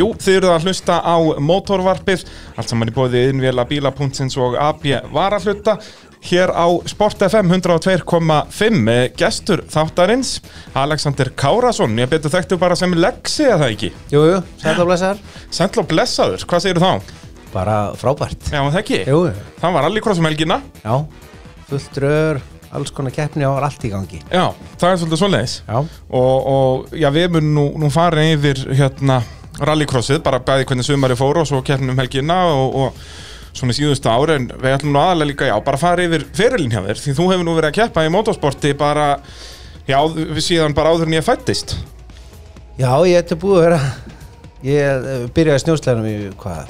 Jú, þið eruð að hlusta á mótorvarpið, allt saman í bóði innvila bíla.sins og AB varahluta. Hér á Sport FM 102.5 gestur þáttarins, Alexander Kárasson, ég betur þekktu bara sem Lexi eða það ekki. Jú, jú, sætt og blessaður Sendl og blessaður, hvað segir þá? Bara frábært Já, það ekki. Jú, jú, Það var allir krossum helgina. já, fullt rör, alls konar keppni og allt í gangi Já, það er svolítið svoleiðis. Já, Og, og já, við munum nú, nú fara yfir hérna rallycrossið, bara bæði hvernig sumari fóru og svo keppnum helgina og, og svona síðustu ári en við ætlum nú aðalega líka, já, bara fara yfir ferilin hjá þér því þú hefur nú verið að keppa í motorsporti bara, já, síðan bara áður en ég fættist. já ég ætti búið að vera Ég eh, byrjaði snjósleganum í hvað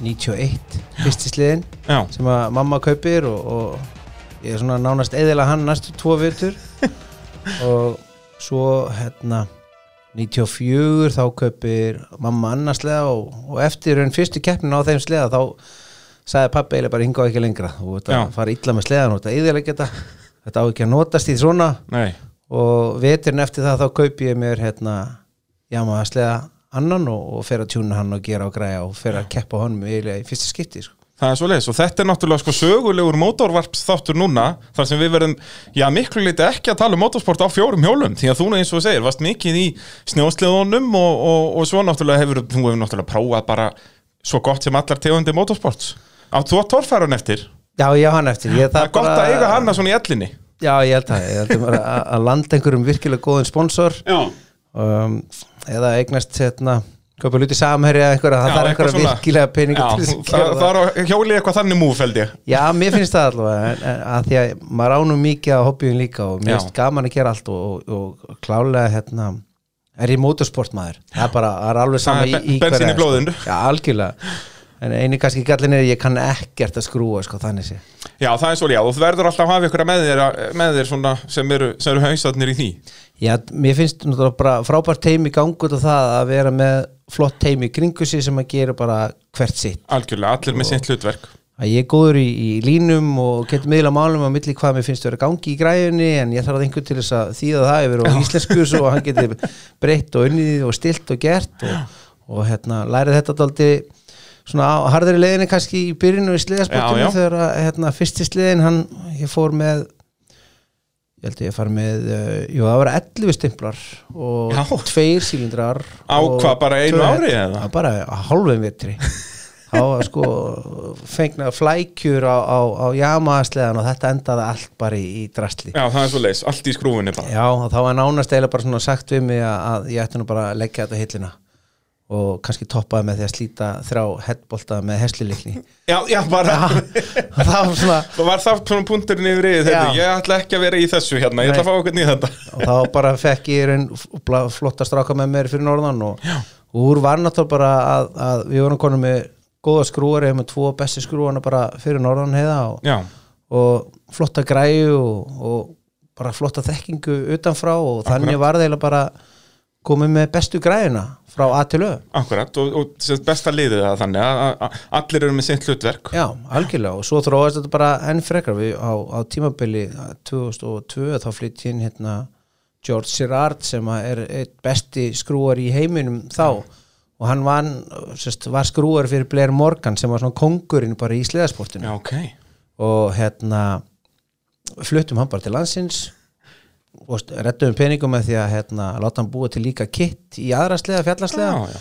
91, fyrsti sliðin Já, sem að mamma kaupir og, og ég er svona nánast eðila hann næstu tvo vitur og svo hérna 94 þá kaupir mamma annars sleða og, og eftir enn fyrstu keppnin á þeim sleða þá sagði pappi eiginlega bara hinga á ekki lengra. Og þetta fara illa með sleðan og þetta eðilega þetta. Þetta á ekki að notast í svona. Nei, og veturinn eftir það þá kaupi ég mér hérna já maður að sleða annan og, og fer að tjúna hann og gera og græja og fer að keppa honum eiginlega í fyrsta skipti sko. Það er svoleiðis og þetta er náttúrulega sko sögulegur motorvarps þáttur núna þar sem við verðum, já, miklu liti ekki að tala um motorsport á fjórum hjólum. Því að þú eins og þú segir, varst mikið í snjósleðunum og, og, og svo náttúrulega hefur þú hefur náttúrulega prófað bara svo gott sem allar tegundi motorsports. Á þú að torfæran eftir? Já, ég á hann eftir. Ég, Það er gott að eiga hana svona í ellinni. Já, ég held að, ég held að, að, landa einhverjum virkilega góðum sponsor. Já, um, eða eignast hérna, köpa luti samherja einhverja, það Já, þarf eitthvað virkilega peninga til þess að það, gera það. er á hjóli eitthvað þannig múf held ég. Já, mér finnst það allavega en, að því að maður ánum mikið á hobbyun líka og mér finnst gaman að gera allt og, og, og klálega hérna er ég motorsportmaður, það er bara það er alveg sama Það í, er í be- bensín í hverju er, blóðinu. sko. Já, algjörlega. En eini kannski gallin er að ég kann ekkert að skrúa sko, þannig sé. Já, það er svo, já, og þú verður alltaf að hafa ykkur með þér, með þér svona, sem eru, sem eru í Já, mér finnst náttúrulega bara frábært teimi gangut og það að vera með flott teimi í kringu sig sem að gera bara hvert sitt. Algjörlega, allir með sitt hlutverk Að ég er góður í, í línum og getur miðla málum á milli hvað mér finnst vera gangi í græjunni en ég þarf að einhver til þess að þýða það yfir og íslensku svo að hann geti breytt og unnið og stilt og gert og, og hérna lærið þetta daldi svona á harðari leiðinni kannski í byrjunu í Já, já. sliðasportinu þegar að hérna, fyrsti sliðin hann, ég fór með ég held ég að fara með uh, jú það var 11 stimplar og Já. tveir sílindrar Á hvað, bara einu ári eða? Bara á hálfum vetri. Þá sko fengna flækjur á, á, á jamaðsleðan og þetta endaði allt bara í, í drastli Já, það er svo leis, allt í skrúfunni bara. Já, þá var nánast eiginlega bara svona sagt við mig að, að ég ætti nú bara að leggja þetta hillina og kannski toppaði með því að slíta þrjá headbolta með heslilikni Já, já, bara. Það var svona Það var það svona punkturinn yfir í þetta? Já. Ég ætla ekki að vera í þessu hérna, ég ætla að fá okkur nýð þetta. Og þá bara fekk ég bla- flotta stráka með mér fyrir norðan og, og úr var náttúrulega bara að, að við vorum konum með góða skrúar eða með tvo besti skrúana bara fyrir norðan heiða og, Já, og flotta græju og, og bara flotta þekkingu utanfrá og þannig var það eiginlega bara komið með bestu græjuna frá A til Ö. Akkurat og, og besta liðið það þannig að, allir eru með sitt hlutverk. Já, algjörlega og svo þróast þetta bara enn frekar. Við á, á tímabili 2002 þá flytt inn hérna George Sirard sem er besti skrúar í heiminum þá. Og hann van, sest, var skrúar fyrir Blair Morgan sem var svona kongurinn bara í sleðasportinu Já, ok. Og hérna fluttum hann bara til landsins rettum peningum með því að hérna, láta hann búa til líka kitt í aðra sleða, fjallasleða Já, já.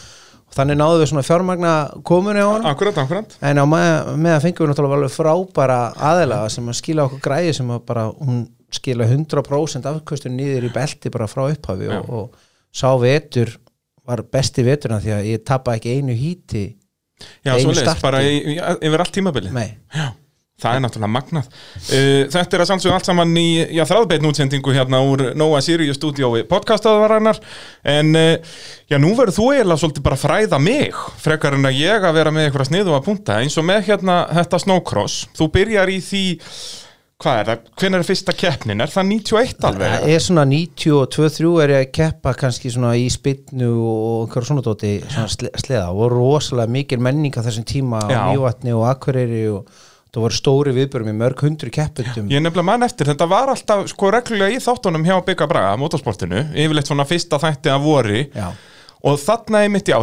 þannig náðum við svona fjármagna komunu á hann Akkurat, akkurat. En á með, með að fengum við náttúrulega alveg frábæra aðila sem að skila okkur græði sem að bara hún skila 100% afkvöstun niður í belti bara frá upphafi og, og sá vetur var besti veturna því að ég tappa ekki einu híti Já, svo starti. bara yfir allt tímabilið. Nei, Já, það er náttúrulega magnað. Uh, Þetta er að sannsögum allt saman í já, þráðbeitn útsendingu hérna úr Nóa Sirius stúdiói podcastaðvarannar en uh, já, nú verður þú eiginlega svolítið bara að fræða mig frekar en að ég að vera með eitthvað sniðu að punta. Eins og með hérna þetta snowcross. Þú byrjar í því hvað er það, hvenær er fyrsta keppnin, er það 91 alveg? það er svona 92-3 er ég að keppa kannski svona í spinnu og einhverjum svona dóti svona sle, sleða. Og rosalega mikil menning á þessum tíma Já. á Mývatni og Akureyri og það voru stóri viðbörum í mörg hundru keppundum Ég nefnilega mann eftir, þetta var alltaf sko reglulega í þáttunum hjá Bygga Braga, motorsportinu, yfirleitt svona fyrsta þætti af vori Já. og þarna er mitt, já,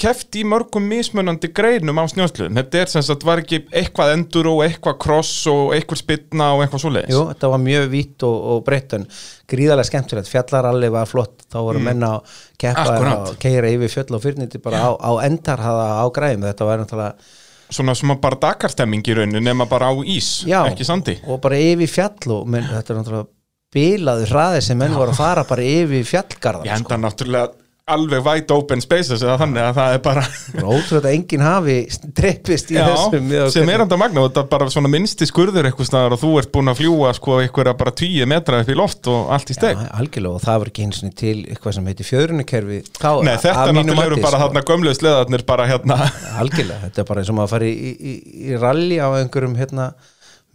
keft í mörgum mismunandi greinum á snjósluðum þetta er sem sagt, var ekki eitthvað endur og eitthvað cross og eitthvað spilna og eitthvað svoleiðis? Jú, þetta var mjög vítt og, og breytt en gríðarlega skemmtilegt, fjallaralli var flott þá voru menna að keppa Mm. Og keira yfir fjöll og fyrniti bara á, á endar hafa á græðum, þetta var náttúrulega svona sem bara dagarstemming í rauninu nema bara á ís, Já, ekki sandi. Og bara yfir fjall og menn, þetta er náttúrulega bilaður hraði sem menn voru að fara bara yfir fjallgarðan ég enda náttúrulega alveg wide open spaces eða þannig að það er bara sko. ótrúlega að enginn hafi dreipist í Já, þessum við sem er enda magna og þetta er bara svona minnsti skurður eitthvað staðar og þú ert búin að fljúa sko einhverja bara tíu metra upp í loft og allt í steg Já, algjörlega og það var ekki eins og til eitthvað sem heiti fjörunukerfi Nei, þetta náttúrulega eru bara þarna gömlu sleðarnir bara hérna. Algjörlega, þetta er bara eins og maður fari í, í, í rally á einhverjum hérna,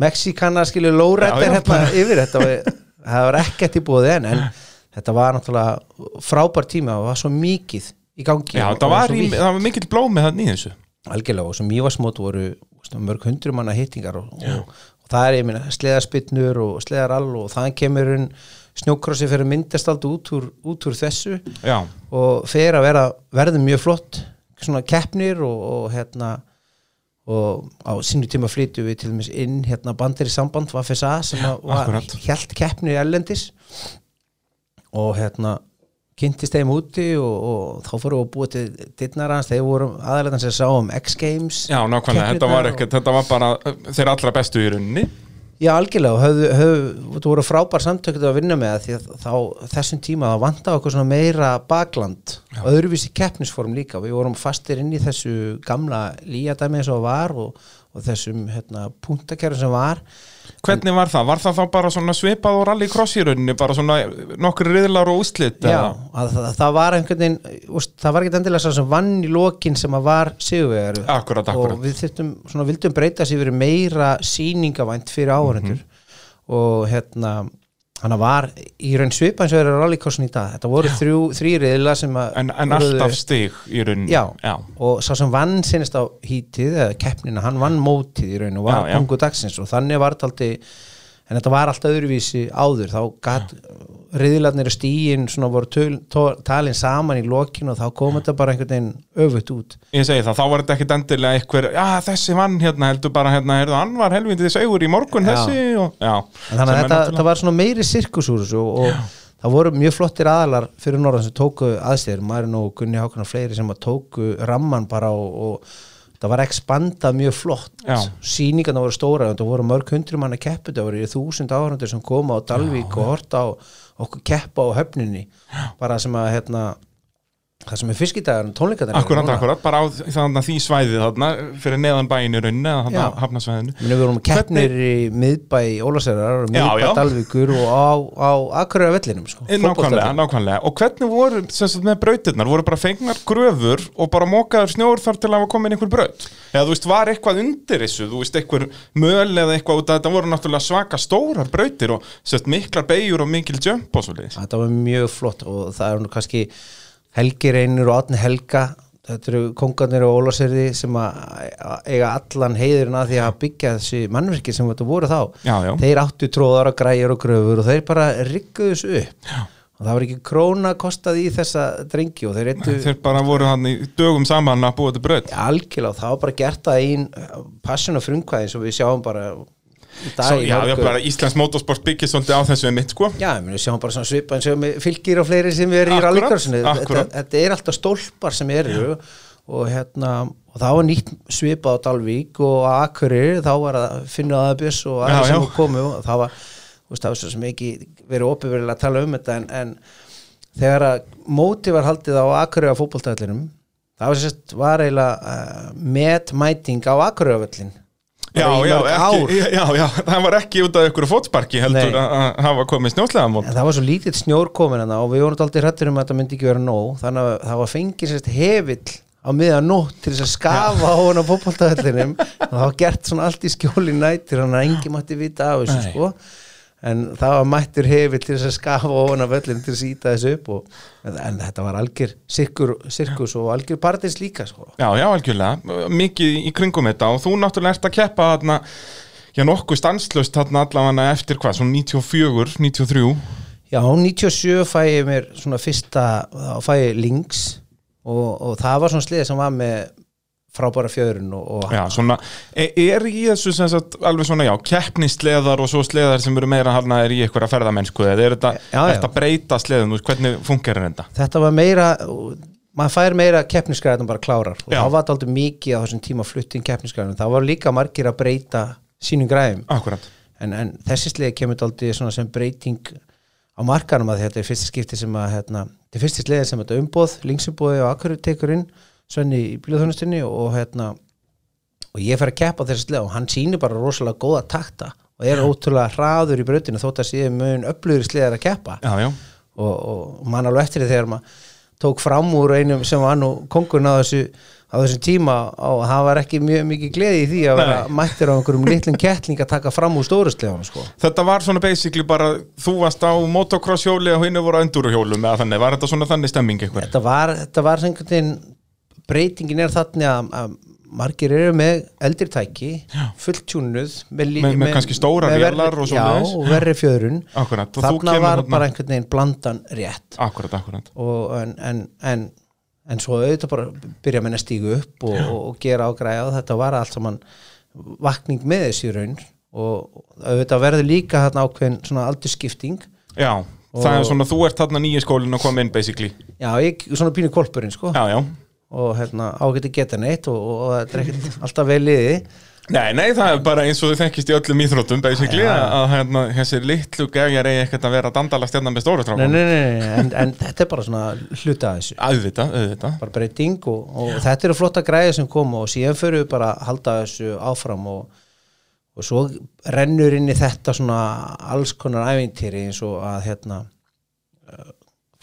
Mexikana skilur lórættir Já, já, hérna yfir þetta það var ekkert í búið en, en þetta var náttúrulega frábær tíma og var svo mikið í gangi Já, og- það og var, svo í, það var mikill blómi þannig í þessu. Algjörlega og sem mývasmót voru veist, mörg hundru manna hittingar og, og, og það er ég minna sleðarspinnur og sleðarall og þannig kemur hún snjókrossi fyrir myndast allt út úr, út úr þessu. Já, og fer að vera verður mjög flott svona keppnir og, og hérna og á sínu tíma flytjum við til dæmis inn hérna bandir í samband var FSA sem að var hjælt keppnir ellendis og hérna kynntist þeim úti og, og þá við að búa til dittnar hans, þeir voru aðalega sem sá um X-Games já, nákvæmlega, þetta var ekkert þetta var bara uh, þeir allra bestu í rauninni. Já, algjörlega, og höfðu, höfðu, þú voru frábær samtökuð að vinna með því að þá þessum tíma það vantaði okkur svona meira bakland. Og öðruvísi keppnisform líka. Við vorum fastir inn í þessu gamla líadæmi eins og var og, og þessum hérna, punktakerfum sem var Hvernig var það? Var það þá bara svona svipað og rallycross í rauninni, bara svona nokkur riðlar og úslit? Já, að, það, það var einhvern veginn úst, það var ekki endilega sá sem vann í lokin sem að var sigurvegar Akkurat, akkurat. og við þyrftum, svona vildum breyta sér verið meira sýningavænt fyrir áhörendur og hérna hann var í raun svipa eins og er að rallycrossin í dag. Þetta voru þrjú, þrýriðla sem að En, en alltaf stig í rauninni já, já. og sá sem vann sinnist á hítið eða keppnina, hann vann mótið í raun og var Já, já. kongu dagsins. Og þannig var þetta aldrei en þetta var alltaf öðruvísi áður. Þá gat riðilarnir og stíin svona voru töl, tó, talin saman í lokinu og þá kom þetta bara einhvern veginn öfugt út. Ég segi það, þá var þetta ekkit endilega einhver, já þessi vann hérna, heldur bara hérna, heyrðu, hann var helvindið segur í morgun Já. þessi og, já. en þannig að þetta, náttúrulega- var svona meiri sirkus úr þessu og, og það voru mjög flottir aðalar fyrir norðan sem tóku aðstæður. Marin og Gunni Hákon og fleiri sem að tóku ramman bara og, og það var expandað mjög flott. Já. sýningarna voru stóra það voru mörg hundru manna keppu það voru í þúsund áhundur sem koma á Dalvík og horta á okkur keppa á höfninni. Bara sem að hérna það sem er fiskidagar tónleikarnir. Akkurat, akkurat, bara á þannig því svæði þarna fyrir neðan bæin í rauninni eða þarna hafnasvæðinu Við vorum keppnir í miðbæ Ólasærar, miðbæ. Dalvíkur og á, á Akureyra vellinum sko, Eh, Nákvæmlega, nákvæmlega. Og hvernig voru sagt, með brautirnar, voru bara fengnar gröfur og bara mókaður snjór þar til að hafa komin einhver braut? Eða þú veist, var eitthvað undir þessu? Þú veist, einhver möl eða eitthvað þetta? Voru náttúrulega svaka stórar brautir og sett, miklar beigur og mikil Þetta Helgi Reynir og Átni Helga þetta eru kongarnir og Ólasæri sem eiga allan heiðurinn að því að byggja þessi mannverki sem þetta voru þá Já, já. þeir áttu tróðar og græjur og gröfur og þeir bara rigguðu þessu upp já. og það var ekki króna kostað í þessa drengi og þeir eittu Þeir bara voru hann í dögum saman að búa til braut algjörlega og það var bara gert að einn passion og frumkvæði sem við sjáum bara Svo, Já, já, bara Íslands motorsport byggir svolítið á þessu mitt, sko. Já, meni, sjáum bara svona svipa og með fylgir og fleiri sem er í rallycrossinu. Þetta, þetta er alltaf stólpar sem eru og hérna og það var nýtt svipað á Dalvík og á Akureyri. Þá var að finna aðabjöss og Já, aðeins sem já. komu og það var, þú veist, það var svo sem ekki verið opið að tala um þetta en, en þegar að móti var haldið á Akureyri á fótboltæðlinum það var sérst var eiginlega uh, metmæting á Akureyri Já, já, ekki, já, já, það var ekki út af ykkur fótsparki heldur að hafa komið snjósleðamót En það var svo lítill snjór komin hana og við vorum aldrei hrættur um að þetta myndi ekki vera nóg þannig að það var fengið sérst hefill á miðan nótt til þess að skafa á hana fótboltaðallinum og það var gert svona allt í skjóli nættir þannig að engi mætti vita af þessu Nei. sko en það var mættur hefill til þess að skafa á hana völlin til að íta þessu upp og, en, þetta var algjör sirkus og algjör partins líka sko. Já, já, algjörlega, mikið í kringum þetta og þú náttúrulega ert að keppa þarna, já, nokkuð stanslust þarna allavega eftir hvað, svona 94, 93 Já, 97 fæ ég mér svona fyrsta, þá fæ ég links og, og það var svona slið sem var með frábæra fjörun og, og Já, svona, e- er í þessu sem sagt, alveg svona, já, keppnisleðar og svo sleðar sem eru meira hana er í eitthvað ferðamennsku eða er þetta, Já, já. þetta breyta sleðum, hvernig fungerir þetta? þetta var meira maður fær meira keppniskræðin bara klárar. Og þá var þetta aldrei mikið á þessum tíma flutting keppniskræðin, það var líka margir að breyta sínum græðum. Akkurat, en, en þessi sliði kemur aldrei svona sem breyting á markanum að þetta er fyrsta skipti sem að hérna, þetta er fyrsta sliði sem þetta umboð, linksumboði og akkur tekur inn Svenni í bílaþjónustinni og hérna og ég fer að keppa þessi sliði og hann sýnir bara rosalega góða takta og er ótrúlega hraður í brautinu þótt að síðan mun upplöður sliðar að keppa. Já, já, og, og mann alveg eftir því þegar maður tók fram úr einum sem var nú kongurinn á þessu á þessum tíma og það var ekki mjög mikið gleði í því að vera mættir á einhverjum litlum kettling að taka fram úr stórustleganum sko. Þetta var svona basically bara, þú varst á motocross hjóli og hinn voru á enduro hjólum eða þannig, var þetta svona þannig stemming eitthvað? þetta var, þetta var einhvern veginn breytingin er þannig að, að margir eru með eldri tæki fulltjúnuð með, Með- með kannski vélar verri- og og verri fjöðrun Akkurat, þarna var þarna- bara einhvern veginn blandan rétt. Akkurat, akkurat. og, en, en, en, en svo auðvitað bara byrja að stígu upp og, og, og gera ágræða og þetta var allt saman vakning með þessi raun. Og auðvitað verður líka þarna ákveðin svona aldurskipting Já, það er svona, þú ert þarna nýja skólinn að koma inn basically. já, ég, svona pínu kolpurinn sko. Já, já. Og hérna ágæti geta neitt og, og, og þetta er ekkert alltaf vel liði Nei, nei, það er bara eins og þau þekkist í öllum íþróttum basically, já. að hérna, þessi litlu gæjar eigi ekkert að vera að dandala stjarnan með stóru nei, strákum. nei, nei, nei, en, en þetta er bara svona hluta af þessu Auðvitað, auðvitað. bara breyting og, og þetta eru flotta græði sem koma og síðan fyrir við bara að halda þessu áfram og, og svo rennur inn í þetta svona alls konar ævintýri eins og að hérna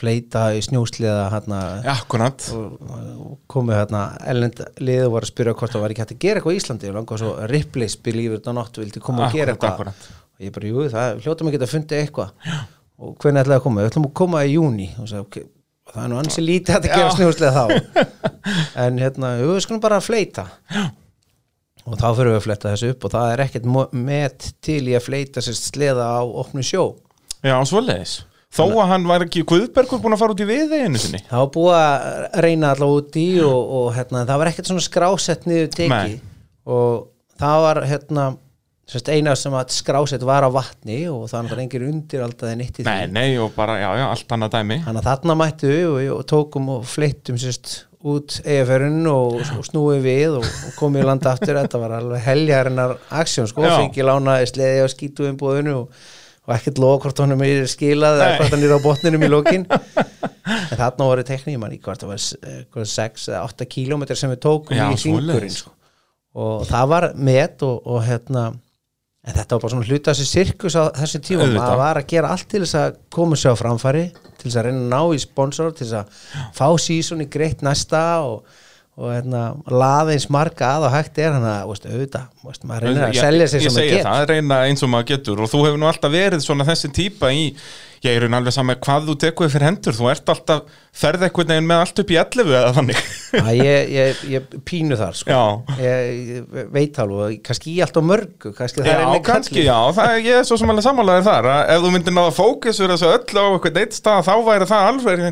fleita í snjósliða hérna. Já, akkurat. komið hérna ellend lið og var að spyrja hvort það var ekki hægt að gera eitthvað í Íslandi. Og langar svo Ripley's Believe It or Not vildi koma að gera eitthvað. akkúrat. og ég bara, jú, það hljóta mig geta fundið eitthvað. Og hvernig ætlaði að koma, við ætlum að koma í júni og sagði, ok, það er nú ansi lítið að gera Já. snjóslega þá. En hérna, jú, við skulum bara fleita. Og þá fyrir við að fletta þessu upp og það er ekkert met til í að fleita Þó að hann var ekki Guðbergur búin að fara út í viðeginu sinni. það var búið að reyna allavega út í og, og hérna, það var ekkert svona skrásett niður teki og það var hérna sérst, eina sem að skrásett var á vatni og það var engir undir alltaf eitt í því Nei, nei, og bara, já, já, allt annað dæmi. Þannig að þarna mættu við og, og tókum og fleittum sérst út EFR-un og, og snúið við og, komið í landa aftur þetta var alveg heljarinnar aksjón sko, Já. fengi lánaði sleði á skítuðum búðinu og, og ekkert lofa hvort honum er skilað eða hvort hann er á botninum í lokin. En þarna voru tekníð mann í hvort það var eh, hvort 6 eða 8 kílómetrar sem við tókum Já, í hringurinn sko. og það var met og, og hérna en þetta var bara svona hluta þessi sirkus á þessi tíma, maður var að gera allt til þess að koma sér á framfæri til þess að reyna að ná í sponsor til þess að fá sísoni greitt næsta og, og hérna, laða eins marga að og hægt er hann að, auðvitað maður reynir að Ég- selja sig ég sem að segi get það, reyna eins og maður getur. Og þú hefur nú alltaf verið svona þessi típa í ég er alveg saman hvað þú tekur fyrir hendur. Þú ert alltaf, ferð eitthvað neginn með allt upp í 11 eða þannig. Já, ég, ég, ég pínu þar sko. Ég, ég veit alveg, kannski í allt á mörgu kannski það Já, er einnig kannski, já, það, ég er svo sem alveg sammálaðir þar að ef þú myndir náða fókus fyrir þessu öllu á eitthvað eitt stað þá væri það alveg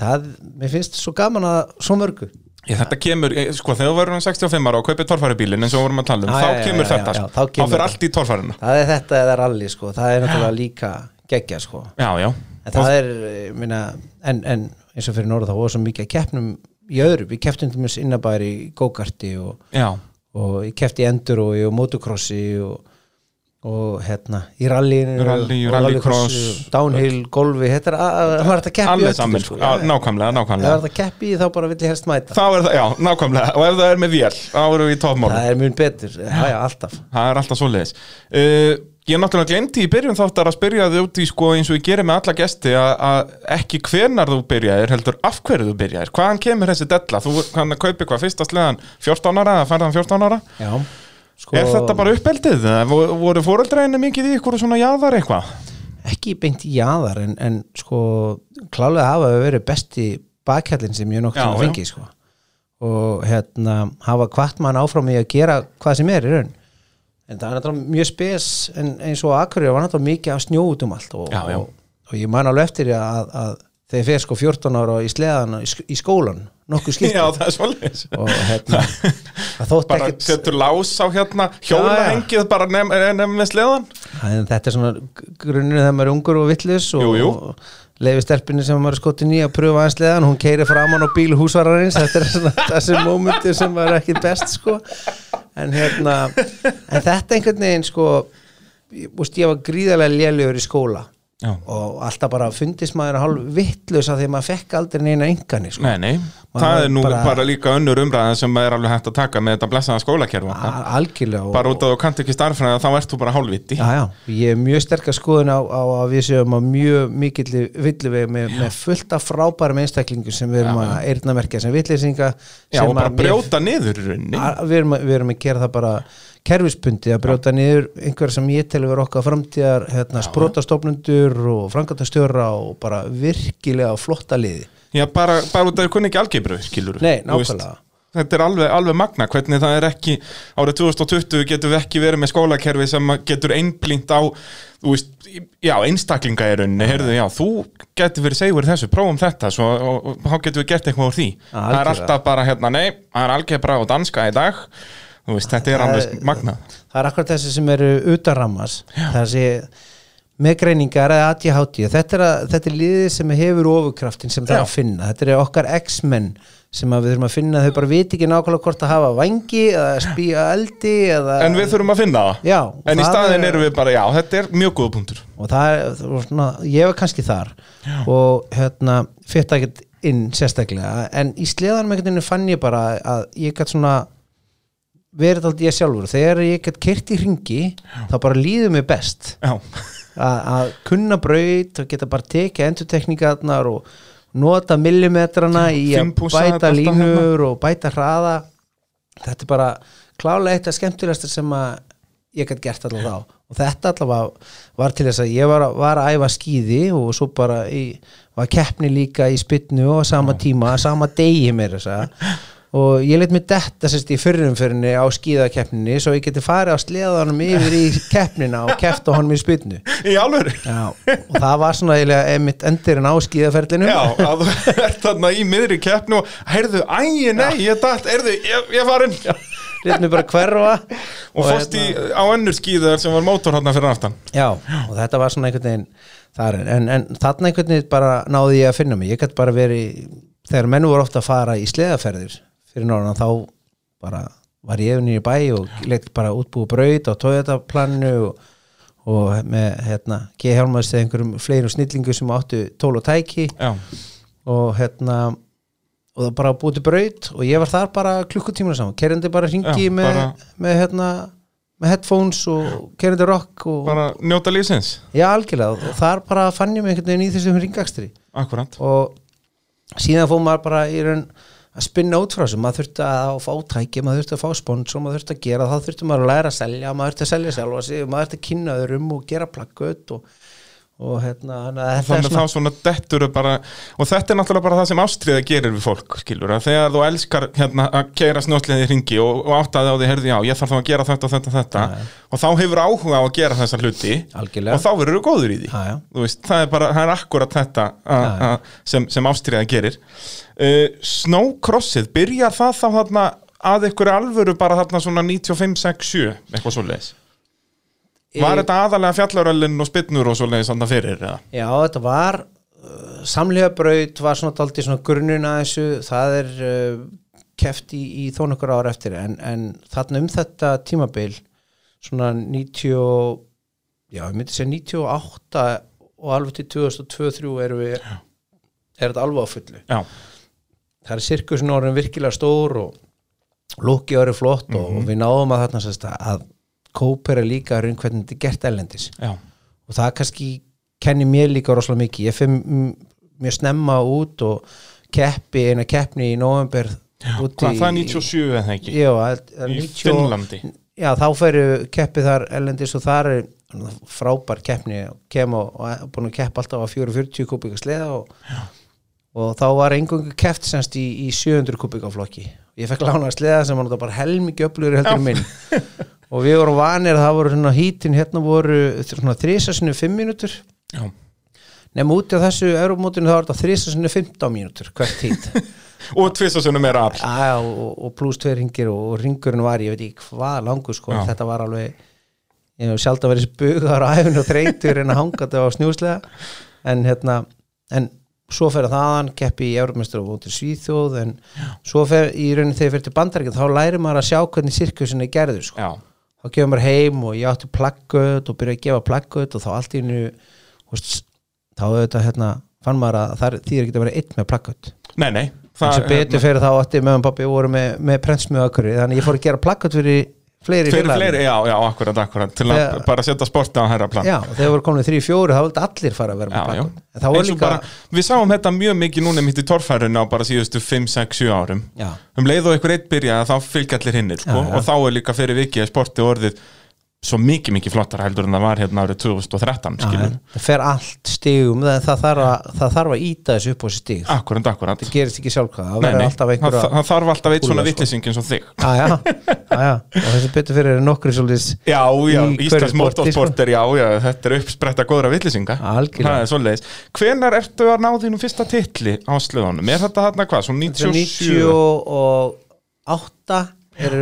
Já, það, mér finnst svo gaman að svo mörgu Ég, þetta kemur, sko, þegar þú verður um 65 ára og kaupir torfæribílin eins og við vorum að tala um, Já, þá já, já, kemur já, þetta, já, sko. þá þá kemur fyrir það. allt í torfærina það er þetta eða rally sko. það er náttúrulega líka geggja sko. Já, já, en það er, minna en, en eins og fyrir norða þá voru svo mikið að keppnum í öðru, við kepptum til mér innabæri í go-karti og, já, og ég keppti í endur og, og motocrossi og, og hérna í rallyinu Rally, rallycross. downhill, golfi þetta er að, að, að, að keppi í saman, sko. sko, nákvæmlega, nákvæmlega. Það er að keppi í þá bara vill ég helst mæta. Þá er það, já, nákvæmlega, og ef það er með vél, þá erum við í topmóla það er mjög betur, já já, alltaf. Það er alltaf svoleiðis. Uh, Ég náttúrulega glemti í byrjun þáttar að spyrja þig út í sko eins og ég gerir með alla gesti að, ekki hvenar þú byrjaðir heldur af hverju þú byrjaðir. Hvaðan kemur þessi della? Þú kann að kaupi hvað fyrsta sleðan 14 ára eða færðan 14 ára? Já, sko, Er þetta bara uppeldið? Voru fóreldræðinni mikið í ykkur svona jaðar eitthvað? ekki beint í jaðar en, en sko klálega hafa við verið besti bakhjallin sem ég nokkuð Já, sem fengi sko. og hérna hafa hvart mann áfram í að gera hvað sem er í raun en það er náttúrulega mjög spes en eins og Akureyri var náttúrulega mikið af snjó út um allt og, Já, já. Og, og ég man alveg eftir að, að þegar ég fer sko 14 ára í sleðan í, sk- í skólan, nokkuð skipt Já, það er svolítið og hérna það þótt Bara ekkert setur lás á hérna hjólahengið bara nefn nef með sleðan þetta er svona grunnur þegar maður er ungur og vittlus og, og leiði stelpunni sem maður er skotin í að pröfa aðeins sleðan, hún keiri framan á bíl húsvararins, þetta er svona þessi mómenti sem er ekki best sko. En hérna en þetta einhvern veginn sko ég, ég var gríðarlega lélugur í skóla Já. og alltaf bara fundist maður hálf vittlus af því að maður fekk aldrei neina engani sko. Nei, nei, Maður það er nú bara- bara, líka önnur umræða sem er alveg hægt að taka með þetta blessaða skólakerfa Bara út að þú kannt ekki starffræða þá ert þú bara hálfviti. Já, já, ég er mjög sterkar skoðun á, á að við séum að mjög mikill villu við með, með fullt af frábærum einstaklingum sem við erum að eyrnamerkja sem villeysinga Já, og bara að brjóta niður að- við erum, að, við erum að gera það bara kerfispundi að brjóta niður einhver sem ég tel vera okkar framtíðar hérna, sprótastofnundur og frangatastjóra og bara virkilega flotta liði. Já, bara, bara út að þau kunni ekki algebru, skilur Nei, nákvæmlega. Þetta er alveg, alveg magna, hvernig það er ekki árið 2020 getum við ekki verið með skólakerfi sem getur einblínt á veist, já, einstaklinga í rauninni, heyrðu, já, þú getur verið segur þessu, prófum þetta, svo, og, og þá getum við gert eitthvað úr því. Já, það er alltaf bara, hérna, nei, það er algebra og danska í dag, þú veist, þetta er alveg magnað. það er akkurat þessi sem eru utanrammas þessi með greiningar eða ADHD þetta er, að, þetta er liðið sem hefur ofurkraftin sem það er Já. að finna, þetta er okkar X-menn sem við þurfum að finna, þau bara viti ekki nákvæmlega hvort að hafa vangi eða spýja eldi eða, En við þurfum að finna það. Já, En í staðin er- erum við bara, já, þetta er mjög góða punktur. og það er, svona, ég var kannski þar og hérna fyrir ekkert inn sérstaklega en í veginn fann ég bara að ég gætt svona verið aldrei ég sjálfur. Þegar ég gætt kert í ringi þá bara líður mér best. Já, að, kunna braut og geta bara tekið endurtekningarnar og nota millimetrana í að bæta alltaf hérna. línur og bæta hraða. Þetta er bara klálega eitt af skemmtilegasta sem að ég gætt gert allavega þá. Og þetta allavega var til þess að ég var, var að æfa skíði og svo bara í, var keppni líka í spytnu og sama tíma, sama degi mér þess að og ég let mér detta sérst í fyrrumfyrinni á skíðakeppninni svo ég geti farið á sleðanum yfir í keppnina og keppt á honum í spytnu í alveg. Já, og það var svona einmitt endirinn á skíðaferlinu. Já, að þú ert þarna í miðri keppnu og heyrðu, æ, nei, ég dætt, heyrðu, ég, ég farin Lét mér bara hverfa. Og fórst í, á önnur skíðar sem var mótor hann fyrir aftan. Já, og þetta var svona einhvern veginn þar, en, en þarna einhvern veginn bara náði ég að finna mig, ég gæti bara verið þegar menn voru ofta að fara í sleðaferðir fyrir norðan þá bara var ég unni í bæ og leitt bara útbúið braut á tóðetaplaninu og, og með hérna G-hjálmaðist eða einhverjum fleirum snillingu sem áttu tól og tæki. Já, og hérna og það bara búið braut og ég var þar bara klukkutímuna saman, kerindi bara hringi Já, með, bara- með hérna með headphones og kerindi rock og bara njóta lífsins. Já algjörlega. Og þar bara fann ég mig einhvern veginn í þessum ringakstri Akkurat og síðan fór maður bara í raun að spinna út frá þessu, maður þurfti að fá tæki, maður þurfti að fá sponsor, maður þurfti að gera þá þurfti maður að læra að selja, maður þurfti að selja sjálfa sig maður þurfti að kynna öðrum og gera plakkut og, og hérna þannig að er þá svona dettur bara og þetta er náttúrulega bara það sem ástriða gerir við fólk skilur, þegar þú elskar hérna að keira snjótliði í ringi og, og áttaði á því heyrði já, ég þarf þá að gera þetta og þetta og þetta. Og þá hefur áhuga á að gera þessa hluti. Algjörlega. og þá verður þú góður í því. Þú veist, það er bara, það er akkurat þetta a, a, sem, sem ástriða gerir. Uh, Snowcrossið, byrjar það þá þarna að ykkur alvöru bara þarna svona 95, 6, 7 eitthvað svo leiðis Var þetta aðalega fjallaröllin og spinnur og svo leiðis þarna fyrir eða? Já, þetta var uh, samlega braut var svona daldið svona grunnun að þessu. Það er uh, keft í, í þó nokkur ára eftir. En, en þarna um þetta tímabil svona 90 og- já, ég myndi segja 98 og alveg til 2002-2003 erum við er þetta alveg á fullu. Já, það er sirkusin orðin virkilega stór og lúki orðin flott og, og við náðum að þarna sérst að kópera líka raun hvernig þetta er gert ellendis já, og það kannski kenni mér líka rosalega mikið. Ég fyrir mjög snemma út og keppi, eina keppni í november út Hvað, það er 97 eða ekki? já, Í 90 Finnlandi. Já, þá feru keppi þar ellendis og þar er frábær keppni. Kem og, og búin að keppa alltaf á 440 kubika sleða og, og þá var engungu keppt semst í, í 700 kubika flokki. Ég fekk lána sleða sem var bara helmingi öflugur heldur minn og við vorum vanir að það voru svona hítin hérna voru svona þrísasinu 5 mínútur. Já, Nefn úti á þessu Európmótinu þá er þetta þrísasunni 15 mínútur hvert tíð og tvisasunum er all Já, og, og pluss tveir ringir og, og ringurinn var, ég veit ekki hvað langur sko, Já. þetta var alveg ég hef sjálf að þessi bugar á æfinu og þreytur en að hanga þetta á snjúslega en hérna, en svo fer að þaðan, keppi í Európmestur og í Svíþjóð, en svo fer í raunin þegar ég fer til bandaríkja, þá læri maður að sjá hvernig sirkusin er gerður sko. Já, þá gefur maður heim og ég átti plaggut og byrja að gefa plaggut og þá allt í hennu þá auðvitað hérna fann maður að það þýðir ekki að vera einn með plaggut nei, nei eins og betur fyrir þá átti með og pappi voru með, með prentsmjöðu akkur þannig ég fór að gera plakkat fyrir fleiri fleiri, já, já, akkurat, akkurat. Til að Þegar- bara setja sporti á herra plan. Já, þegar voru komin þrý fjóri þá vildi allir fara að vera Já, með og líka Við sáum þetta mjög mikið núna mitt í torfærinu á bara síðustu 5, 6, 7 árum. Já, Um leið og einhver eitt byrjaði þá fylgja allir hinnir sko, og þá er líka fyrir vikið sporti orðið svo mikið, mikið flottar heldur en það var hérna árið 2013 já, skilur það fer allt stigum það, það, þarf að, það þarf að íta þessu upp á þessu stig. Akkurat, akkurat. Það gerist ekki nei, alltaf það, það þarf alltaf eitt svona Kúla, sko. vittlýsing eins og þig. Já, já, já, já, og þessi betur fyrir er nokkri svolítið Já, já, Íslands sporti, motorsport er, já, já, þetta er uppspretta góðra vittlýsinga Algjörlega. Það er svoleiðis. Hvenær ertu að ná þínum fyrsta titli á slöðunum? Er þetta þarna hvað, svo 97? 98 er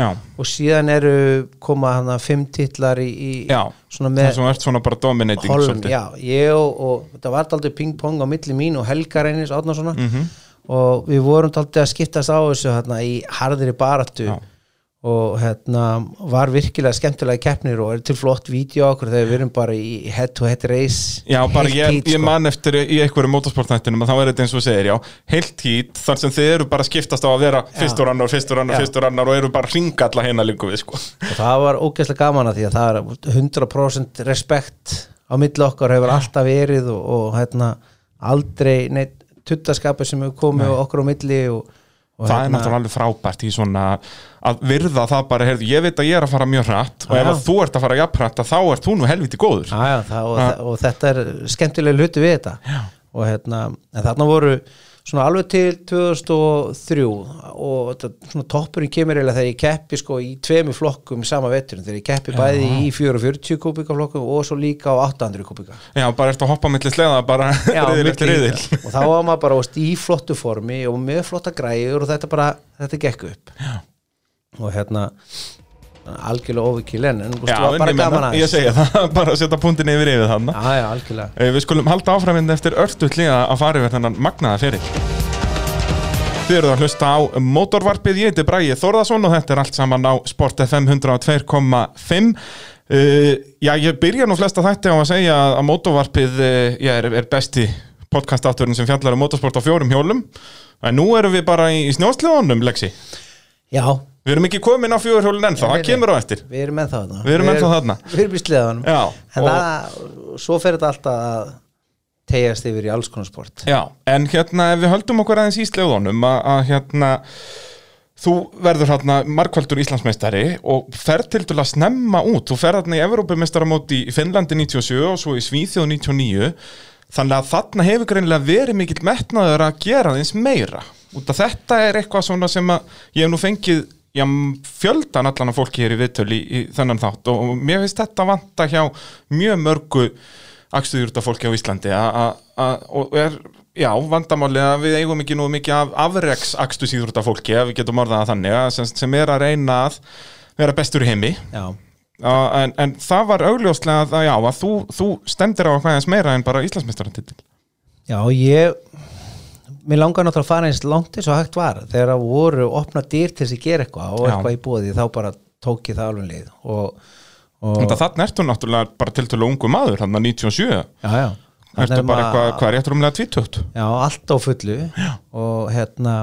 Já, og síðan eru koma hann að fimm titlar í, í já, svona það með sem ert svona bara dominating Holm, já, ég og, og þetta var aldrei ping-pong á milli mín og Helga Reynis Átnarssonar Mhm. og við vorum aldrei að skiptast á þessu hérna, í harðri baratu Já. Og hérna var virkilega skemmtilega keppnir og er til flott vídeo okkur þegar við erum bara í head to head race. Já, bara ég, ég sko. man eftir í einhverju motorsportnættinum að þá er þetta eins og segir, já, heilt hít þar sem þið eru bara skiptast á að vera fyrstur annar, fyrstur annar, fyrstur annar og eru bara hringalla hérna líku við, sko. og það var ógeðslega gaman að því að það er 100% respekt á milli okkar hefur alltaf verið og, og hérna aldrei neitt tuttaskapur sem hefur komið okkur á milli og, og það er náttúrulega alveg frábært í svona að virða það bara, heyrðu, ég veit að ég er að fara mjög hratt og ef þú ert að fara jafnhratt að þá ert þú nú helviti góður. Já, já, og, og, þetta er skemmtilega hluti við þetta já. og hérna, en þarna voru svona alveg til 2003 og þetta, svona toppurinn kemur eiginlega þegar ég keppi sko í tvemi flokkum í sama vetturinn, þegar ég keppi bæði í 440 kubika flokkum og svo líka á 800 kubika Já, bara ert að hoppa milli sleða, bara Já, riðil eftir riðil. og þá var maður bara veist, í flottu formi og með flotta græður og þetta bara, þetta gekk upp. Já. og hérna algjörlega óvikil en, það var bara gaman aðeins ég segja það, bara að setja punktin yfir yfir algjörlega Eh, Við skulum halda áframinn eftir örstuð hlýða að fara yfir þennan magnaða fyrir. Þið eruð að hlusta á mótorvarpið, ég heiti Bræði Þórðarsson og þetta er allt saman á Sport FM 102.5. Uh, já, ég byrja nú flesta þætti á að segja að mótorvarpið uh, já, er, er besti podcastátturinn sem fjallar um motorsport á fjórum hjólum. En nú erum við bara í, í snjósliðunum, Lexi. Já, Við erum ekki komin á fjóður hjólun ennþá, það kemur á eftir. við erum ennþá þarna. Við erum ennþá þarna. Við erum í sleðanum. Já, En það, svo fer þetta alltaf að tegjast yfir í alls konar sport. Já, en hérna ef við höldum okkur aðeins í sleðunum að, hérna þú verður hérna markvældur Íslandsmeistari og ferð til til að snemma út. Þú ferð hérna í Evrópumeistaramóti í Finnlandi 97 og svo í Svíþjóð 99 þannig að þarna hefur greinilega verið mikill metnaður að gera þeins meira út af þetta er eitthvað svona sem að ég hef nú fengið já, fjöldan allan af fólki hér í viðtöl í, í þennan þátt og, og mér finnst þetta vanta hjá mjög mörgu akstuðjúrta fólki á Íslandi og er, já, vandamáli að við eigum ekki nú mikið af afreks akstuðjúrta fólki, ef við getum orðað það þannig að, sem, sem er að reyna að vera bestur í heimi. Já, a, en, en það var augljóslega að, já, að þú, þú stendir á hvað eins meira en bara Íslandsmeistaratitil. Já ég Mér langar náttúrulega að fara eins langt eins og hægt var þegar að voru opna dýr til þess að gera eitthvað og Já. eitthvað í búið þá bara tók ég það alveg um leið og, og Þannig að þarna ertu náttúrulega bara til til ungu maður, hann að 97 já, já Þarna Ertu er bara maður- eitthvað, hvað er rétt rúmlega tvítugt? Já, allt á fullu já. og hérna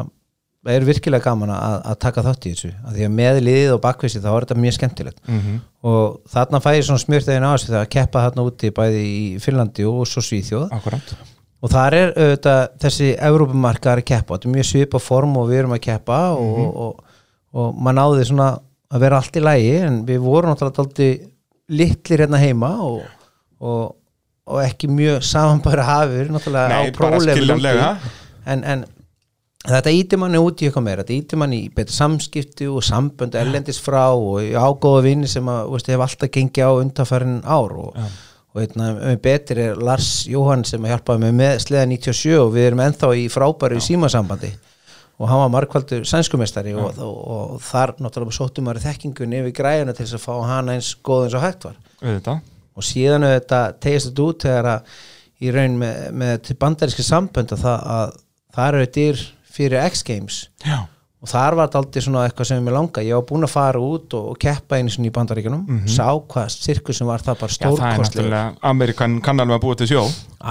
það er virkilega gaman að, að taka þátt í þessu að því að með liðið og bakvísi þá er þetta mjög skemmtilegt. -hmm. og þarna fæ ég svona smjörþegin á þessu þegar að keppa þarna úti bæði í Finnlandi og svo Svíþjóð Akkurát og þar er auðvitað þessi Evrópumarkaðar að keppa, þetta er mjög svipa form og við erum að keppa og, Mhm. og, og, maður náði svona að vera allt í lægi en við vorum náttúrulega aldrei litlir hérna heima og, og, og ekki mjög samanbæra hafur náttúrulega Nei, á úti. en, en þetta ítir manni út í eitthvað meira. Þetta ítir manni í betur samskipti og sambönd erlendis frá og ágóða vini sem að veist, hef alltaf gengið á undanfærin ár og, og einna með betri er Lars Jóhann sem hjálpaði mig með sleða 97 og við erum ennþá í frábæru símasambandi. Og hann var markvaldur sænskumestari og, og, og þar náttúrulega sóttum maður þekkingunni yfir græjuna til þess að fá hann eins góð eins og hægt var. Auðvitað. Og síðan auðvitað tegist þetta út þegar að í raun með, með bandaríski sambönd að það, að það eru dyr fyrir X-Games Já, og þar var þetta aldrei svona eitthvað sem ég langa ég var búin að fara út og, og keppa einu sinni í bandaríkunum sá hvað sirkusum var það bara stórkostlegur. náttúrulega Amerikan kann alveg að búa til sjó.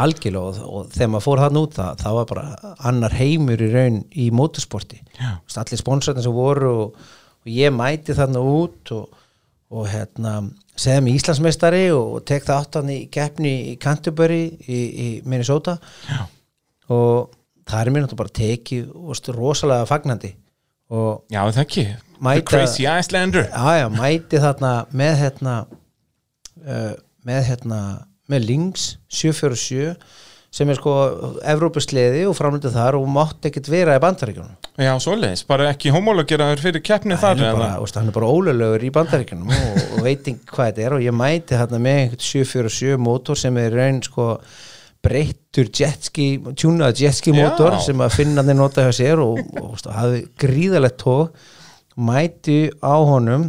Algjörlega og, og þegar maður fór þann út það, það var bara annar heimur í raun í. Þú veist, allir sponsorinn sem voru og, og ég mæti þarna út og, og hérna segði mig Íslandsmeistari og tek það áttan í keppni í Canterbury í, í Minnesota. Já. og það er mér náttúrulega bara tekið og rosalega fagnandi Já það ekki. The Mæta- Crazy Icelander já, já, mæti þarna með hérna uh, með hérna með Lynx 747 sem er sko Evrópusleði og framlítið þar og mátt ekkert vera í bandaríkjunum. Já svoleiðis, bara ekki homologeraður fyrir keppni þar hann er bara, veist, hann er bara ólöglegur í bandaríkjunum og, og veit ekki hvað þetta er og ég mæti þarna með einhvern 747 mótor sem er raun sko breyttur jetski, tjúnað jetski mótor sem að finna þeir nota hjá sér og, og veist, hafi gríðalegt tók mæti á honum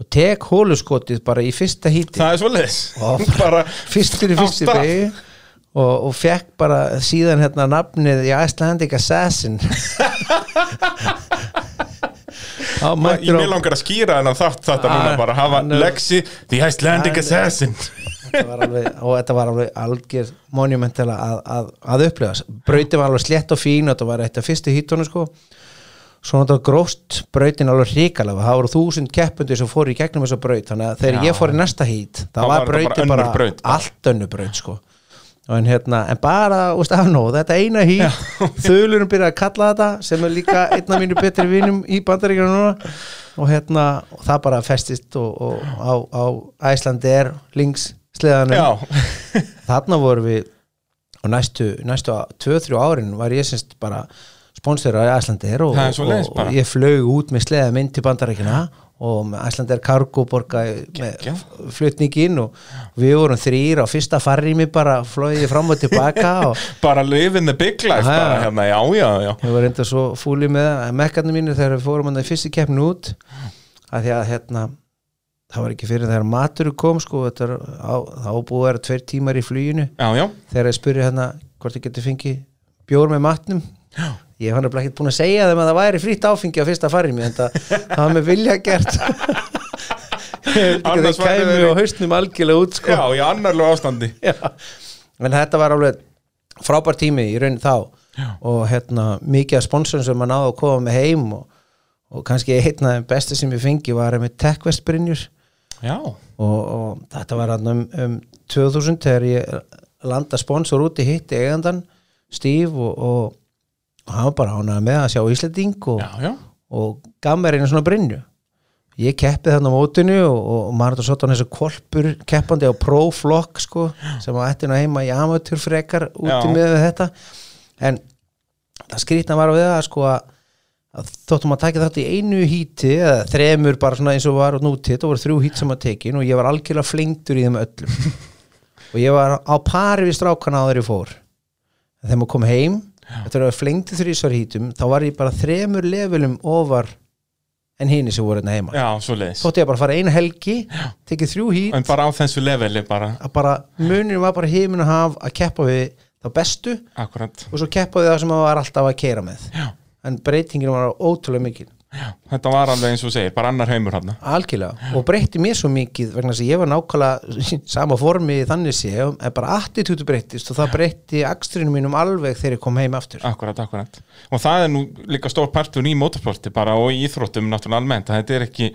og tek hóluskotið bara í fyrsta híti. Það er Og bara fyrstur í á fyrstu begi og, og fekk bara síðan hérna nafnið The Icelandic Assassin. Þá Ég mér langar að skýra þennan þátt þetta núna Ah, bara hafa Lexi The Icelandic Assassin Þetta var alveg, og þetta var alveg algjör monumentala að, að, að upplifa. Brautin var alveg slett og fín og þetta var eitt af fyrstu hítunum sko. Svo náttúrulega gróst brautin alveg hrikalega. Það voru þúsund keppundir sem fóru í gegnum þessa braut. Þannig að þegar Já. ég fór í næsta hít Þá var bara brautin önnur bara, braut bara. allt önnu braut sko. En, hérna, en bara, úst, afnó, þetta eina hít þauðlurum byrja að kalla þetta sem er líka einn af mínu betri vinum í bandaríkjana núna. Og hérna og það bara festist og, og á, á Æslandi er links sleðanum þarna voru við og næstu, næstu 2-3 árin var ég semst bara sponsor á Æslandir og, og, og ég flög út með sleða mynd til bandarækina og Æslandir Cargo borga með flutningin og við vorum þrýr á fyrsta farrými bara flögið fram og tilbaka og bara live in the big life bara hérna, já, já, já. Ég var enda svo fúli með mekkarnir mínu þegar við fórum hann í fyrstu keppni út að því að hérna það var ekki fyrir þegar matur kom sko, þetta er á, þá búið að vera tveir tímar í fluginu Já, já, þegar ég spurði hérna hvort ég geti fengið bjór með matnum Já. ég hef hann ekki búin að segja þeim að það væri frýtt áfengi á fyrsta farið mér en það það var með vilja gert ég held ekki að Annars þeir væri kæmi á haustnum algjörlega út sko. já, í annarlega ástandi Já. en þetta var alveg frábær tími í raunin þá Já. og hérna mikið af sponsorum sem maður náði að koma með heim og, og kannski einn af þeim bestu sem ég fengi var með TechWest Brynjur og, og þetta var um, um 2000 þegar ég landa sponsor út í hitti eigandan Steve og, og, og hann var bara ánægði með að sjá Íslanding og, já, já. og gaf mér einu svona brynju. Ég keppi þarna á mótinu og, maður þetta svo þessu kolpur keppandi á pro-flokk sko, sem að ætti nú heima í amateur frekar úti Já. með þetta. En það skrýtna var við það sko að, að þóttum að taka þetta í einu híti eða þremur bara svona eins og var út núti þetta voru þrjú hít sem að tekin og ég var algjörlega flengtur í þeim öllum. Og ég var á pari við strákana áður ég fór. Þegar maður kom heim eftir að flengti þrísvar hítum þá var ég bara þremur levelum ofar en hini sem voru hérna heima. Þótti ég bara að fara eina helgi tekið þrjú hít. En bara á þessu leveli bara. Bara munir var bara heimin að hafa að keppa við þá bestu Akkurat. og svo keppa við það sem maður var alltaf að keira með. Já, en breytingin var ótrúlega mikil. Já Þetta var alveg eins og segir, bara annar heimur hann algjörlega. Og breytti mér svo mikið vegna að ég var nákvæmlega sama formi þannig sé en bara attitútu breyttist og það breytti akstrinu mínum alveg þegar ég kom heim aftur. Akkurat, akkurat. Og það er nú líka stór partur í motorsporti bara og í íþróttum náttúrulega almennt Þetta er ekki,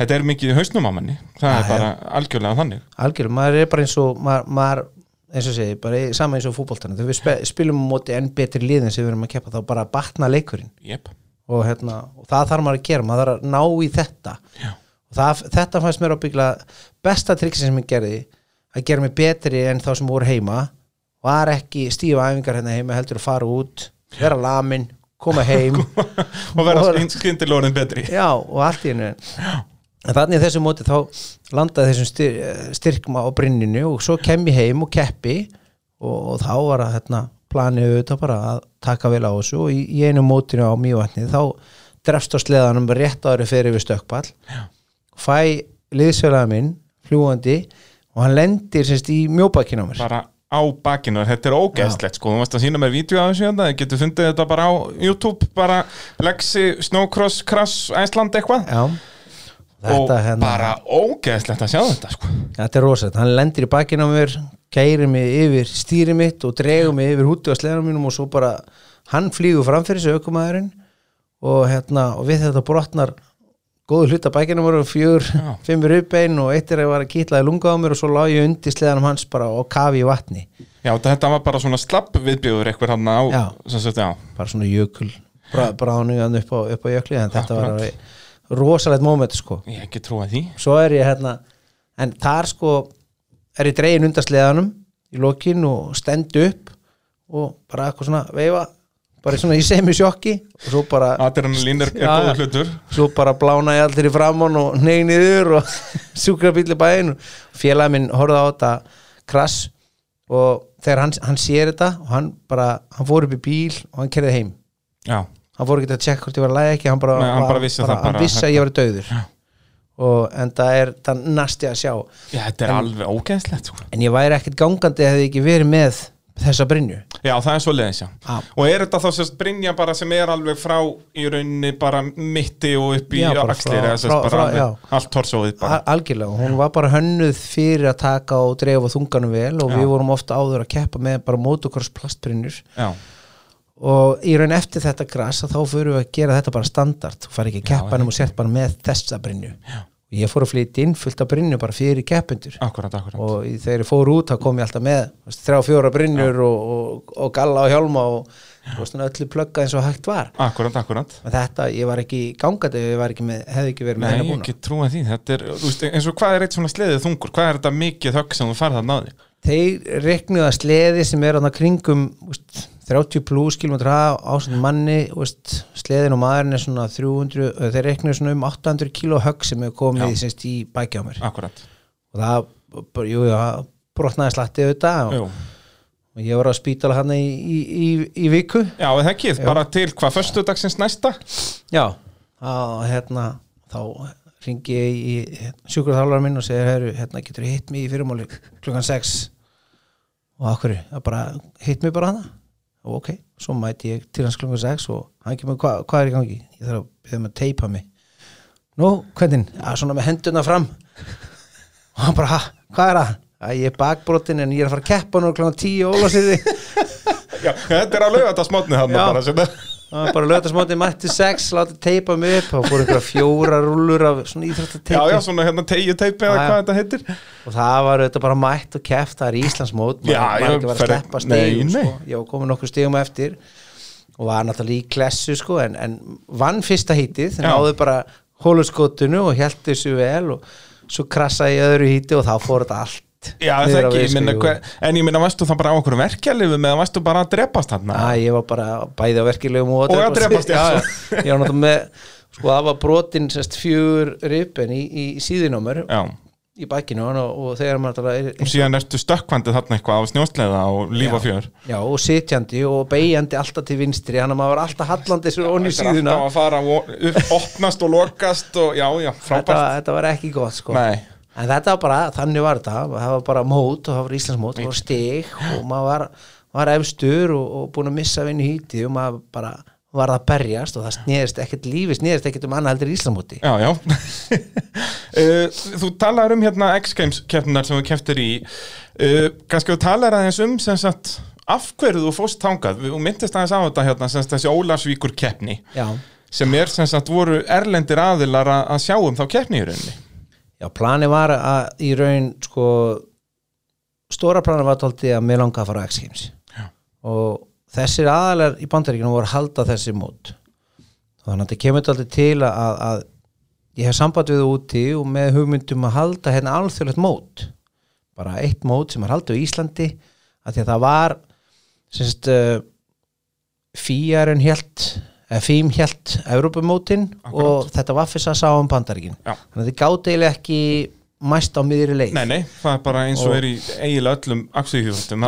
þetta er mikið hausnum á manni. Það er Já, bara algjörlega þannig. Algjörlega, maður er bara eins og maður, maður eins og segi, bara sama eins og fútboltana þegar við spilum á móti enn betri liðin sem við erum að keppa þá bara batna leikurinn. Jep, og, hérna, og það þarf maður að gera, maður þarf að ná í þetta. Já, og það, þetta fannst mér ábyggla besta triksi sem ég gerði að gera mig betri en þá sem voru heima. Var ekki stífa æfingar hérna heima heldur að fara út, vera lamin koma heim. Og vera orðin betri. Já, og allt í hennu en þannig í þessu móti þá landaði þessum styr, styrkma á brinninu og svo kem ég heim og keppi og, og þá var að hérna, planið auðvitað bara að taka vel á þessu og í, í einu mótinu á mývatni þá drefst á sleðanum rétt ári fyrir við stökkpall. Já. fæ liðsfélaga minn fljúandi og hann lendir semst í mjóbakinn á mér. Bara á bakinu, þetta er ógeðslegt sko, þú varst að sína mér vídeo af þessu hérna, þið getur fundið þetta bara á YouTube bara Lexi, Snowcross, Crash, Æsland eitthvað. Já, og þetta, hérna, bara ógeðslegt að sjá þetta sko. Þetta er rosalegt, hann lendir í bakinn á mér kærir mig yfir stýri mitt og dregur mig yfir húti á sleðanum mínum og svo bara hann flýgur framfyrir sig aukumæðurinn og hérna og við þetta brotnar góðu hluta bækinum voru fjör, Já. fimmur uppbein og eitt er að var að kýtlaði lunga á mér og svo lá ég undir sleðanum hans bara og kafi í vatni. Já, þetta var bara svona slapp viðbjöður eitthvað hann á, Já. sagt, já. Bara svona jökul bráðnugan upp á, upp á jökli en þetta var alveg rosalegt moment sko. Ég ekki trúið því. Svo er ég hérna en þar sko er ég dregin undan sleðanum í lokin og stend upp og bara eitthvað svona veifa bara svona í semi sjokki og svo bara, Adrenalín er, er já. hlutur. Svo bara blána ég allir í framann og neyg niður og sjúkra bíli bæinn. Og félagi minn horfði á þetta krass og þegar hann, hann sér þetta og hann bara, hann fór upp í bíl og hann kerði heim. Já, hann fór ekki að tjekka hvort ég var að læga ekki hann bara, Nei, hann bara vissi það hann bara, vissi að ég var döður Já. og en það er það næsti að sjá já þetta er alveg ógeðslegt sko. en ég væri ekkert gangandi hefði ég ekki verið með þessa brinju Já, það er svo leiðis, já Já. Og er þetta þá sérst Brynja bara sem er alveg frá í rauninni bara mitti og upp í bara axlir bara allt torsóið bara Al- algjörlega, hún var bara hönnuð fyrir að taka og dreifa þunganum vel og Já. við vorum ofta áður að keppa með bara motocross plastbrinnur Já, og í raun eftir þetta gras að þá fyrir við að gera þetta bara standard. Þú fari ekki að Já, keppa nema og sért bara með þessa brinju og ég fór að flytja inn fullt af brinju bara fyrir keppendur. Akkurat, akkurat. Og þegar ég fór út þá kom ég alltaf með þrjá fjóra brinnur og, og, og galla og hjálma og svona öllu plugga eins og hægt var. Akkurat, þetta, ég var ekki gangandi ef ég ekki með, hefði ekki verið með Nei, hennar ég búna ekki trúið því. Þetta er, veist, eins og hvað er eitt svona sleðið þungur? Hvað er þetta mikið högg sem þú farið að náði þeir reknuðu að sleði sem er þarna kringum úst, 30 plus kilometra ásend manni úst, sleðin og maðurinn er svona 300, ö, þeir reknuðu svona um 800 kilo högg sem er komið semst, í bækja á mér. Akkurat. Og það, jú, já, brotnaði slatti auðvitað og, og ég var á spítala hann í, í, í, í viku. Já, eða ekki, bara til hvað, föstudagsins næsta? Já, þá hérna þá ringi ég í sjúkurþálar minn og segir, hérna getur hitt mig í fyrirmáli klukkan 6 og okkur, það bara hitt mig bara hana og ok, svo mæti ég til hans klukkan 6 og hann kemur, hva, hvað er í gangi? Ég þarf að byrja með að teipa mig. Nú, hvernig, já, svona með hendurna fram. Og hann bara, ha, hvað er það? að ég er bakbrotin en ég er að fara að keppa nú klukkan 10 og ólasýði Já, þetta er að lauga þetta smátni þarna Já. Það var bara lögðarsmátti mætti sex, látið teipa mig upp og fór einhverja fjóra rúllur af svona Já, íþróttateipi já, svona hérna tegju teipi eða Já, já. hvað þetta heitir og það var auðvitað bara mætt og keft það er Íslandsmót, maður Já, já, ekki var að sleppa stegum sko. var komin nokkur stegum eftir og var náttúrulega í klessu sko, en, en vann fyrsta hítið Já. náðu bara hóluskotinu og held þessu vel og svo krassaði í öðru híti og þá fór þetta allt Já, það ekki, ég minna, hver, en ég minna, varstu það bara á okkur verkjalifu með að varstu bara að drepast þarna? Æ, ég var bara bæði á verkilegum og, Og að drepast, já. já, já. Ég var náttúrulega með sko það var brotin sérst fjögur ripen í, í síðinómer Já, í bakkinu og, og þegar maður náttúrulega og er, síðan ertu stökkvandið þarna eitthvað á snjósleða og líf og fjör. Já, og sitjandi og beigjandi alltaf til vinstri hann að maður var alltaf hallandi sér onni Þetta er síðuna. alltaf að fara og opnast og lokast og já, já, þetta, frábært þetta var ekki gott sko. Nei, en þetta var bara, þannig var þetta. Það var bara mót og það var Íslandsmót það var stig og maður var, var efstur og, og búin að missa vinnu híti og maður bara var að berjast og það snerist ekkert lífi, snerist ekkert um annað heldur Íslandsmóti já, já. Uh, Þú talaður um hérna X-Games keppnar sem þú keftir í. Uh, kannski þú talaður aðeins um sem sagt, af hverju þú fóst Við- þú myndist aðeins á þetta hérna sem sagt, þessi Ólafsvíkur keppni já, sem er sem sagt voru erlendir aðilar að, að sjá um þá keppni í rauninni já, plani var að í raun sko stóra plani var tólti að mér langa að fara á X-Games og þessir aðalar í bandaríkinu voru að halda þessi mót. Þannig að þetta kemur tólti til að, að, ég hef samband við það úti og með hugmyndum að halda hérna alþjóðlegt mót. Bara eitt mót sem er haldið á Íslandi að því að það var semst uh, fíjarinn helt FIM hjælt Evrópumótin og þetta var fyrst að sá um bandaríkin. Þannig að þið gátt eiginlega ekki mæst á miðri leið. Nei, nei, það er bara eins og, Og- er í eiginlega öllum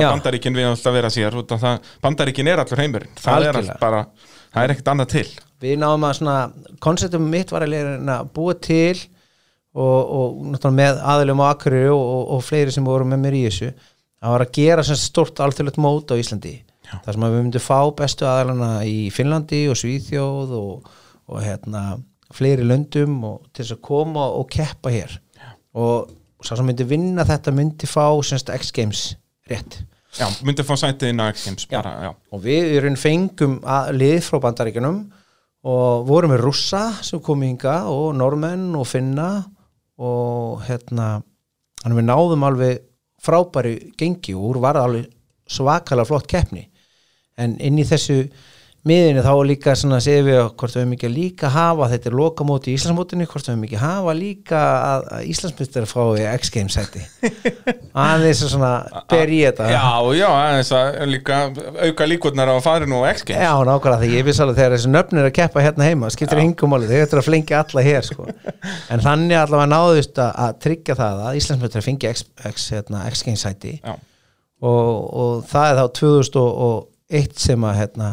Já. bandaríkin við alltaf vera sér, bandaríkin er allur heimurinn, það er bara, það er ekkert annað til. við náðum að svona konceptum mitt var að að búa til og, og náttúrulega með aðilum á Akureyri og, og, og fleiri sem voru með mér í þessu. Það var að gera sem stort alþjóðlegt mót á Íslandi. Þar sem við myndum fá bestu aðilana í Finnlandi og Svíþjóð og, og hérna fleiri löndum og til þess að koma og keppa hér. Og sá sem myndi vinna þetta myndi fá semst X Games rétt. Já, myndið fá sætið inn á X-Games Já. bara, já. og við í raun fengum lið frá bandaríkjunum og vorum með rússa sem kom hinga og normenn og finna og hérna við náðum alveg frábæri gengi og úr var alveg svakalega flott keppni en inn í þessu miðinu þá líka svona séum við hvort við höfum ekki líka hafa þetta er lokamóti í Íslandsmótinu hvort við höfum ekki hafa líka að, að Íslandsmyndir fái X-Games sæti. Aðeins að svona ber í þetta. Já, já, aðeins að líka auka líkurnar á að fara nú á X-Games. Já, nákvæmlega því ég viss alveg þegar þessi nöfn er að keppa hérna heima, skiptir hingum máli, þeir ættir að flengja alla hér sko. en þannig allavega náðust að, að tryggja það að Íslandsmyndir fengi X, X, hérna, X-Games sæti. Já, og, og 2001 sem að hérna,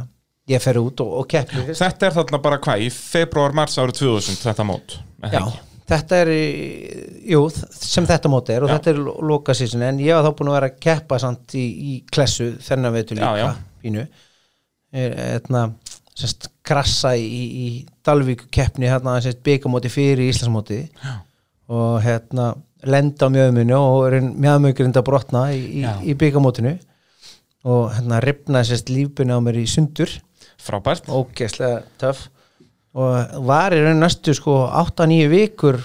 ég fer út og, og keppi þetta er þarna bara hvað, í februar, mars árið 2000, þetta mót. Já, þetta er jú, sem þetta móti er og Já. þetta er loka sísun en ég var þá búin að vera að keppa samt í, í klessu þennan veitur líka pínu er, etna, sest, krassa í, í Dalvík keppni hérna sest, byggamóti fyrir Íslandsmóti Já. og hérna lenda á mjöðmunu og mjöðmugrind að brotna í, í byggamótinu og hérna ripna sérst lífbunni á mér í sundur Frábært. ógeðslega töff og var í raun næstu sko 8-9 vikur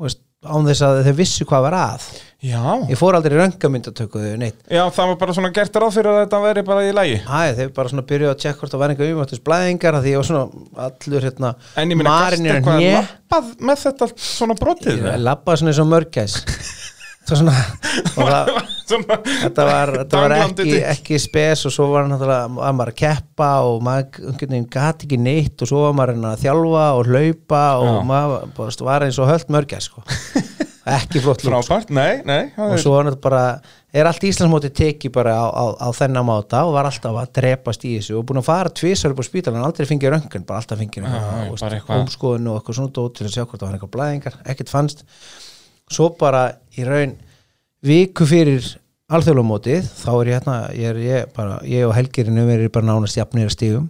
veist, án þess að þau vissu hvað var að Já. ég fór aldrei röngamyndatökuðu neitt Já, það var bara svona gert ráð fyrir að þetta veri bara í lægi. Æ, þeir bara svona byrjuðu að tjekka hvort það var einhver umvættis blæðingar því ég var svona allur hérna En ég minna, er eitthvað lappað með þetta svona brotið? ég labbaði svona eins og mörgæs svona það, þetta var, þetta var ekki, ekki spes og svo var náttúrulega var maður að keppa og maður gat ekki neitt og svo var maður að að þjálfa og hlaupa og Já. maður bara var eins og höld mörgæs sko. ekki flott lúk Frábært, nei, nei. og er- svo var náttúrulega bara er allt Íslandsmóti tekið bara á, á, á þennan máta og var alltaf að drepast í þessu og búin að fara tvisar upp á spítalan aldrei fengið röngun, bara alltaf fengið eitthvað- umskoðun og eitthvað svona dót til að sjá hvort það var eitthvað blæðingar, ekkert fannst svo bara í raun viku fyrir alþjóðlumótið þá er ég hérna, ég, er, ég, bara, ég og Helgirinu verið bara nánast jafnir að stígum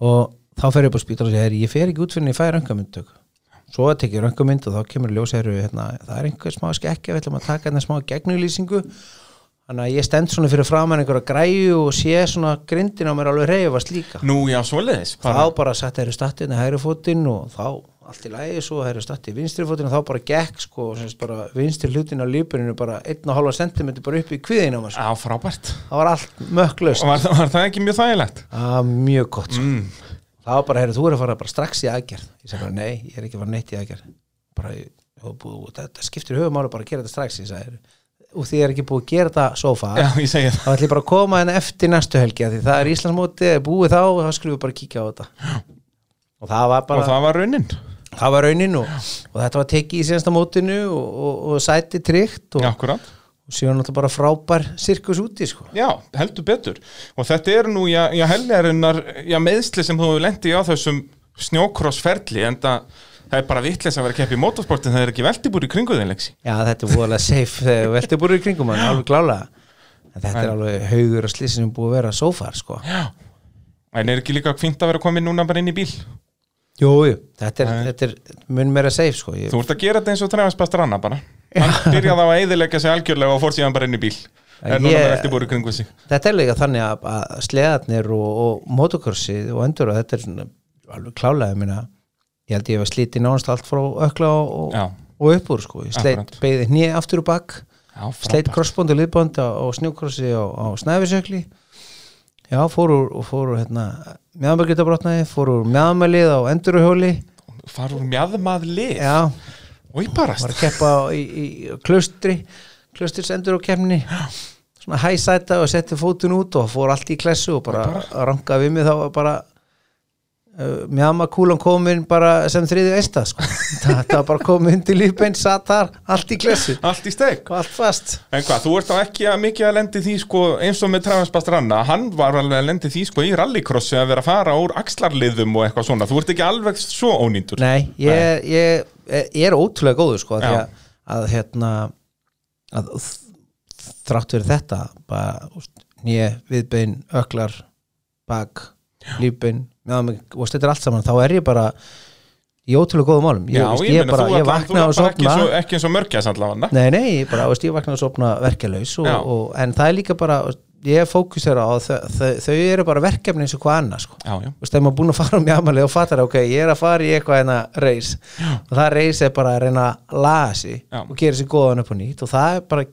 og þá fer ég upp á spítal og segir ég fer ekki út fyrir en ég fæ röngamyndtök svo tekið röngamynd og þá kemur ljós heru, hérna, það er einhver smá skekkja við ætlum að taka hérna smá gegnulýsingu. Þannig að ég stend svona fyrir framann einhverja græju og sé svona grindin á mér alveg reyfast líka. Nú, já, svoleiðis. þá bara sett þeirri stattin að hægri fótinn og þá allt í lægi svo hægri stattin vinstri fótinn og þá bara gekk sko bara vinstri hlutin á lípuninu bara 1,5 cm bara upp í kviðin á mér sko. Já, frábært. það var allt mökklaust Og var, var það ekki mjög þægilegt? það var mjög gott sko. Mm. það var bara, heyrðu, þú er að fara bara strax í aðgerð ég sagði bara, nei, ég er ekki að fara neitt í aðgerð bara, búið, þetta skiptir höfumáli bara að gera þetta strax ég sagði, og því ég er ekki búið að gera þetta svo far það. þá ætlum ég bara að koma en eftir næstu helgi því það er Íslandsmóti, er búið þá og þá skulum við bara kíkja á þetta og það var bara, Og það var raunin. Það var raunin og, og þetta var tekið í síðansta mótinu og, og, og sæti tryggt og, síðan náttúrulega bara frábær sirkus úti sko. Já, heldur betur. Og þetta er nú, já, já helgarinnar, já, meðsli sem þú lendi á þessum snjókrossferli, en það, það er bara vitleis að vera að keppa í motorsportin, það er ekki veltibúr í kringu þeim, Lexi. já þetta er voðalega safe þegar veltið búið í kringum hann, alveg klálega en þetta er En- alveg haugur og slísi sem búið að vera so far sko. Já. En er ekki líka fínt að vera komin núna bara inn í bíl? Jú, jú, þetta er, þetta er mun meira safe sko. ég, Þú ert að gera þetta eins og trefast bara stranna bara. Hann byrjaði á að eyðilegja sig algjörlega og fór síðan bara inn í bíl. En Er núna ég- með veltibúr í kringu sig. þetta er líka þannig að, að sleðarnir og, og motokursið og endur og þetta er alveg klálega minna, ég held ég hef slítið nánast allt frá ökla og, og, Já, og upp úr sko. ég sleit beigði hnið aftur og bakk sleit frábært. krossbónd og liðbónd á, á, á snæfisökli já, fór úr, og fór úr hérna, mjöðmælgitabrotnaði, fór úr mjöðmælið á endurhjóli Far úr mjadmað lið. já, Og í barast. var að keppa í, í klaustri klaustris endur á keppni svona hæsæta og setti fótun út og fór allt í klessu og bara, bara. rangaði við mig þá bara mjama kúlan komin bara sem þriði eista sko. var bara komin til lífbein satt þar, allt í klessu. Allt í steik. Og allt fast. En hvað, þú ert þá ekki að mikið að lendi því sko, eins og með Travis Bastranna, hann var alveg að lendi því sko í rallycrossi að vera að fara úr axlarliðum og eitthvað svona, þú ert ekki alveg svo ónýndur Nei, ég, ég, ég er ótrúlega góður sko, að, að hérna að þrátt fyrir þetta bara, nýja, viðbein, öklar bak, lífbein og þetta er allt saman, þá er ég bara í ótrúlega góðum málum. Ég, Já, veist, ég, ég, bara, ég er og sopna svo, ekki eins og mörgjas allavega. Nei, nei, ég bara, veist, að sopna verkjalaus og, Já. og, en það er líka bara ég fókusera á þau, þau, þau eru bara verkefni eins og hvað annað sko. Þegar maður búin að fara um jámalið og fattar ok, ég er að fara í eitthvað hérna reis. Og það reis er bara að reyna að laga sig Já. og gera sig góðan upp og nýtt. Og það er bara,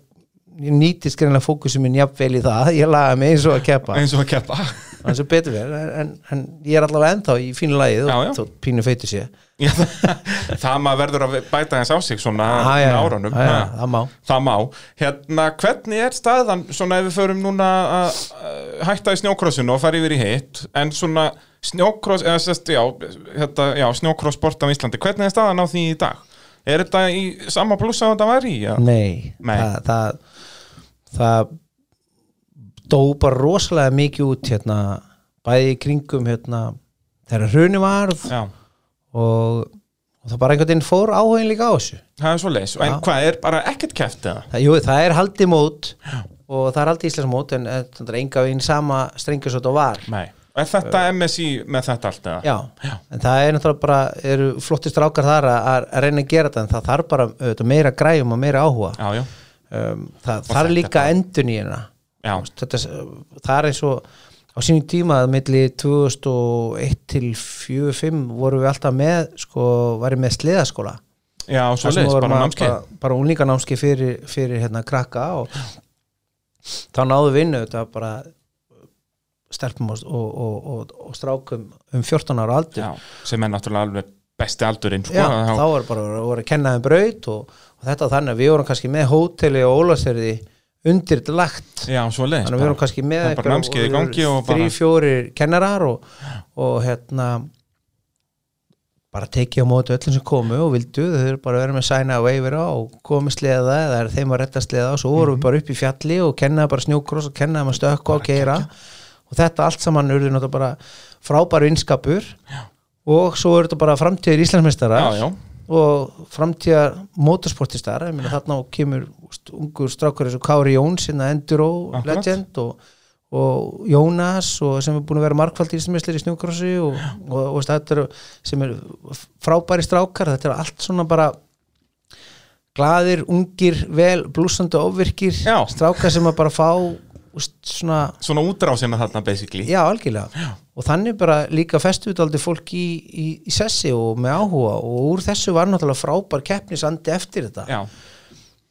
ég nýtist greinlega fókusum minn jafnvel í það, ég laga mig eins og að keppa. Eins og að keppa þannig sem betur verð, en, en ég er allavega ennþá í fínu lagið og þó pínu feitur sé Já, það maður verður að bæta eins á sig svona með árunum já, já, það má Það má. Hérna, hvernig er staðan, svona ef við förum núna að hætta í snjókrossinu og fara yfir í hitt, en svona snjókross, eða sérst, já, hérna, já, snjókrosssport á Íslandi, hvernig er staðan á því í dag? Er þetta í sama plussa að þetta var í? Nei, Nei. Það, það, það dó bara rosalega mikið út hérna, bæði í kringum hérna, þegar hruni varð Já, og, og það bara einhvern veginn fór áhugin líka á þessu það er svo leis. En Já. hvað, er bara ekkert keft eða? jú, það er haldið mót og það er haldið íslensk mót en eh, það er enga veginn sama strengur svo þetta var Nei. Er þetta MSI með þetta allt eða? Já, Já. en það er náttúrulega bara eru flottir strákar þar að, að reyna að gera þetta en það þarf bara auðvitað, meira græjum og meira áhuga Já, já, um, það þarf þetta líka bara- endun í hérna já, þetta, það er eins og á sínum tíma að milli 2001 til 2005 vorum við alltaf með sko, varum með sleðaskóla já, svo leis, bara námskeið. bara, bara unlinganámski fyrir, fyrir hérna krakka og þá náðu vinnu þetta bara stelpum og, og, og, og, strákum um 14 ára aldur Já, sem er náttúrulega alveg besti aldurinn, sko. Já, þá- þá var bara að kenna þeim braut og, þetta þannig að við vorum kannski með hóteli og ólasverði undir þetta lagt Já, svo leis. þannig að við erum kannski með það bara námskeið í gangi og bara- þrý, fjórir kennarar og, og hérna bara tekið á móti öllum sem komu og vildu, þau eru bara að vera með sæna og veifira og komu sleða eða þeim að retta sleða og svo vorum Mhm. við bara upp í fjalli og kennaði bara snjókross og kennaði maður stökku og keira og þetta allt saman urðu náttúrulega bara frábæru innskapur já. og svo eru þetta bara framtíðir já, og framtíðar motorsportistar ég meina þarna kemur ungur strákur eins og Kári Jóns hérna Enduro Akkurat. Legend og, og Jónas og sem er búin að vera markvald íslamislir í snjókrossi og, og, og þetta eru sem er frábæri strákar þetta er allt svona bara glaðir, ungir, vel blúsandi ofvirkir, Já. strákar sem að bara fá úst, svona svona útrásina þarna basically. Já, algjörlega. Og þannig bara líka festuðaldi fólk í, í, í sessi og með áhuga og úr þessu var náttúrulega frábær keppnisandi eftir þetta. Já,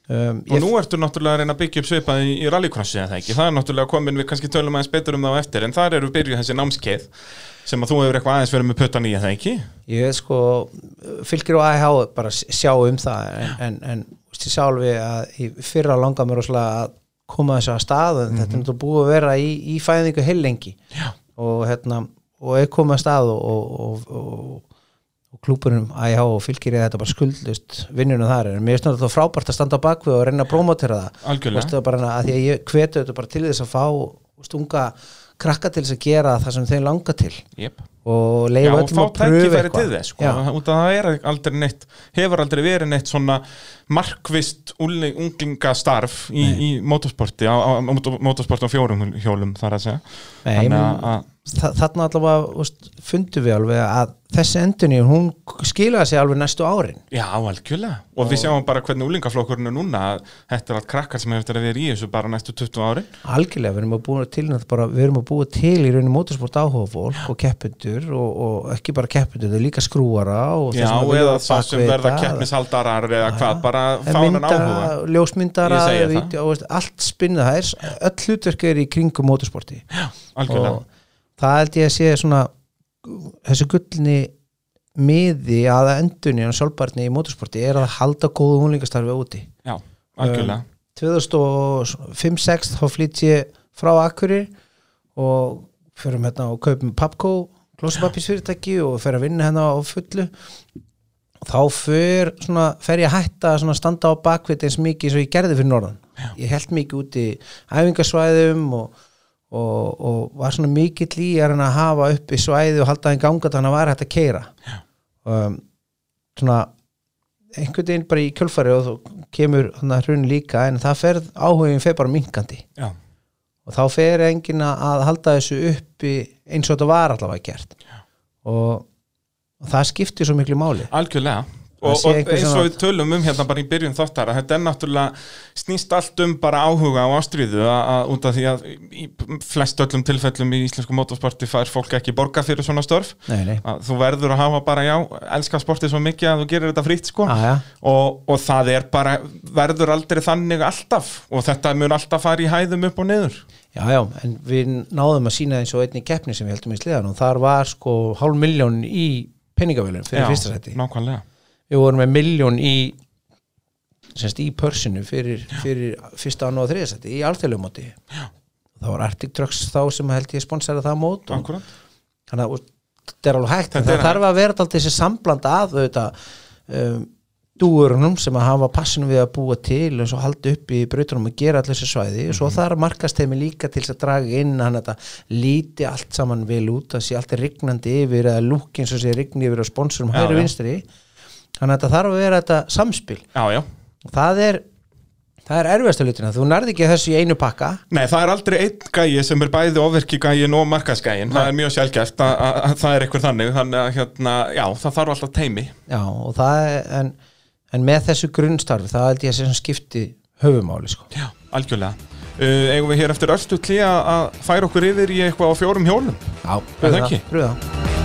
Um, og nú ertu náttúrulega að reyna að byggja upp svipað í, í rallycrossi eða ekki, það er náttúrulega komin við kannski tölum aðeins betur um það á eftir, en þar eru byrjuð þessi námskeið sem að þú hefur eitthvað aðeins verið með puttan í eða ekki Ég sko, fylgir og AIH bara sjá um það en, en, en alveg að fyrra langar mér rosalega að koma þessu að stað en þetta er náttúrulega búið að vera í, í fæðingu heilengi Já. og hérna og er komið að stað og, og, og, og, og klúburum AIH og fylgir ég þetta bara skuldlust vinnunum þar en mér finnst þetta frábært að standa á bakvið og reyna að promotera það Algjörlega. Veistu, bara, að því að ég hvetu þetta bara til þess að fá veist, unga krakka til þess að gera það sem þeir langa til. Yep. og og öllum að pröfu eitthvað. sko, það er aldrei neitt hefur aldrei verið neitt svona markvist ungli- unglingastarf í, í motorsporti á, á, á motor- motorsporti á fjórum hjólum þar að segja. Nei, Þannig að- þarna allavega fundum við alveg að þessi endunni hún skilaði sig alveg næstu árin. Já, algjörlega. Og við sjáum bara hvernig úlingaflokkurinn er núna að þetta er allt krakkar sem hefur vera í þessu bara næstu 20 ári algjörlega, við erum að búa til bara, við erum að búa til í rauninni motorsport áhuga fólk og keppundur og, og ekki bara keppundur, þau líka skrúara og Já, eða það sem verða keppnishaldarar eða hvað, bara fánan áhuga. ljósmyndara og allt er öll hlutverk er í kringum motorsporti. Algjörlega, og það held ég að sé svona þessu gullni miði að endunni og sjálfbarni í motorsporti er að halda góðu húnlingastarfi úti. Já, algjörlega. 2005-06 þá flytt ég frá Akkurir og fyrir hérna og kaupum Papco klósipappisfyrirtæki og fer að vinna hérna á fullu. Þá fer, svona, fer ég að hætta að standa á bakvið eins mikið eins og ég gerði fyrir norðan. Já. ég held mikið út í æfingasvæðum og, og, og var svona mikill í að hafa upp í svæði og halda það í ganga þannig að var hægt að keira um, svona einhvern veginn bara í kjölfari og þá kemur hrun líka en það fer áhugin fer bara minkandi Já. og þá fer enginn að halda þessu uppi eins og þetta var allavega gert. Og, og það skiptir svo miklu máli. Algjörlega. Það og, og eins og við tölum um hérna bara í byrjun þáttar að þetta er náttúrulega snýst allt um bara áhuga á ástriðu að, út af því að í flest öllum tilfellum í íslensku motorsporti fær fólk ekki borga fyrir svona störf nei, nei. að þú verður að hafa bara já, elska sportið svo mikið að þú gerir þetta frýtt sko Ah, ja. og, og það er bara verður aldrei þannig alltaf og þetta mun alltaf fara í hæðum upp og niður Já, já, en við náðum að sína eins og einni keppni sem við heldum í sliðan og þar var sko hálf miljón í penningavölun fyrir Já, fyrsta seti. nákvæmlega Við vorum með miljón í semst í pörsinu fyrir, fyrir fyrsta annað og þriða seti í alþjóðlumóti. Það var Arctic Trucks þá sem held ég sponsera það mót og þannig að þetta er alveg hægt. Það þarf að vera alltaf þessi sambland að auðvitað um, dúurunum sem að hafa passinu við að búa til og svo halda upp í brautunum og gera allir þessi svæði og svo þar markast þeim líka til að draga inn hann þetta líti allt saman vel út það sé allt er rignandi yfir eða lúk eins og sé rigni yfir á sponsorum Já, hægri já. Þannig að þetta þarf að vera þetta samspil Já, já og það er það er erfiðasta hlutina, þú nærði ekki þessu í einu pakka Nei, það er aldrei einn gæi sem er bæði ofverkigægin og markaðsgægin, það er mjög sjálfgeft að, að, að það er eitthvað þannig, þannig að hérna, já, það þarf alltaf teimi. já, og það er en, en með þessu grunnstarfi, það held ég að sem skipti höfumáli sko. Já, algjörlega. Uh, eigum við hér eftir öllu klí að færa okkur yfir í eitthvað á fjórum hjólum. Já, það ekki? pröfa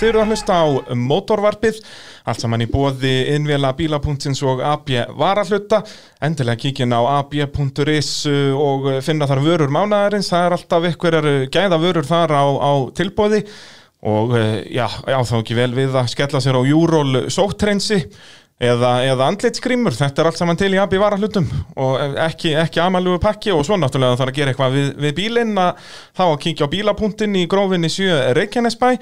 Þið eru að hlusta á mótorvarpið, allt saman í bóði innvela bíla.ins og AB varahluta. Endilega kíkin á ab.is og finna þar vörur mánaðarins. Það er alltaf ykkur gæða vörur þar á, á tilbóði og eh, já, já, þá ekki vel við að skella sér á Júról sóttrensi eða, eða andlitsgrímur. Þetta er allt saman til í AB varahlutum og ekki, ekki amalugu pakki og svo náttúrulega þarf að gera eitthvað við, við bílinn að þá að kíkja á bíla.in í grófinni 7 Reykjanesbæ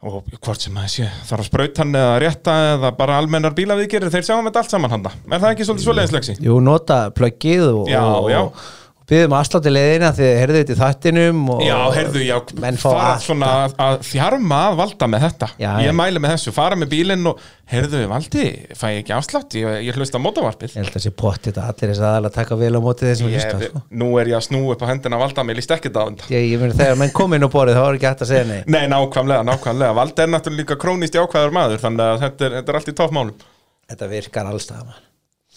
og hvort sem maður sé þarf að hann eða rétta eða bara almennar bílaviðgerir þeir sjáum þetta allt saman handa er það ekki svolítið svoleiðislexi? Jú, nota plöggið og, Já, og, já. og, og byggðum aðslátti leiðina því heyrðu þetta í þættinum og, Já, heyrðu, já, fara svona að, að þjarma að valda með þetta. Já, ég já. mæli með þessu, fara með bílinn og heyrðu, valdi, fæ ég ekki afslátt? Ég, ég hlusta á mótavarpið. Ég held að það sé pott þetta allir þess aðalega taka vel á móti þessum hlusta sko. nú er ég að snú upp á hendina að valda, mér líst ekkert á þetta. Ég, ég meni þegar menn kom inn á borðið þá var ekki hægt að segja nei Nei, nákvæmlega, nákvæmlega, valdi er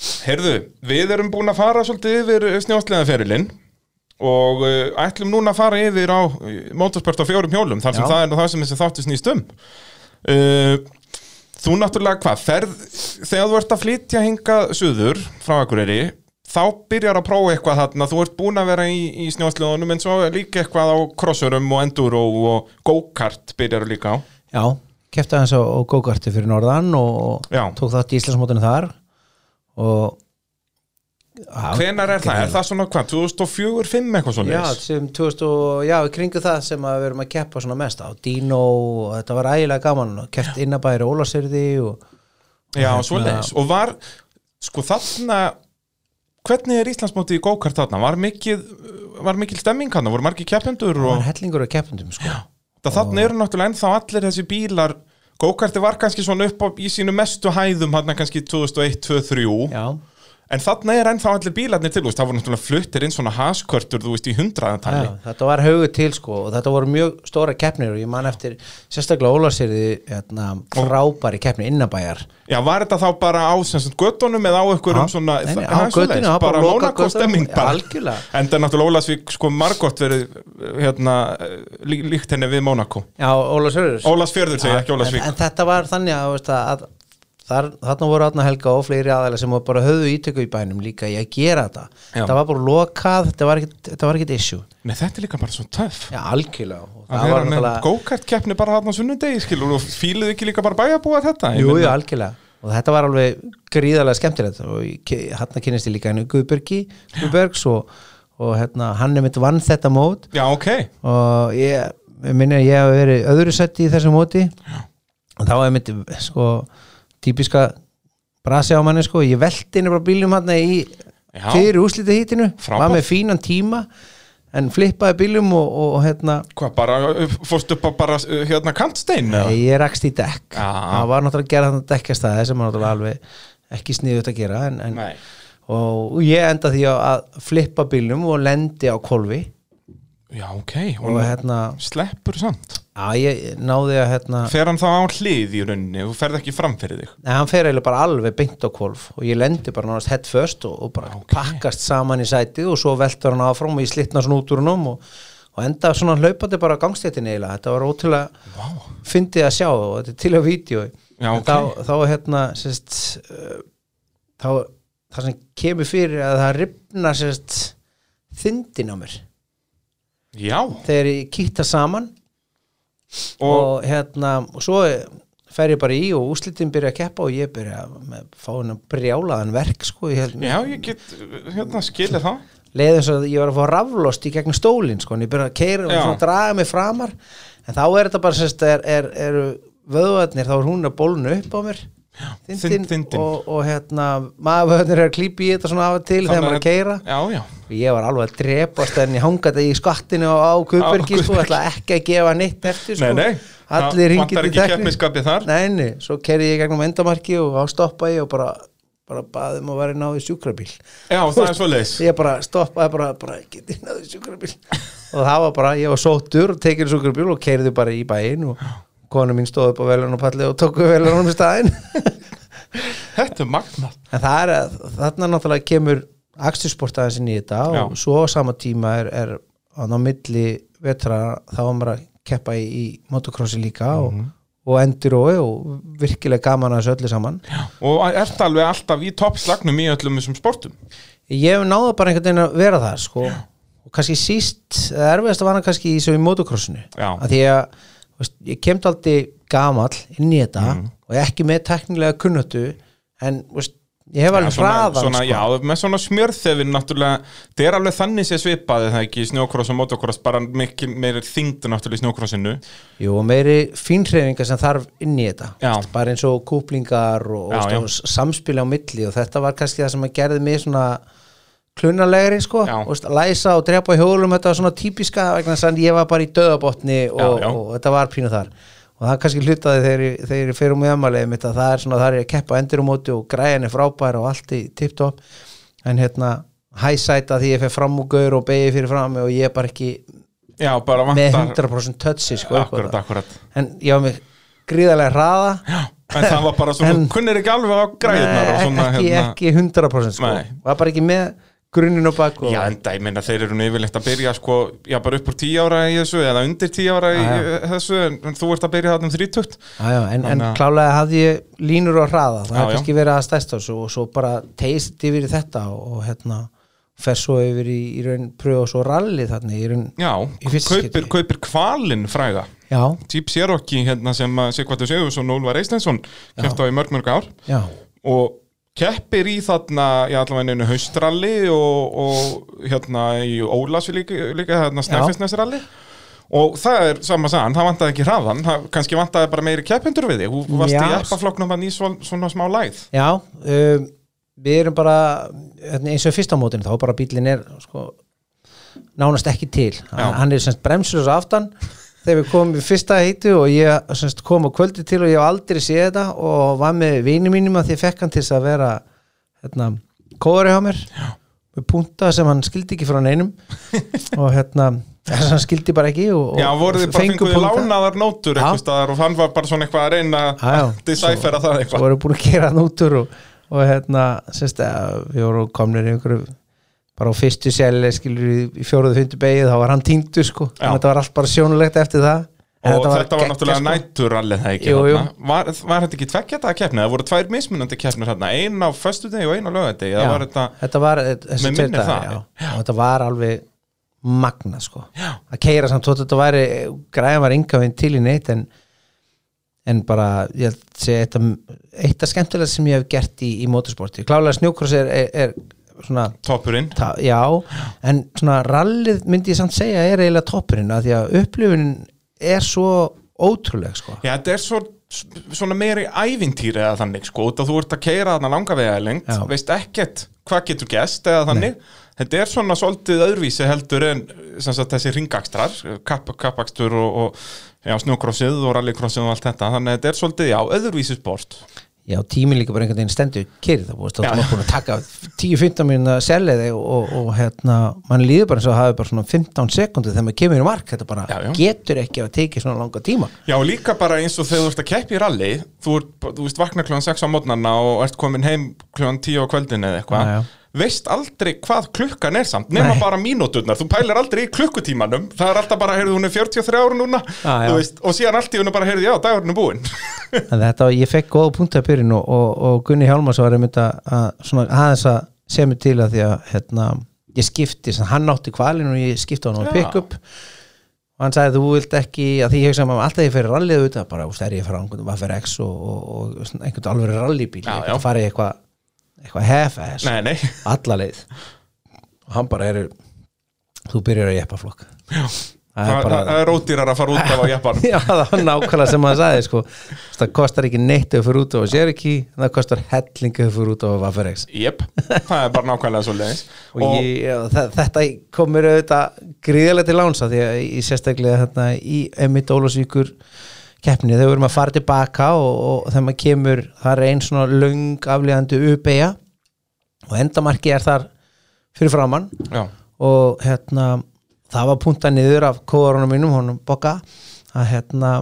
að er, er. Heyrðu, við erum búin að fara svolítið yfir snjósleðaferilinn og uh, ætlum núna að fara yfir á uh, motorsport á fjórum hjólum þar sem Já. það er það sem þessi þáttu snýst um uh, Þú náttúrulega hvað, ferð þegar þú ert að flytja hinga suður frá Akureyri þá byrjar að prófa eitthvað þarna þú ert búin að vera í, í snjósleðunum en svo líka eitthvað á crossurum og enduro og go-kart byrjar líka á Já, kefti aðeins á, gókarti fyrir norðan og Já. tók þátt í Íslandsmótinu þar og Já, Hvenar er það? Er það svona hvað, 2004-2005 eitthvað svona? Já, sem 2000 og, já, kringu það sem við erum að keppa svona mest á Dino og þetta var ægilega gaman og keppt innabæri Ólasyrði og Já, Hérna- svoleiðis og var, sko þarna hvernig er Íslandsmótið í go-kart þarna? Var mikið, var mikil stemming hann? Voru margir keppendur það var og hellingur af keppundum sko. það þarna eru náttúrulega ennþá allir þessi bílar go-karti var kannski svona upp á í sínu mestu hæðum hann kannski 2001, 2003 Já, en þarna er ennþá allir bílarnir til það voru náttúrulega fluttir inn svona haskörtur þú veist í hundraðantali já, þetta var haugu til sko og þetta voru mjög stóra keppnir og ég man eftir sérstaklega Ólasyrði hérna, frábæri keppni innabæjar. Já, var þetta þá bara á göttunum eða á einhverjum svona nei, nei, það á var bara bara lokað Monaco götunum. stemming Já, bara. Algjörlega. En það er náttúrulega Ólasvík sko margótt verið hérna, lí, líkt henni við Monaco Já, Ólasyrður Ólasfjörður segja ekki en, Ólasvík en þar, þarna voru Átna Helga og fleiri aðæla sem bara höfðu ítöku í bænum líka í að gera þetta. Já. þetta var bara lokað, þetta var ekkit issue. Nei, þetta er líka bara svo töff. Já, algjörlega. Það var náttúrulega go-kart keppni bara þarna á sunnudegi skilur og fíluðu ekki líka bara bæjabúa þetta Ég Jú, algjörlega. Og þetta var alveg gríðarlega skemmtilegt. Og hann kynist ég líka henni Guðbergi Guðbergs og, og hérna, hann er mitt vann þetta mót. Já, ok. Og ég ég minni að ég hef verið öðru setti í þessu móti. Og þá er myndi sko típiska brasi á manni sko, ég velti inn bara bílum hann í fyrir úslita hítinu var með fínan tíma en flippaði bílum og, og, og hérna Hvað, bara, fórstu upp á bara uh, hérna kantstein? Nei, ég rakst í dekk. Það var náttúrulega að gera þannig dekkjastæði sem var náttúrulega alveg ekki sniðut að gera en, en, og ég enda því að flippa bílum og lendi á kolvi Já, ok, og og hérna, sleppur samt að ég náði að hérna, Fer hann þá á hlið í rauninni og ferð ekki fram fyrir þig? Nei, hann fer eiginlega bara alveg beint á kolf og ég lendi bara náttúrulega head first og, og bara Ok. pakkast saman í sætið og svo veltur hann áfram og ég slitna svona út úr hann og, og enda svona hlaupandi bara á gangstéttin eiginlega, þetta var ótrúlega Vá, fyndið að sjá og þetta er til að vídeo. Já, ok. þá, þá hérna sérst, uh, þá það sem kemur fyrir að það ripna sérst þindin á mér. Já. Þegar ég kýtta saman Og, og hérna og svo fer ég bara í og úslitin byrja að keppa og ég byrja að fá hennar brjálaðan verk sko, ég held já, ég get hérna skilið það leið eins og ég var að fá raflost í gegnum stólinn sko, en ég byrja að keira og svona draga mig framar. En þá er þetta bara sérst er, er, er vöðvarnir, þá er hún að bólna upp á mér þindin, og, og hérna maðurvöðnir er að klípa í þetta svona af og til þegar maður er að keira Já, já. Og ég var alveg að drepast en ég hangaði í skattinu á Kuperki Á sko, ætla ekki að gefa neitt eftir sko. Nei, nei, allir ringið vantar til ekki tekni keppnisskapið þar. nei, nei, svo kerði ég í gegnum endamarki og á stoppa ég og bara, bara baðum að vera náðu sjúkrabíl. Já, það er svo leis ég bara stoppaði bara, bara geti náðu sjúkrabíl. Og það var bara, ég var sóttur og tekið sjúkrabíl og kerði bara í bæinn og konu mín stóð upp á velunarpalli og tók við velunum í staðinn. Þetta er magnað. En það er að þarna náttúrulega kemur akstursport aðeins inn í þetta Já. og svo á sama tíma er, er á milli vetra þá var maður að keppa í, í motocrossi líka og, og endurói og virkilega gaman að þessu öllu saman. Og ert alveg alltaf í toppslagnum í öllum þessum sportum? Ég hef náða bara einhvern veginn að vera þar sko. og kannski síst erfiðast að vana kannski í í motocrossinu. Já. að því að veist, ég kemt aldrei gamall inn í þetta og ég ekki með teknilega kunnötu en veist, ég hef alveg hraðan sko. Já, með svona smjörþefin náttúrulega Það er alveg þannig sé svipaði það ekki í snjókross og motocross bara mikil meiri þingdu náttúrulega í snjókrossinu Jú, og meiri fínhreyfingar sem þarf inn í þetta Já. bara eins og kúplingar og, Já, og, já. og samspili á milli og þetta var kannski það sem að gerði mig svona klunarlegri sko Já. og veist, læsa og drepa hjólum þetta var svona típiska ég var bara í döðabotni og, Já, já. og þetta var pínu þar og það kannski hlutaði þegar, þegar ég fyrir um mitt að það er svona það er að keppa endur um móti og græjan er frábær og allt í tipptopp en hérna hæsæta því ég fer fram úr gaur og begi fyrir fram og ég er bara ekki Já, bara með vantar 100% touchi sko, Akkurat, það. akkurat en ég var með gríðarlega hraða En það var bara svona, En- kunnir ekki alveg á græðunar og Nei, ekki, hérna ekki 100% sko. Nei. var bara ekki með grunninn og bak og Já, en það, ég meina, þeir eru nú yfirleitt að byrja sko, já, bara upp úr 10 ára í þessu eða undir 10 ára í Já, þessu en, þú ert að byrja þarna um 30 Já, já, en, en klálega hafði ég línur og hraða það já. kannski verið að stæsta og svo, og svo bara teist yfir þetta og, og hérna fer svo yfir í, í raun pröfa svo ralli þannig í raun Já, kaupir, kaupir kvalinn fræga. Já, Jeep Cherokee hérna sem Sigvartur Sigursson og Úlfar Eistensson kæft á í mörg mörg ár. Já, og keppir í þarna í allavega einu haustralli og, og hérna í Ólasvi líka, líka hérna Snæfisnesralli og það er sama sagan, það vantaði ekki hraðan það kannski vantaði bara meiri keppindur við þig. Þú varst Já. í eppafloknum hann í svo, svona smá læð já um, við erum bara hérna, eins og fyrsta mótinu þá bara bílinn er sko, nánast ekki til. Já. hann er semst bremsur svo aftan þegar við komum í fyrsta heitu og ég semst, kom á kvöldi til og ég hef aldrei séð þetta og var með vini mínum að því ég fekk hann til að vera hérna, kóðari hjá mér. Já. með punta sem hann skildi ekki frá neinum. Og hérna þess að hann skildi bara ekki og, Já, voruð þið bara fengu fenguði punkta. lánaðar nótur eitthvað staðar og hann var bara svona eitthvað að reyna að decipera það svo eitthvað vorum búin að gera hann úr og, og hérna, semst við vorum komnir í einhverju bara á fyrstu skilur í, fjóruðu fyndu begið þá var hann týndur sko Já. að þetta var allt bara sjónulegt eftir það En og þetta var, geggjað, náttúrulega sko. nætturallið það ekki Jú, jú. var, var þetta ekki tveggja þetta að keppni það voru tvær mismunandi keppnir hérna einn á föstudegi og einn á lögadegi Já, var þetta þetta var eh, minnir dagar, það. já. og þetta var alveg magna sko Já. að keira samt þótt þetta væri græðan var yngavinn til í neitt en, en bara ég held að segja eitt af skemmtilega sem ég hef gert í, í motorsporti klálega snjókross er, er, er svona toppurinn. ta, já, en svona rallið myndi ég samt segja er eiginlega toppurinn að því að upplifunin er svo ótrúleg sko. Já, þetta er svo, svona meiri ævintýri eða þannig, sko, að þú ert að keira þarna langa vega lengt, veist ekkert hvað getur gest eða þannig. Þetta er svona svolítið öðruvísi heldur en sagt, þessi ringakstrar kapp, kappakstur og, og snjókrossið og rallycrossið og allt þetta. Þannig þetta er svolítið, já, öðruvísi sport Já, tíminn líka bara einhvern veginn stendur kyrð það búist, Já. þú maður búin að taka 10-15 minna selliði og, og, og hérna mann líður bara eins og að hafi bara svona 15 sekundir þegar maður kemur í mark, þetta bara Já, já. getur ekki að tekið svona langa tíma Já, líka bara eins og þegar þú ert að keppi í rally þú, þú veist vakna kljóðan 6 á mótnarna og ert komin heim kljóðan 10 á kvöldin eða eitthvað. Veist aldrei hvað klukkan er samt nema Nei. bara mínúturnar, þú pælir aldrei í klukkutímanum. Það er alltaf bara, heyrðu, hún er 43 ára núna. Þú veist, og síðan allt í hún bara, heyrðu, já, dagurinn er búinn. En þetta, ég fekk góða punktu að byrjun og, og, og Gunni Hjálmars var einmitt að, að svona aðeins að segja mig til að því að hérna, ég skipti, hann átti kvalin og ég skipti hann á pick-up. Og hann sagði þú vilt ekki að því ég hugsa maður alltaf ég fyrir rallið auðvitað bara, úst, er ég og, og svona einhvern eitthvað half-ass. Nei, nei, alla leið. Og hann bara er þú byrjar að jeppa flokk. Það er er ódýrar að fara út af á Japan Já, það var nákvæmlega sem hann sagði sko. það kostar ekki neitt þú fyrir út á Cherokee en það kostar helling ef þú fyrir út á Vaffer X Jep, það er bara nákvæmlega svo leiðis og, ég, já, þetta komur auðvitað gríðilega til lánsa því að ég sérstaklega hérna, í Emmitt Ólafsvíkur keppni þegar við erum að fara tilbaka og, og þegar maður kemur það er einn svona löng aflíðandi uppeja og endamarki er þar fyrir framann Já, og hérna það var punta niður af kóðarunum mínum honum Bokka að hérna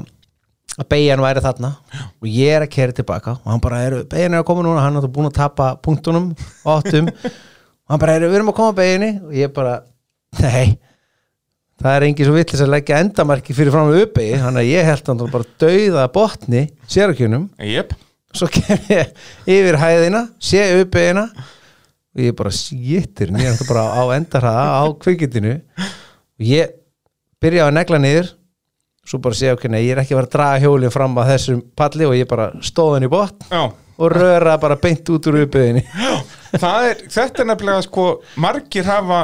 að beigjan væri þarna og ég er að kera tilbaka og hann bara er, beigjan er að koma núna? Hann er búin að tapa punktunum áttum. Og hann bara er, við erum að koma beginni og ég bara, nei það er engin svo vitlis að leggja endamarki fyrir fram með uppegi, þannig að ég held hann bara dauða botni sérakjunum jep. Svo kem ég yfir hæðina sé uppegina og ég bara sýttir mér bara á endarhaða á kvikindinu. Og ég byrja að negla niður svo bara segja ok, nei, ég er ekki að vera að draga hjólið fram að þessum palli og ég bara stóð hann í botn Já, og röra bara beint út úr uppeginni þetta er nefnilega sko, margir hafa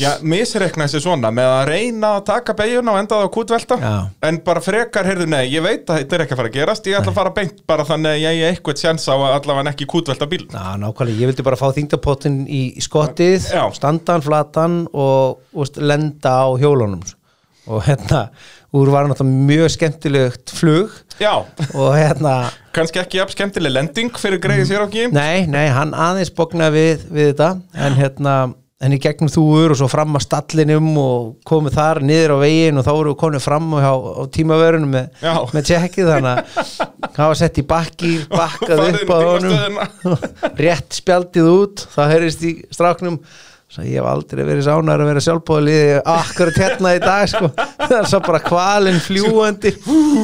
já, misreikna þessi svona með að reyna að taka beigjuna og enda það á kútvelta. Já. en bara frekar, heyrðu, nei, ég veit að þetta er ekki að fara að gerast, ég ætla að fara beint bara þannig að ég er eitthvað sjans á að allavega ekki kútvelta bíl Já, nákvæmlega, ég vildi bara fá þingdapottin í í skottið, Já. standan, flatan og úst, lenda á hjólunum og hérna úr var náttúrulega mjög skemmtilegt flug. Já, og hérna kannski ekki jafn skemmtileg lending fyrir greiði sér á ekki Nei, nei, hann aðeins bóknaði við, við þetta. En hérna en í gegnum þúur og svo fram að stallinum og komið þar niður á veginn og þá voru við komið fram á, á tímaverunum með, með tjekkið þannig að það var sett í bakki bakkað upp á honum. rétt spjaldið út það heyrist í stráknum. Svo ég hef aldrei verið sánar að vera sjálfbóðliði akkurat hérna í dag sko. Það er svo bara kvalinn fljúandi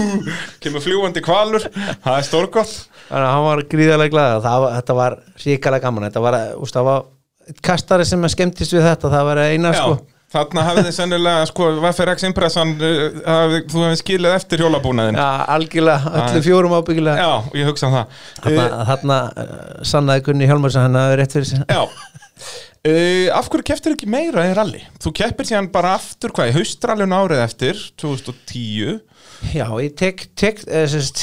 kemur fljúandi kvalur, það er stórgott. Þannig að hann var gríðarlega var- þetta var ríkalega gaman. Þetta var, úst, það var kastari sem skemmtist við þetta það var eina Já, sko. þarna hafið þið sennilega sko, FRX impressan uh, þú hefði skilið eftir hjólabúnaðin Já, algjörlega, öllu fjórum ábyggilega. Já, ég hugsa um það. Þarna, uh, þarna uh, sannaði Gunni Hjálmarsson hann hafi rétt fyrir sig. Já. Uh, Af hverju keftir ekki meira í rally? Þú keppir síðan bara aftur hvað, í haustrallun árið eftir 2010 Já, ég tek, tek uh, sest,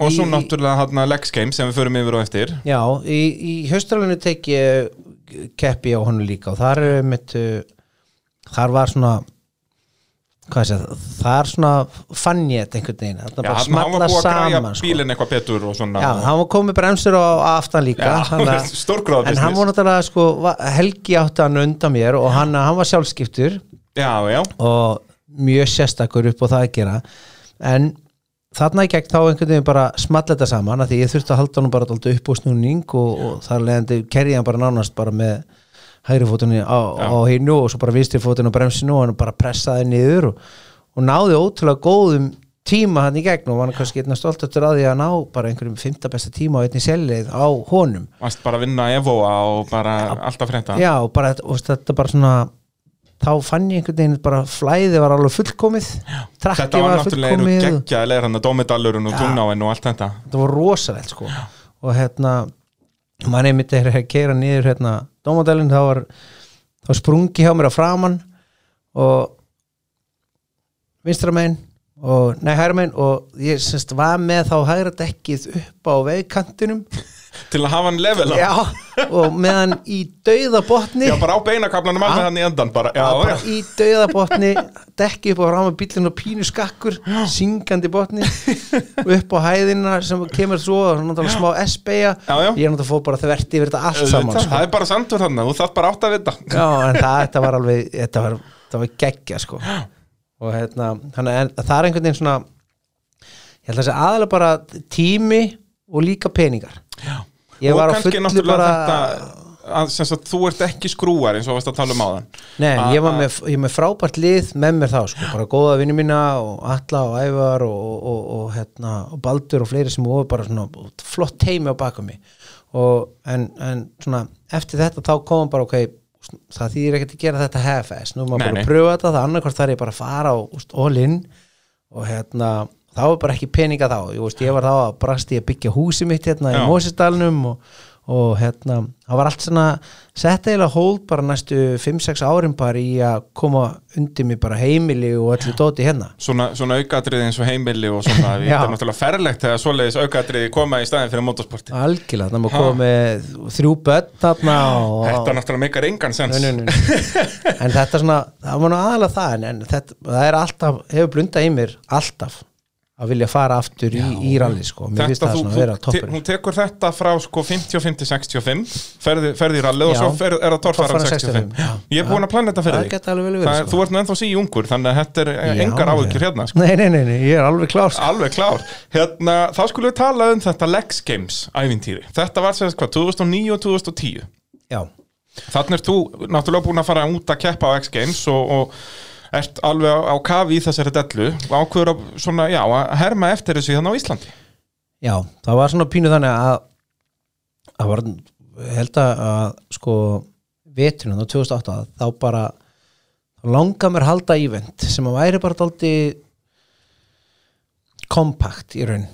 og svo Í- náttúrulega hann Lex Game sem við förum yfir á eftir. Já, í, í haustralinu tek ég keppi á honum líka og þar er mitt uh, þar var svona hvað sé það, þar svona fann ég þetta einhvern veginn Já, hann hann var búið að græja sko. bílinn eitthvað betur og svona. Já, hann var komið bremsur á aftan líka Já, þannig að- stórgráða En hann var náttúrulega sko, Helgi átti hann undan mér og hann, hann var sjálfskiptur. Já, já, og mjög sérstakur upp á það að gera. En þarna í gegn þá einhvern veginn bara small þetta saman að því ég þurfti að halda hann bara alltaf upp á snúning og, og þar leðandi kerði hann bara nánast bara með hægri fótunni á, á hinu og svo bara vinstri fótunni á bremsinu og hann bara pressaði niður og, og náði ótrúlega góðum tíma hann í gegn og var hann kannski einna stolt eftir að því að ná bara einhverjum fymta besta tíma á einni sellið á honum. Varst bara að vinna Evoa og bara alltaf frétta. Já, og bara og þetta bara svona þá fann ég einhvern veginn bara flæði var alveg fullkomið trakki Þetta var var náttúrulega eru fullkomið. geggjaðilega hann að dómedalurinn og Já. tungnáinn og allt þetta. Þetta var rosalegt sko. Og hérna mann einmitt er að keira niður hérna dómadælinn þá var þá sprungi hjá mér að framann og vinstramenn og, nei, hægramenn og ég semst var með þá hægra dekkið upp á vegkantinum til að hafa hann level á já, og meðan í dauða botni Já, bara á beinakablanum alveg hann í endan bara, já, bara í dauða botni dekki upp á ráma bílinn og pínu skakkur syngandi botni upp á hæðina sem kemur svo smá já. ég náttúrulega fór bara þvert yfir þetta allt saman sko. Það er bara sandur þannig, þú þarf bara átt að vita. Já, en það þetta var alveg þetta var, þetta var geggja sko. og hérna, þannig að það er einhvern veginn svona ég held að þessi aðalega bara tími og líka peningar. Ég var á fullu bara þetta að, sagt, þú ert ekki skrúar eins og varst að tala um áðan. Nei, en A- ég var með, ég með frábært lið með mér þá, sko, bara góða vinni mína og Alla og Ævar og, og, og, og, hérna, og Baldur og fleiri sem voru bara svona flott teimi á baka mig. Og, en, en svona eftir þetta þá komum bara ok það þýðir ekkert að gera þetta half-ass nú maður Nei, bara nei. pröfa þetta, það annarkvort þarf ég bara að fara og all in. Og hérna þá var bara ekki peninga þá, ég, veist, ég var þá að brasti að byggja húsi mitt hérna Já. í Mósisdalnum og, og hérna það var allt svona sett eiginlega hold bara næstu 5-6 árin bara í að koma undir mig bara heimili og öllu dóti hérna. Svona, svona aukatriði eins og heimili og svona Þetta er náttúrulega ferlegt þegar svoleiðis aukatriði koma í staðin fyrir motorsporti algjörlega, þannig að maður koma með þrjú börn þarna og Þetta náttúrulega meikar engan sens. Nei, nei, nei. en þetta er svona það var nú aðalega það en, en þetta, það er alltaf, hefur blundað í mér alltaf að vilja fara aftur í, í rally sko, mér finnst það svona að vera toppur hún tekur þetta frá sko 55 til 65 ferði, ferði í rallið og Já. svo fer, er það Torfæran 65, 65, já. Ég er búin að plana þetta fyrir það þig Það verið er, sko. Þú ert nú ennþá sí ungur þannig að þetta er Já, engar já. áhyggjur hérna sko. nei, nei, nei, nei, ég er alveg klár sko. Alveg klár hérna, Þá skulum við tala um þetta Lex Games ævintýri Þetta var sagt hvað, 2009 og 2010 já, Þannig er þú náttúrulega búin að fara út að keppa á X Games og, og ert alveg á, á kafi í þessari dellu og ákveður að, svona, já, að herma eftir þessu hérna á Íslandi? Já, það var svona pínu þannig að það var, held að, að sko, veturinn á 2008 þá bara þá langar mér halda event sem að væri bara daldi kompakt í raun.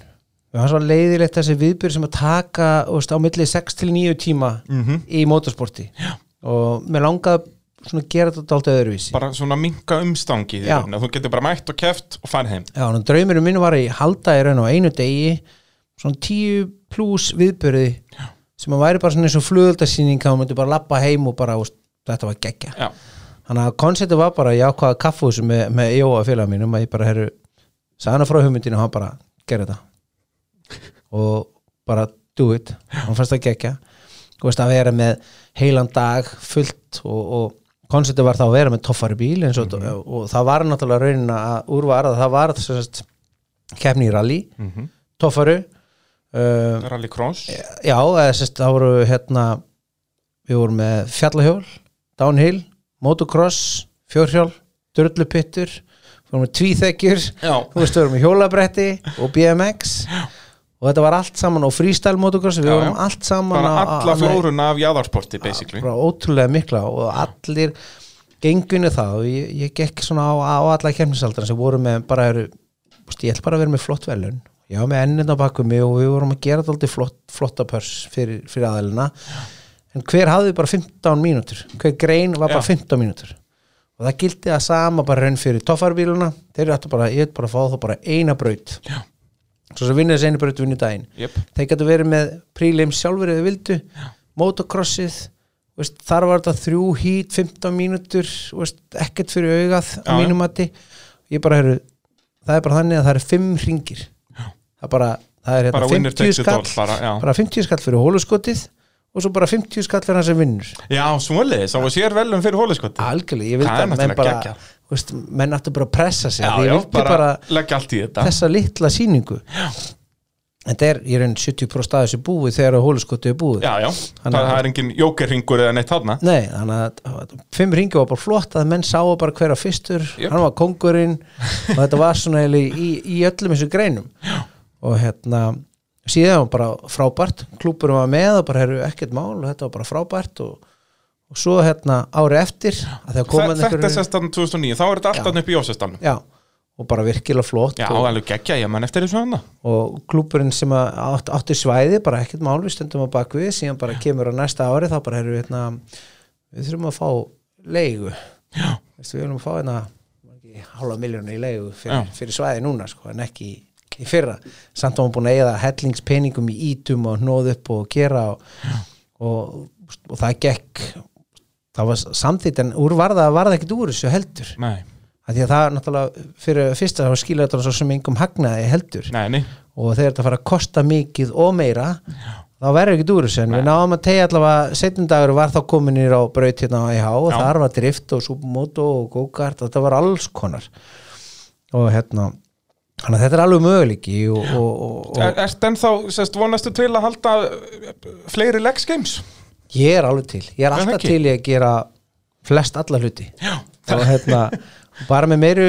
Það var svo leiðilegt þessi viðbyrð sem að taka veist, á milli 6 til 9 tíma mm í motorsporti. Já. og mér langaði svona gera þetta daldi öðruvísi. Bara svona minka umstangi þú getur bara mætt og keft og farið heim. Já, að draumurinn minn var að ég halda í raun á einu degi svona 10 pluss viðbyrði Já. sem að væri bara svona eins og flugöldasýning þá myndi bara lappa heim og bara úst, þetta var geggja Já, þannig að konceptið var bara að ég ákvaða kaffús með, með Jóa félag mínum að ég bara herru hann frá hugmyndinu og hann bara gera þetta. Og bara do it. Hann fannst það geggja Þú veist, að vera með heilan dag fullt og, og konceptið var þá að vera með toffari bíl og, og það var náttúrulega raunin að úrvara það. Var þess að kefni í rally mm toffaru uh, rallycross. já, eða sérst, það voru hérna við vorum með fjallahjól downhill, motocross fjórhjól, dörlupittur við vorum með Já, veist, við vorum með hjólabretti og BMX og þetta var allt saman og freestyle motocross, við Já, vorum allt saman bara á- alla á- flóruna af jáðarsporti basically. Bara ótrúlega mikla og allir gengunni það og ég, ég gekk svona á, á alla kemnisaldra sem voru með bara eru, veist, ég ætla bara að vera með flott velun ég var með enninn á bakum mig og við vorum að gera þetta alltaf flott, flotta pörs fyrir, fyrir aðelina en hver hafði bara 15 mínútur? Hver grein var bara Já. 15 mínútur? Og það gildi að sama bara raun fyrir toffarbíluna, þeir eru ættu bara ég ætla bara að fá þá bara eina braut. Já. Svo sem vinnur þessi einu braut vinnu daginn. Yep. þeir getur verið með prílim sjálfur eða vildu, motocrossið veist, þar var þetta þrjú hít 15 mínútur, veist, ekkert fyrir augað á mínum mati. Ég bara heru, það er bara þannig að það eru fimm ringir það er bara, það er hérna winner 50 takes it all skall bara, bara 50 skall fyrir hóluskotið og svo bara 50 skall fyrir hann sem vinnur. Já, það var sér velum fyrir hóliskoti algjörlega, ég vildi Það er að menn bara geggjað. Veist, menn áttu bara að pressa sig já, því ég já, vildi bara, bara, leggja allt í þetta. þessa litla sýningu. Þetta er í raun 70% staðið sem búið þegar hóluskotið er búið. Já, já, það, að- það er engin jókerringur eða neitt þarna. Nei, þannig að fimm ringi var bara flott að menn sáu bara hver að fyrstur. Jöp. hann var kongurinn og þetta var svona eiginlega í, í öllum þessu greinum. Já. og hérna síðan var bara frábært. Klúpurum var með og bara hefur ekkert mál og þetta var bara frábært og, og svo hérna ári eftir að koma þetta er sestan 2009, þá er þetta Já. alltaf upp í Jósestalum Já, og bara virkilega flott já, og, alveg geggja, ég mann eftir þessu hana og klúpurinn sem að átt, átti svæði bara ekkert mál við stundum á bakvið síðan bara kemur á næsta ári þá bara erum við hérna við þurfum að fá leigu. Já, Veistu, við viljum að fá hérna í hálfa miljónu í leigu Já. fyrir, fyrir svæði núna sko, en ekki í, fyrra. Samt var hann búin að eða hellingspenningum í ítum og hnóð upp og gera og, og, og það gekk það var samþýtt en úr varða varða ekkit úr þessu heldur. Nei, því að það er náttúrulega fyrir fyrsta þá skilja þetta svo sem engum hagnaði heldur. Nei, nei. Og þegar þetta fara að kosta mikið og meira þá verður ekkert úr þessu. En við náðum að tegja allavega setjundagur var þá kominir á braut hérna á IH og Já. þar var drift og supermoto og go-kart þetta var alls konar. Og hérna þannig að þetta er alveg möguleiki og, og, og, Er, Ertu ennþá, sérst, vonastu til að halda fleiri Games? Ég er alveg til. Ég er alltaf ekki? til í að gera flest alla hluti. Já, og hérna bara með meiru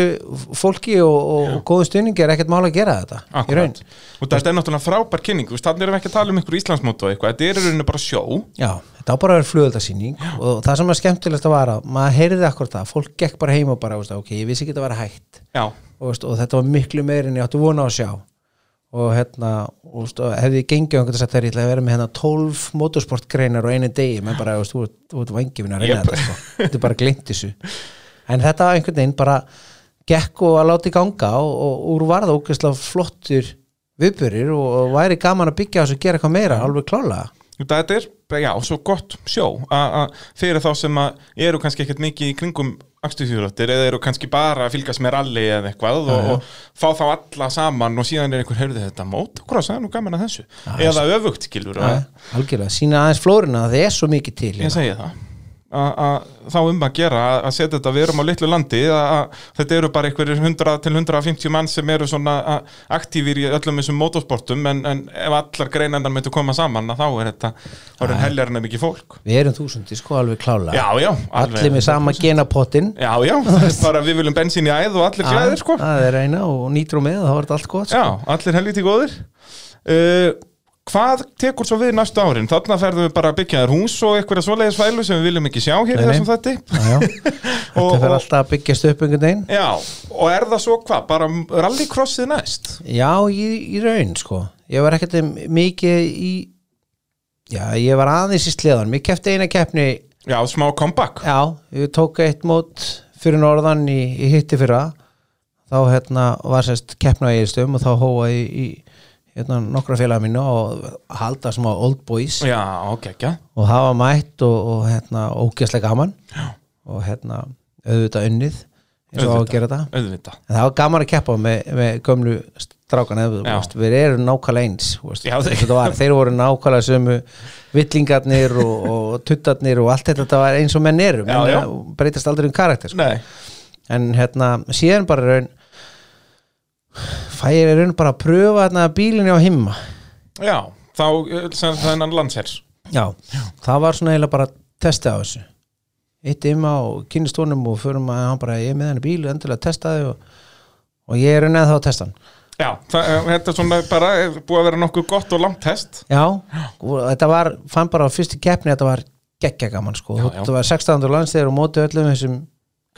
fólki og, og, góðum stuðningi er ekkert mál að gera þetta akkurat. Og þetta er náttúrulega frábær kynning Þannig erum við ekki að tala um ykkur Íslandsmót og eitthvað Þetta er rauninu bara sjó. Já, þetta á bara að vera flugöldasýning og það sem er skemmtilegt að vara, maður heyrði akkur það, fólk gekk bara heim og bara, ok, ég vissi ekki að vera hægt. Já, og, þetta var miklu meir en ég áttu vona á að sjá og hérna, og, og hefði gengið og einhvern veginn að ég ætla að vera með hérna 12 motorsportgreinar og einu degi, menn bara, þú ert- vangifin að reyna Jep. þetta, sko. þetta er bara gleymt þessu en þetta var einhvern veginn bara gekk og að láti ganga og, og úr varða ógeðslega flottur viðbörir og, væri gaman að byggja þessu og gera eitthvað meira, alveg klálega þetta er, já, svo gott sjó a- a- Fyrir þá sem að eru kannski ekkert mikið í kringum Akstuðsjóðröttir eða eru kannski bara að fylgast með ralli eða eitthvað og, og fá þá alla saman og síðan er einhver, heyrði þetta motocross, það er nú gaman að þessu. Eða öfugt, skilur algjörlega, sína aðeins flóruna það er svo mikið til Ég hérna. segi það þá um að gera að- setja þetta við erum á litlu landi að, þetta eru bara einhverjir 100 til 150 mann sem eru svona aktífir í öllum þessum motorsportum en, en ef allar greinandar myndu koma saman þá er þetta þá er heljar en mikið fólk. Við erum þúsundi sko alveg klálega. Já, já, allir með sama genapottin Já, já, bara við viljum bensín í æð og allir glæðir sko. Það er eina og nýtrú með þá er þetta allt gott sko. Já, allir helviti góðir. Uh, Hvað tekur svo við næstu árin? Þarna ferðum við bara að byggja þér hús og eitthvað svoleiðis fælu sem við viljum ekki sjá hér þessum þætti Já, já. þetta Og- fer alltaf að byggjast upp einhvern veginn Já, og er það svo hvað? Bara rallycrossið næst? já, í, í raun sko ég var ekkert mikið í já, ég var aðeins í sleðan ég kefti eina keppni Já, smá comeback já, ég tók eitt mót fyrir norðan í, í hitti fyrra þá hérna var sérst keppna í stöðum og þá hóa í, í hérna, nokkra félaga mínu og halda smá old boys. Já, ok, ekki og hafa mætt og, og hérna ógeðslega gaman. Já. og hérna auðvitað unnið eins og á að gera þetta. Auðvitað. En það var gaman að keppa með, með gömlu strákan við erum nákvæmlega eins Já, var, þeir voru nákvæmlega sömu villingarnir og, og tuttarnir og allt þetta. Þetta var eins og menn eru. Menn Já, já. breytast aldrei um karakter sko. En hérna síðan bara raun fæ ég í raun bara að pröfa hérna bílinni á himma? Já, þá eh, sem þennan landsherrs Já, það var svona eiginlega bara testið á þessu. Eitt yma og kynist honum og förum að hann bara ég er með henni bíl, endilega testaði og, og ég er unnið þá að testa hann. Já, það, eh, þetta er svona bara eh, búið að vera nokkuð gott og langt test. Já, og þetta var, fann bara á fyrstu keppni þetta var geggja gaman sko. Já, já. þetta var 16. landstegir og móti öllum þessum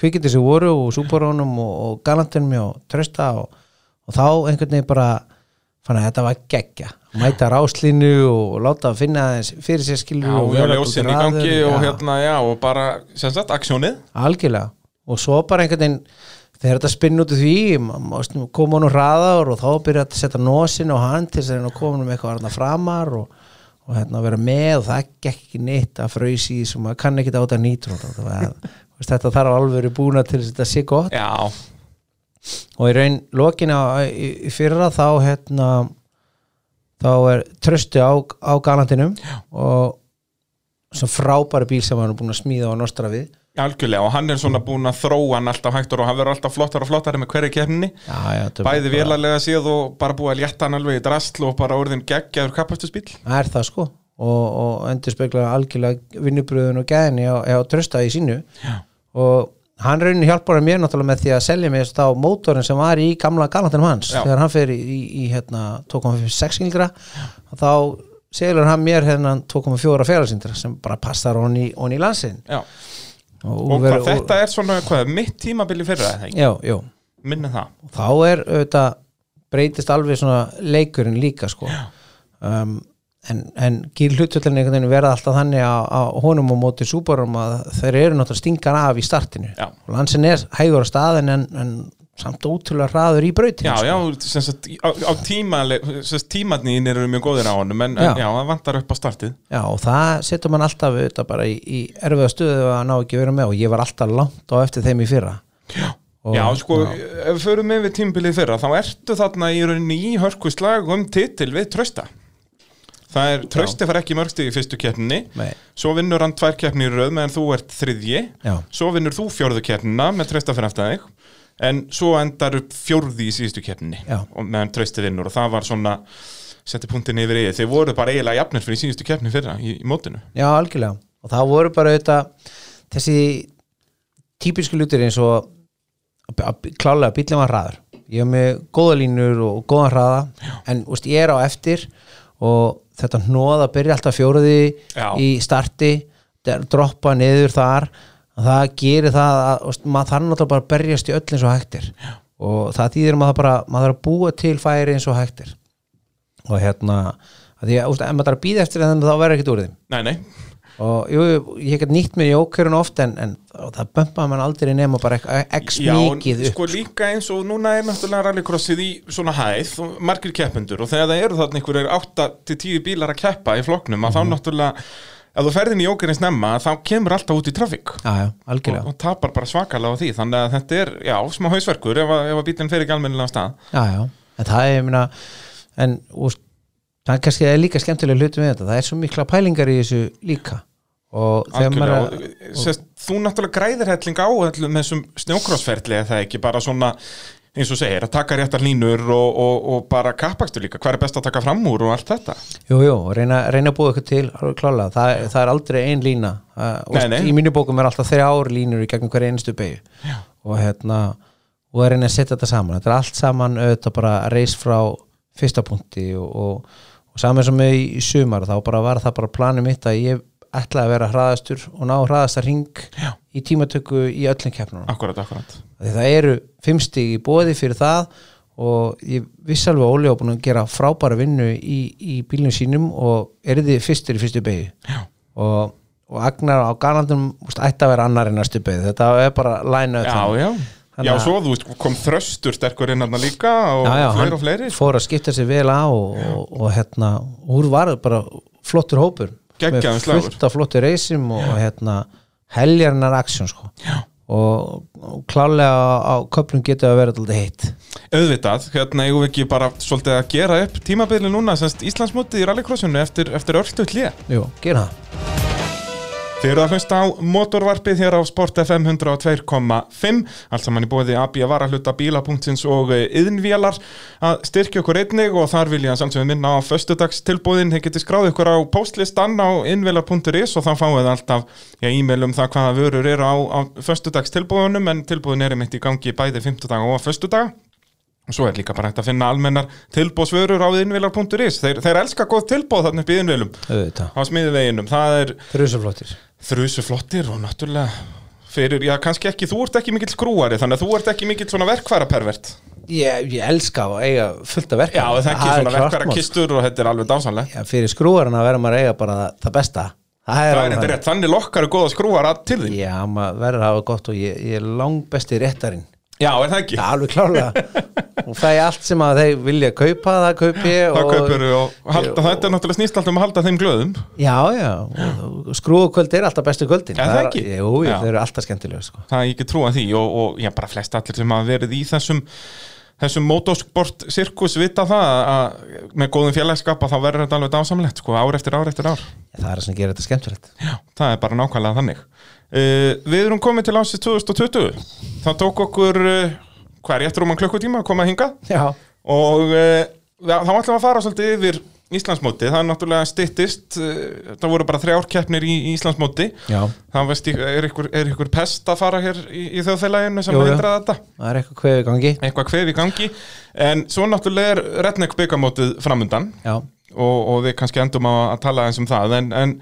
kvikindi sem voru og súborónum og, og galantinum og trösta og, og þá einhvern veginn bara fann að þetta var geggja. Mæta ráslínu og láta að finna fyrir sér skilur Já, og og vera ljósin í gangi hraður, og hérna, já, og bara sem sagt, aksjónið. Algjörlega. Og svo bara einhvern veginn þegar þetta spinn út úr því ma- ma- koma hann úr hraðar og þá byrja að setja nosin og hann til þess að að koma hann með eitthvað þarna framar og, og hérna vera með og það gekk ekki neitt að fröys í sem maður kann ekki áta nýtrú þetta, þarf alveg verið búna til þess að þetta sé gott. Já, og í raun lokina fyrra þá hérna þá er trösti á, á galantinum og svo frábæri bíl sem hann er búin að smíða og nostra við. Algjörlega og hann er svona búin að þróa hann alltaf hægt og hann verður alltaf flottar og flottari með hverju er bæði vélarlega séð og bara búið að létta hann alveg í drastl og bara orðin geggjaður kapastusbíl Það er það sko. Og, og endur spekla algjörlega vinnubröðun og gæðinni á, á trösta í sínu. Já. og hann raunin hjálpar mér náttúrulega með því að selja mér þá mótorin sem var í gamla galantinum hans. Já. þegar hann fer í, í, hérna 2,6 kilgra þá selur hann mér hérna 2,4 félagsindra sem bara passar hon í, landsin og, og ver- hvað, þetta er svona, hvað, mitt tímabili fyrra minni það. Og þá er auðvitað breytist alveg svona leikurinn líka sko. Um, en, en gýr hlutvöldin verða alltaf þannig að, að honum á móti súborum að þeir eru náttúrulega stingan af í startinu Já. og landsin er hægur á staðin en, en samt ótrúlega hraður í brautinu Já, sko. já, sem sagt, á, á sagt, tímatnýn eru mjög góðir á honum en, en Já. já, það vantar upp á startið Já, og það setur mann alltaf auðvitað bara í, í erfiða stöðu að ná ekki vera með og ég var alltaf langt á eftir þeim í fyrra Já, Og- já sko, ef við förum með við tímbilið fyrra þá ertu þarna í rauninni í hörkuslag um titil við trösta Það er, trösti fær ekki mörgsti í fyrstu keppninni. Nei. Svo vinnur hann tvær keppni í röð meðan þú ert þriðji. Já. Svo vinnur þú fjórðu keppnina með trösta fyrir eftir þig. En svo endar upp fjórði í síðustu Já. og meðan trösti vinnur. Og það var svona setti punktin yfir í þeir voru bara eiginlega jafnir fyrir síðustu keppni fyrra í, í mótinu. Já, algjörlega. Og það voru bara auðvitað þessi típisku lutir eins og klálega bílum var hraður. Ég hef með góða línur og góðan hraða. En úst, ég er á eftir og þetta hnóða byrja alltaf fjóruði Já. í starti droppa niður þar að það gerir það að maður þarf náttúrulega bara að berjast í öll eins og hægtir og það þýðir að maður bara maður þarf að búa til færi eins og hægtir og hérna að því að ef maður þarf að býða eftir þeim þá verður ekkert úr þeim. Nei, nei, og jú, ég hef nýtt mér í ókjörun oft en, en það bömpaði mann aldrei nema bara ek- x Já, mikið upp. sko líka eins og núna er náttúrulega rallycrossið í svona hæð og margir keppendur og þegar það eru þarna einhverjir 8-10 bílar að keppa í flokknum Mhm. að þá náttúrulega ef þú ferðin í ógerins nefna þá kemur alltaf út í trafík. Og, og tapar bara svakalega á því þannig að þetta er, já, smá hausverkur ef, að- að bílinn fer ekki almennilega á stað. Já, já, en það er, ég meina en úst, það er kannski er líka skemmtilega hlutum við þetta, það er svo mikla pælingar í þessu líka. Og þegar maður og, sest, þú náttúrulega græðir helling á öllum þessum snjókrossferli eða það ekki? Bara svona eins og segir, að taka réttar línur og, og, og bara kappakstur líka, hvað er best að taka fram úr og allt þetta? Jú, jú, og reyna, reyna að búa eitthvað til það, er- það er aldrei ein lína. Uh, Nei, nei. í mínu bókum er alltaf þrjár línur í gegnum hverja einustu beigju og hérna og reyna að setja þetta saman, þetta er allt saman auðvitað bara að reis frá fyrsta punkti og, og, og saman sem í, í sumar þá bara var það bara planið mitt að ég ætlaði að vera hraðastur og ná hraðastar ring Já. í tímatöku í öllum keppnunum. Akkurat, akkurat. Það eru fimm stig í bóði fyrir það og ég vissi alveg að Óli var búin að gera frábæra vinnu í, í bílnum sínum og er þið fyrstur í fyrstu beigi og, og Agnar á Garlandum ætti að vera annar en næstu beigi þetta er bara line Já, Þannig Já, svo veist, kom þröstur sterkur inn hann líka og já, já, fleiri og fleiri. fór að skipta sér vel á og, og, og hérna, úr var bara flottur hópur. Geggjaður með fullt af flottur reysum og, hérna heljarinnar aksjón sko. Og, og klálega á, köplum getur að vera alltaf heitt. Auðvitað, hérna eigum við ekki bara svolítið að gera upp tímabili núna semst Íslandsmótið í rallycrossinu eftir, eftir örstu hlið Jú, gera það Þið eru að hlusta á motorvarpið hér á Sport FM 102.5 allt saman í bóði AB varahluta bíla.sins og yðnvélar að styrkja okkur einnig og þar vil ég að samsögum minna á föstudags tilbúðin þið getið skráð ykkur á postlistan á innvélar.is og þá fáið þið alltaf e-mail um það hvaða vörur eru á, á föstudags tilbúðunum en tilbúðin er mitt í gangi bæði 50 daga og föstudaga og svo er líka bara hægt að finna almennar tilbúðsvörur á innvélar.is þeir, þeir elska góð tilbúð þarna upp í auðvitað, á smiðiveginum, það er þrjusu flottir og náttúrulega fyrir, já kannski ekki, þú ert ekki mikill skrúari þannig að þú ert ekki mikill svona verkværa pervert ég, ég elska að eiga fullt af verka Já, það er ekki svona verkværa kistur og þetta er alveg dásanlega Já, fyrir skrúarinn að vera maður að eiga bara það, besta. Það er þetta rétt, þannig lokkar er góða skrúara til þín. Já, maður verður að hafa gott og ég, ég er langbesti réttarinn Já, er það ekki? Já, alveg klárlega og það er allt sem að þeir vilja kaupa það kaupi ég Það og, kaupir og halda, þetta er náttúrulega snýst alltaf um að halda þeim glöðum Já, já, og skrúakvöld er alltaf bestu kvöldin Er það ekki? Jú, Já. þeir eru alltaf skemmtilega sko. Það er ekki trúa því og, og já, bara flest allir sem hafa verið í þessum þessum motorsport sirkus vita það að með góðum félagskap að þá verður þetta alveg dásamlegt sko, ár eftir ár eftir ár Það er það sem gerir þetta skemmtilegt Já, það er bara nákvæmlega þannig uh, Við erum komið til ásins 2020 Það tók okkur uh, hvað er réttur um að klukkutíma að koma hingað? Já, og uh, þá ætlum við að fara svolítið yfir Íslandsmóti, það er náttúrulega styttist uh, það voru bara þrjár keppnir í, Íslandsmóti já, það er ykkur, er ykkur pest að fara hér í, í þjóðfélaginu sem hindra þetta? Það er eitthvað kvefi gangi. Eitthvað kvef í gangi. En svo náttúrulega er Redneck byggamótið framundan. Og, og við kannski endum á að tala eins um það. En, en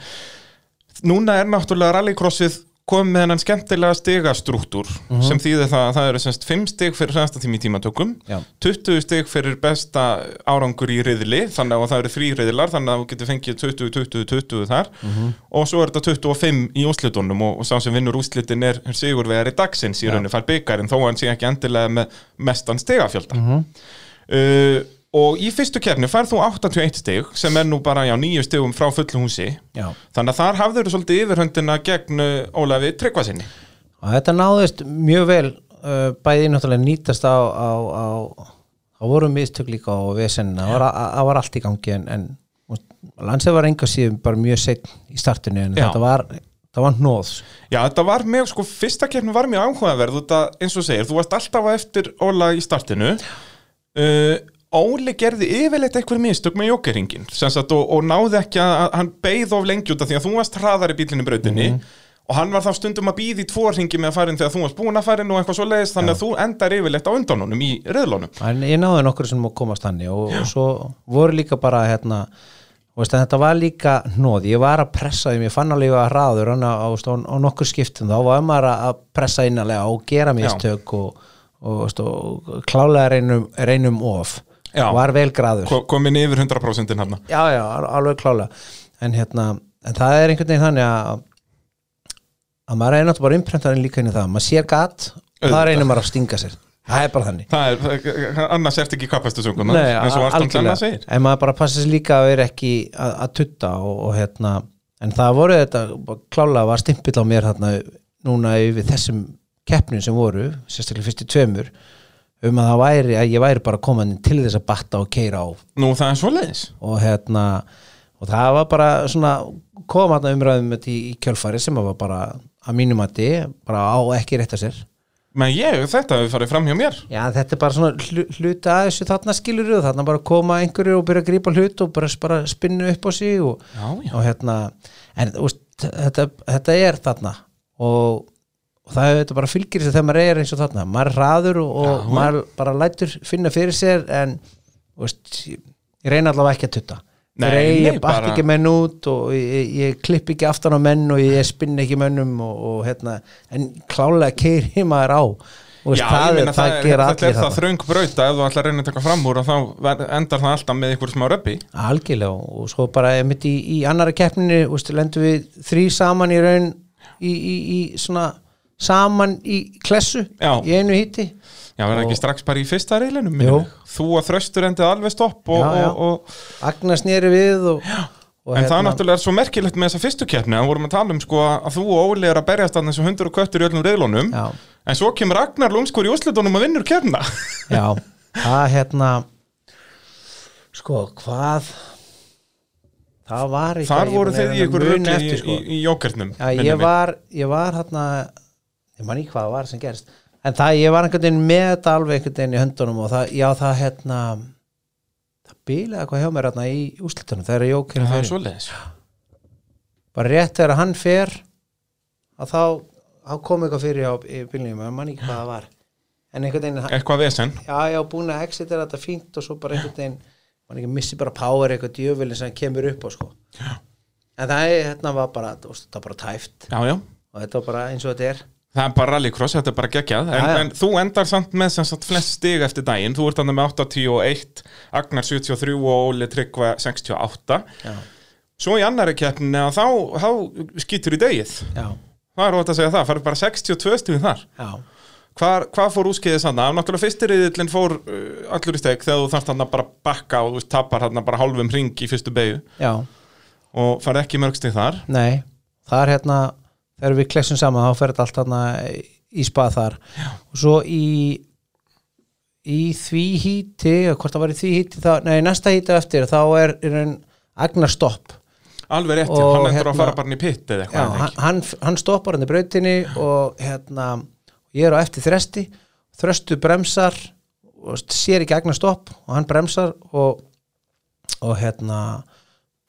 núna er náttúrulega rallycrossið komið með hennan skemmtilega stigastruktúr sem þýðir það að það eru semst 5 stig fyrir hræðasta tími í tímatökum Já. 20 stig fyrir besta árangur í riðli þannig að það eru þrý riðlar þannig að þú getur fengið 20, 20, 20 þar. Og svo er þetta 25 í úslitunum og, og sá sem vinnur úslitin er sigurvegari dagsins í rauninu fær byggarinn þó að hann sé ekki endilega með mestan stigafjölda. Uh, og í fyrstu kefni fær þú 81 stig sem er nú bara nýju stigum frá fullu húsi Já. þannig að þar hafður þú svolítið yfirhöndina gegn uh, Ólafi Tryggvasinni og þetta náðist mjög vel uh, bæði náttúrulega nýtast á, það voru mistök líka á vesenna, það var, var allt í gangi en, en landsið var enga síðan bara mjög setn í startinu en Já. þetta var, það var nóðs Já, þetta var mjög, sko, fyrsta keppni var mjög áhugaverð að, eins og segir, þú varst alltaf eftir Óla í startinu uh, Óli gerði yfirleitt einhver mistök með jókeringin sagt, og, og náði ekki að, hann beið of lengi út af því að þú varst hraðar í bílinni brautinni og hann var þá stundum að býða í tvo ringi með að farin þegar þú varst búin að farin og eitthvað svo leiðis þannig að þú endar yfirleitt á undan honum í reyðlónum en ég náði nokkur sem að komast þannig og, og svo voru líka bara hérna veist, þetta var líka nóð ég var að pressa þeim, ég fann alveg að hraður hann á, á, nokkur skiptum. Þá var maður að pressa innanlega og gera mistök og, og klálega reynum, reynum of Já. var vel graður. Ko- komin yfir 100% hann já, já, al- alveg klálega. En hérna, en það er einhvern veginn þannig að að maður er náttúrulega bara innprentarinn líka inn í það. Maður sér gat og það reynir maður að stinga sér. Það er bara þannig. Það er, annars ert ekki kappastu sunguna Nei, eins og a- Arslan Senna segir. En maður bara passa sér líka að vera ekki að, að tutta og, og hérna en það voru þetta, klálega var stimpill á mér hérna núna yfir þessum keppnum sem voru, sérstaklega fyrstu tveimur um að það væri, að ég væri bara komin til þess að batta og keira á. Nú, það er svoleiðis. Og hérna og það var bara svona kom hérna umræðum í, í kjölfari sem var bara að mínum að bara á ekki rétt að sér. Men ég, þetta hefur farið fram hjá mér. Já, þetta er bara svona hlu, hluta að þessu þarna skilur og þarna bara koma einhverju og byrja að grípa hlut og bara, bara spinnu upp á sig og, Já, já. og hérna en úst, þetta, þetta er þarna. Og, og það er þetta bara fylgir þess að þegar maður er eins og þarna. Maður er hraður og, og maður bara lætur finna fyrir sér en úst, ég, reyna allavega ekki að tutta. Nei, Ég, nei, ég bara- ekki menn út og ég, ég klipp ekki aftan á menn og ég spinn ekki mönnum og, og hérna, en klálega keiri maður á. Og veist, Já, það, er, meina, það, er, gera þetta allir er það þröng brauta ef þú ætlar að reyna að taka fram úr og þá endar það alltaf með ykkur smá röppi algjörlega og svo bara einmitt í, í annara keppninu veist, lendum við þrý saman í raun í, í, í svona saman í klessu Já. í einu híti Já, verður ekki strax bara í fyrsta reylinum Jú. Þú að þröstur endið alveg stopp og, Já, já. og, og, Agnar snýri við og, En það náttúrulega er svo merkilegt með þessa fyrstu keppni að vorum að tala um sko að þú og Óli er að berjast að þessu hundur og köttur í öllum reyðlunum Já. En svo kemur Ragnar Lúmskur í úslitunum og vinnur keppna já, það hérna sko, hvað það var eitthvað Þar voru að þið í að ykkur í, eftir, sko. í, Já, ég var, ég var hérna ég man ekki hvað það var sem gerist. En það, ég var einhvern veginn með þetta alveg einhvern veginn í höndunum og það, já það hérna það bílaði eitthvað hjá mér hérna í úslitunum jókirinn Það er fyrir. svoleiðis. Bara rétt þegar hann fer að þá, þá kom eitthvað fyrir á í bílnum, ég man ekki hvað það var. En einhvern veginn, Eitthvað vesen? Já, já, búin að exit er þetta fínt og svo bara einhvern veginn man ekki missi bara power eitthvað djöfilin sem kemur upp á sko. Já. en það er, hérna var bara, veist, það var bara tæft. Já, já. Og þetta var bara eins og þetta er Það er bara rallycross, þetta er bara geggjað. En, en þú endar samt með sem sagt flest stig eftir daginn. Þú ert annað með 81, Agnar 73 og Óli Tryggva 68 já, Svo í annari keppni að þá, þá skýtur í degið já, Það er ótt að segja það, farið bara 62 stigið þar. Hvar, Hvað fór úskeiðið sann? Náttúrulega fyrstirriðillin fór uh, allur í steg þegar þú þarft hann bara bakka og veist, tapar hann bara hálfum ring í fyrstu beigju já. og farið ekki mörg stig þar. Nei, það er hérna þegar við klessum saman þá fer þetta allt hérna í spað þar. Já. og svo í í því híti hvort það var í því híti þá, nei, næsta híti eftir þá er, en Agnar stopp. Alveg rétt, já, Og hann endur hérna- að fara bara inn í pitt eða Já, eitthvað hann, hann, hann stoppar hann í brautinni og hérna ég er á eftir þresti þröstu bremsar og sér ekki Agnar stopp og hann bremsar og, og hérna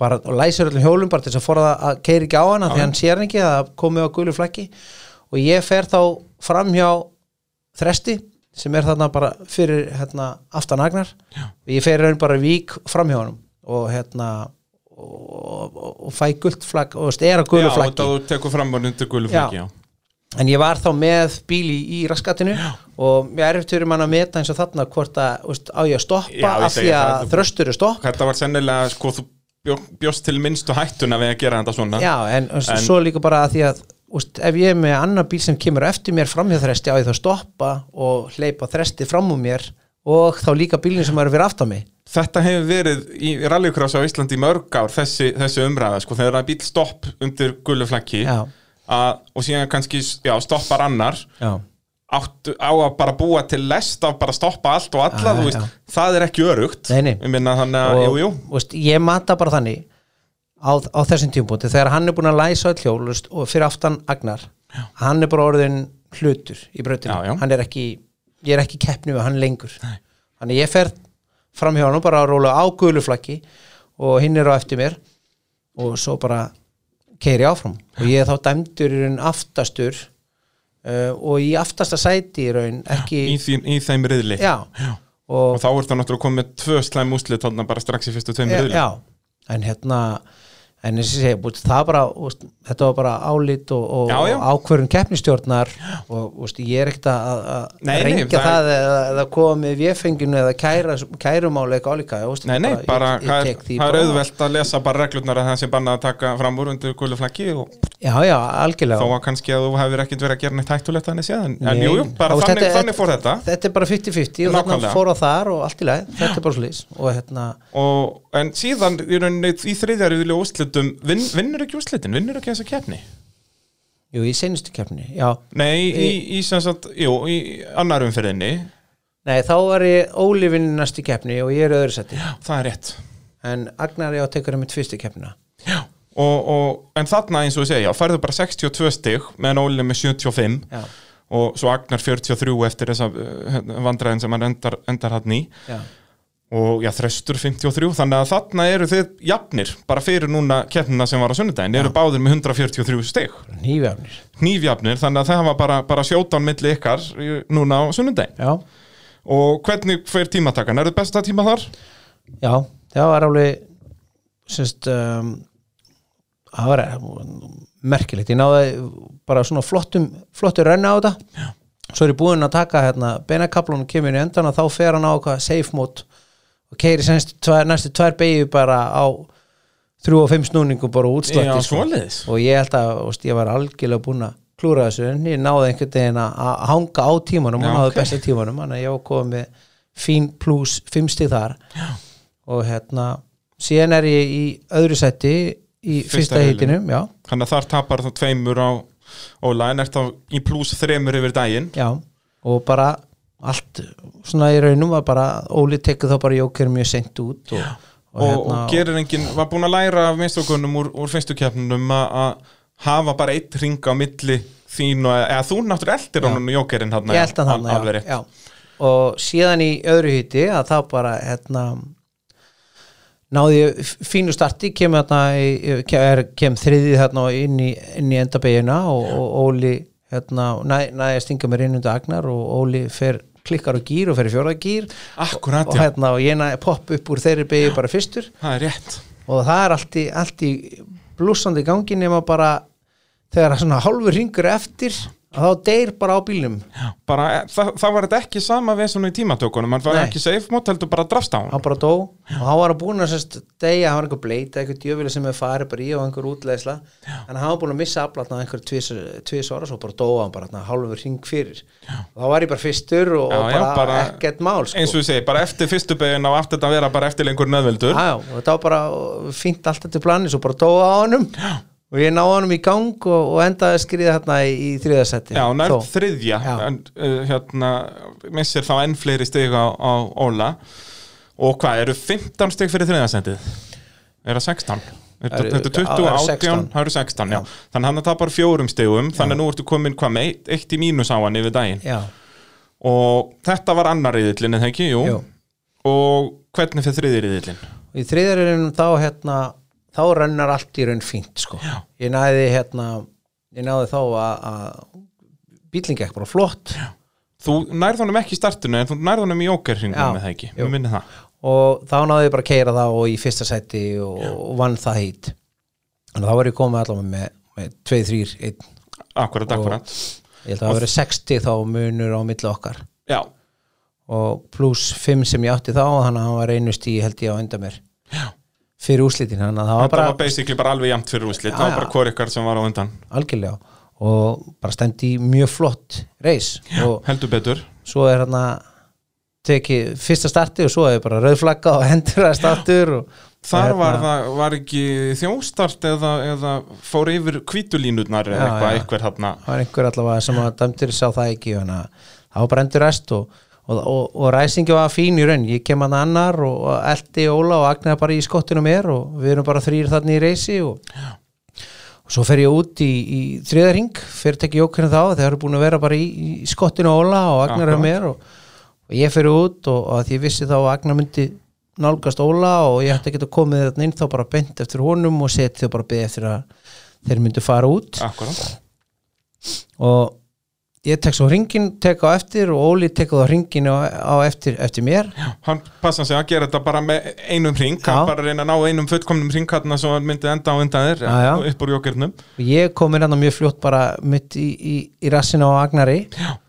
bara, læsir öllum hjólum bara til þess að forða að keiri ekki á hana því hann sér hann ekki að komi á gulu flaggi. Og ég fer þá fram hjá þresti sem er þarna bara fyrir hérna, aftan Agnar. Já. og ég fer raun bara vík fram hjá honum og hérna og, og, og fæ gult flagg og er á gulu Já, flaggi. og þú tekur fram og undir gulu flaggi, já. en ég var þá með bíl í, í raskatinu og mér er eftir mann að meta eins og þarna hvort að veist, á ég að stoppa Já, af því að þú- þröstur er stopp. Þetta var sennilega, sko, þú bjóst til minnstu hættuna við að gera þetta svona. Já, en, en svo líka bara að því að úst, ef ég er með annar bíl sem kemur eftir mér framhjá þresti á ég þá stoppa og hleypa þresti fram úr mér og þá líka bílinn sem er fyrir aftan mig. Þetta hefur verið í rallycross á Íslandi í mörg ár, þessi, þessi umræða, sko, þegar það er bíl stopp undir gullu flaggi Já. að, og síðan kannski, já, stoppar annar Já, áttu á að bara búa til lest af bara stoppa allt og alla, Já, þú veist, já. það er ekki örugt Nei, nei. Ég minna þannig að, jú, jú Úst, ég mata bara þannig á, á þessum tímpúti þegar hann er búin að læsa úst, og fyrir aftan agnar hann er bara orðin hlutur í brautinu Já, já. hann er ekki, ég er ekki keppni við hann lengur Nei. þannig ég fer fram hjá hann bara að róla á guluflakki og hinn er á eftir mér og svo bara keiri áfram og ég er þá dæmdur í raun aftastur uh, og í aftasta sæti í raun ekki í, því, í þeim riðli. Já, og og þá er það náttúrulega komið tvö slæm úslit bara strax í fyrstu tveim já, riðli já, en hérna en eins og ég segi, þetta var bara álít og, og, Já, já. ákvörun keppnistjórnar og úst, ég er ekkert að, rengja það eða, eða koma með véfenginu eða kæra, kærumáli eitthvað álíka Nei, nei, bara, það er, auðvelt að lesa bara reglurnar að það sé bannað að taka fram úr undir gullu flaggi og Já, já, algjörlega þó að kannski að þú hefur ekkert verið að gera neitt hættulegt þannig séð, en, en Nei. jú, jú, bara Þá, þannig, þetta- þannig fór þetta Þetta er bara 50-50 og Nákvæmlega. fór á þar og allt í leið, þetta er bara slís og hérna, í, í úslitum vin, vinnur ekki úslitin, vinnur ekki þessa keppni? Jú, í seinustu keppni já, nei, í, í sem sagt, jú, í annar umferðinni. Nei, þá var ég ólifinn næstu keppni og ég er í öðru seti það er rétt. En Agnar ég á tekur um mitt fyrstu keppnina. Já. Og, og, en þarna eins og ég segja, færðu bara 62 stig meðan Óli með 75 Já, og svo Agnar 43 eftir þessa uh, vandræðin sem hann endar, endar hann í. Já og já, þrestur 53 þannig að þarna eru þið jafnir bara fyrir núna keppnina sem var á sunnudaginn. Eru báðir með 143 stig. Nýfjafnir nýfjafnir, þannig að það var bara, bara sjótán milli ykkar núna á sunnudaginn. Já, og hvernig fyrir tímatakan, er það besta tíma þar? já, það var alveg semst um, það var um, merkilegt, ég náði bara svona flottum flottur renna á þetta. Já. svo er ég búinn að taka hérna, beinakaplunum kemur í endan og þá fer hann á hvað safe mode og keiri tvær, næstu tvær beigju bara á þrjú og fimm snúningum bara útslætti svoleiðis. og ég held að veist, ég var algjörlega búinn að klúra þessu en ég náði einhvern veginn að hanga á tímanum og náði ok. besta tímanum þannig að ég var komið með fín pluss fimm stig þar Já. og hérna síðan er ég í öðru seti í Fyrsta fyrsta heitinum Þannig að þar tapar þú tveimur á Óla en ert þá í pluss þremur yfir daginn já, og bara allt svona í raunum var bara Óli tekur þá bara jóker mjög sent út og, og, og gerir enginn, var búin að læra af minnstokunum úr, úr keppnunum að hafa bara eitt ring á milli þín og eða þú náttúrulega eldir honum jókerinn hann alveg rétt. Já. og síðan í öðru hýtti að þá bara hérna náði fínu starti kem, hérna, kem, kem þriðið hérna inn í, inn í endabegina og, og Óli hérna, næ, næði að stinga mér inn undir agnar og Óli fer klikkar á gýr og fer í fjóra gýr Akkurat, og, já, hérna, og ég popp upp úr þeirri begi bara fyrstur. Það er og það er allt í, allt í blúsandi gangi nema bara þegar svona hálfur ringur eftir þá deyr bara á bílnum. Bara, e, það, það var þetta ekki sama svona í tímatökunum, hann var Nei. ekki safe mót heldur bara að drafst á hann hann bara dó. Og hann var búin að sérst degja, hann var einhver bleita, einhver djöfili sem er farið bara í og einhver útleðsla en hann var búin að missa aflatna einhver tvis ára svo bara dóa hann bara hálfur hring fyrir. Og þá var ég bara fyrstur og, Já, já, bara, bara- ekkert mál sko. eins og ég segi, bara eftir fyrstu begin á aftur þetta að vera bara eftir lengur nöðveldur. Já, já, og þetta var bara fínt allt eftir plani svo bara dóa á já. Og ég náði honum í gang og, og endaði að skriða hérna í, í þriðasetti Já, nær þriðja Já. en, uh, hérna, missir þá enn fleiri stig á, á Óla og hvað, eru 15 stig fyrir þriðasendið? Er það 16? Er Það eru- Þetta er 20, það eru 18, 16. það eru 16, já. Þannig að hann tapar fjórum stigum, þannig að nú ertu komin hvað með eitt, í mínus á hann yfir daginn. Já, Og þetta var annar riðillin, eða ekki? Jú. Jú. Og hvernig fyrir þriði riðillin? og í þriðarinnum þá hérna þá rennar allt í raun fínt sko. Ég næði hérna ég náði þá að, að bíling ekki bara flott Já. Þú nærð honum ekki startinu, en þú nærð honum í ókerringum með það ekki. Mér minni það. og þá náði ég bara að keira það og í fyrsta sæti og, og vann það þannig að þá var ég komið allavega með, með 2, 3, 1 Akkurat, Og- akkurat. ég held að það verið 60 þá munur á milli okkar já, og pluss 5 sem ég átti þá þannig að hann var einu stíi held ég á undan mér já fyrir úslitin þannig að það var Þetta bara var basically bara alveg jæmt fyrir úslit Já, það var bara hvor ykkar sem var á undan. Algjörlega. Og bara stendi mjög flott reis og heldur betur. svo er hann að tekið fyrsta starti og svo er bara rauðflagga og hendur að startur og, Þar var það, var ekki þjóstart eða, eða fór yfir kvítulínurnar eða eitthvað, eitthvað hérna það var einhver allavega sem að dæmtir sá það ekki að það var bara endur rest og, og, og, og ræsingi var fín í raun. Ég kem hann annar og, eldi Óla og Agnar bara í skottinu mér og við erum bara þrýr þarna í reysi og, og svo fer ég út í, í þriðaring, fyrir tekið jókurinn þá þeir eru búin að vera bara í, í skottinu Óla og Agnar er mér og, ég fer út og, að ég vissi þá að Agnar myndi nálgast Óla og ég ætti að geta komið þarna inn þá bara bent eftir honum og seti þau bara beðið eftir að þeir myndu fara út. Akkurat. Og ég tek svo hringin, tek á eftir og Óli tek á hringin á, á eftir, eftir mér Hann passa sig að gera þetta bara með einum ring Já. hann bara reyna að ná einum fullkomnum ringkarna svo hann myndi enda á undan þér Já, já. upp úr jókernum og ég kom inn hann mjög fljótt bara mitt í, í, í rassinu á Agnari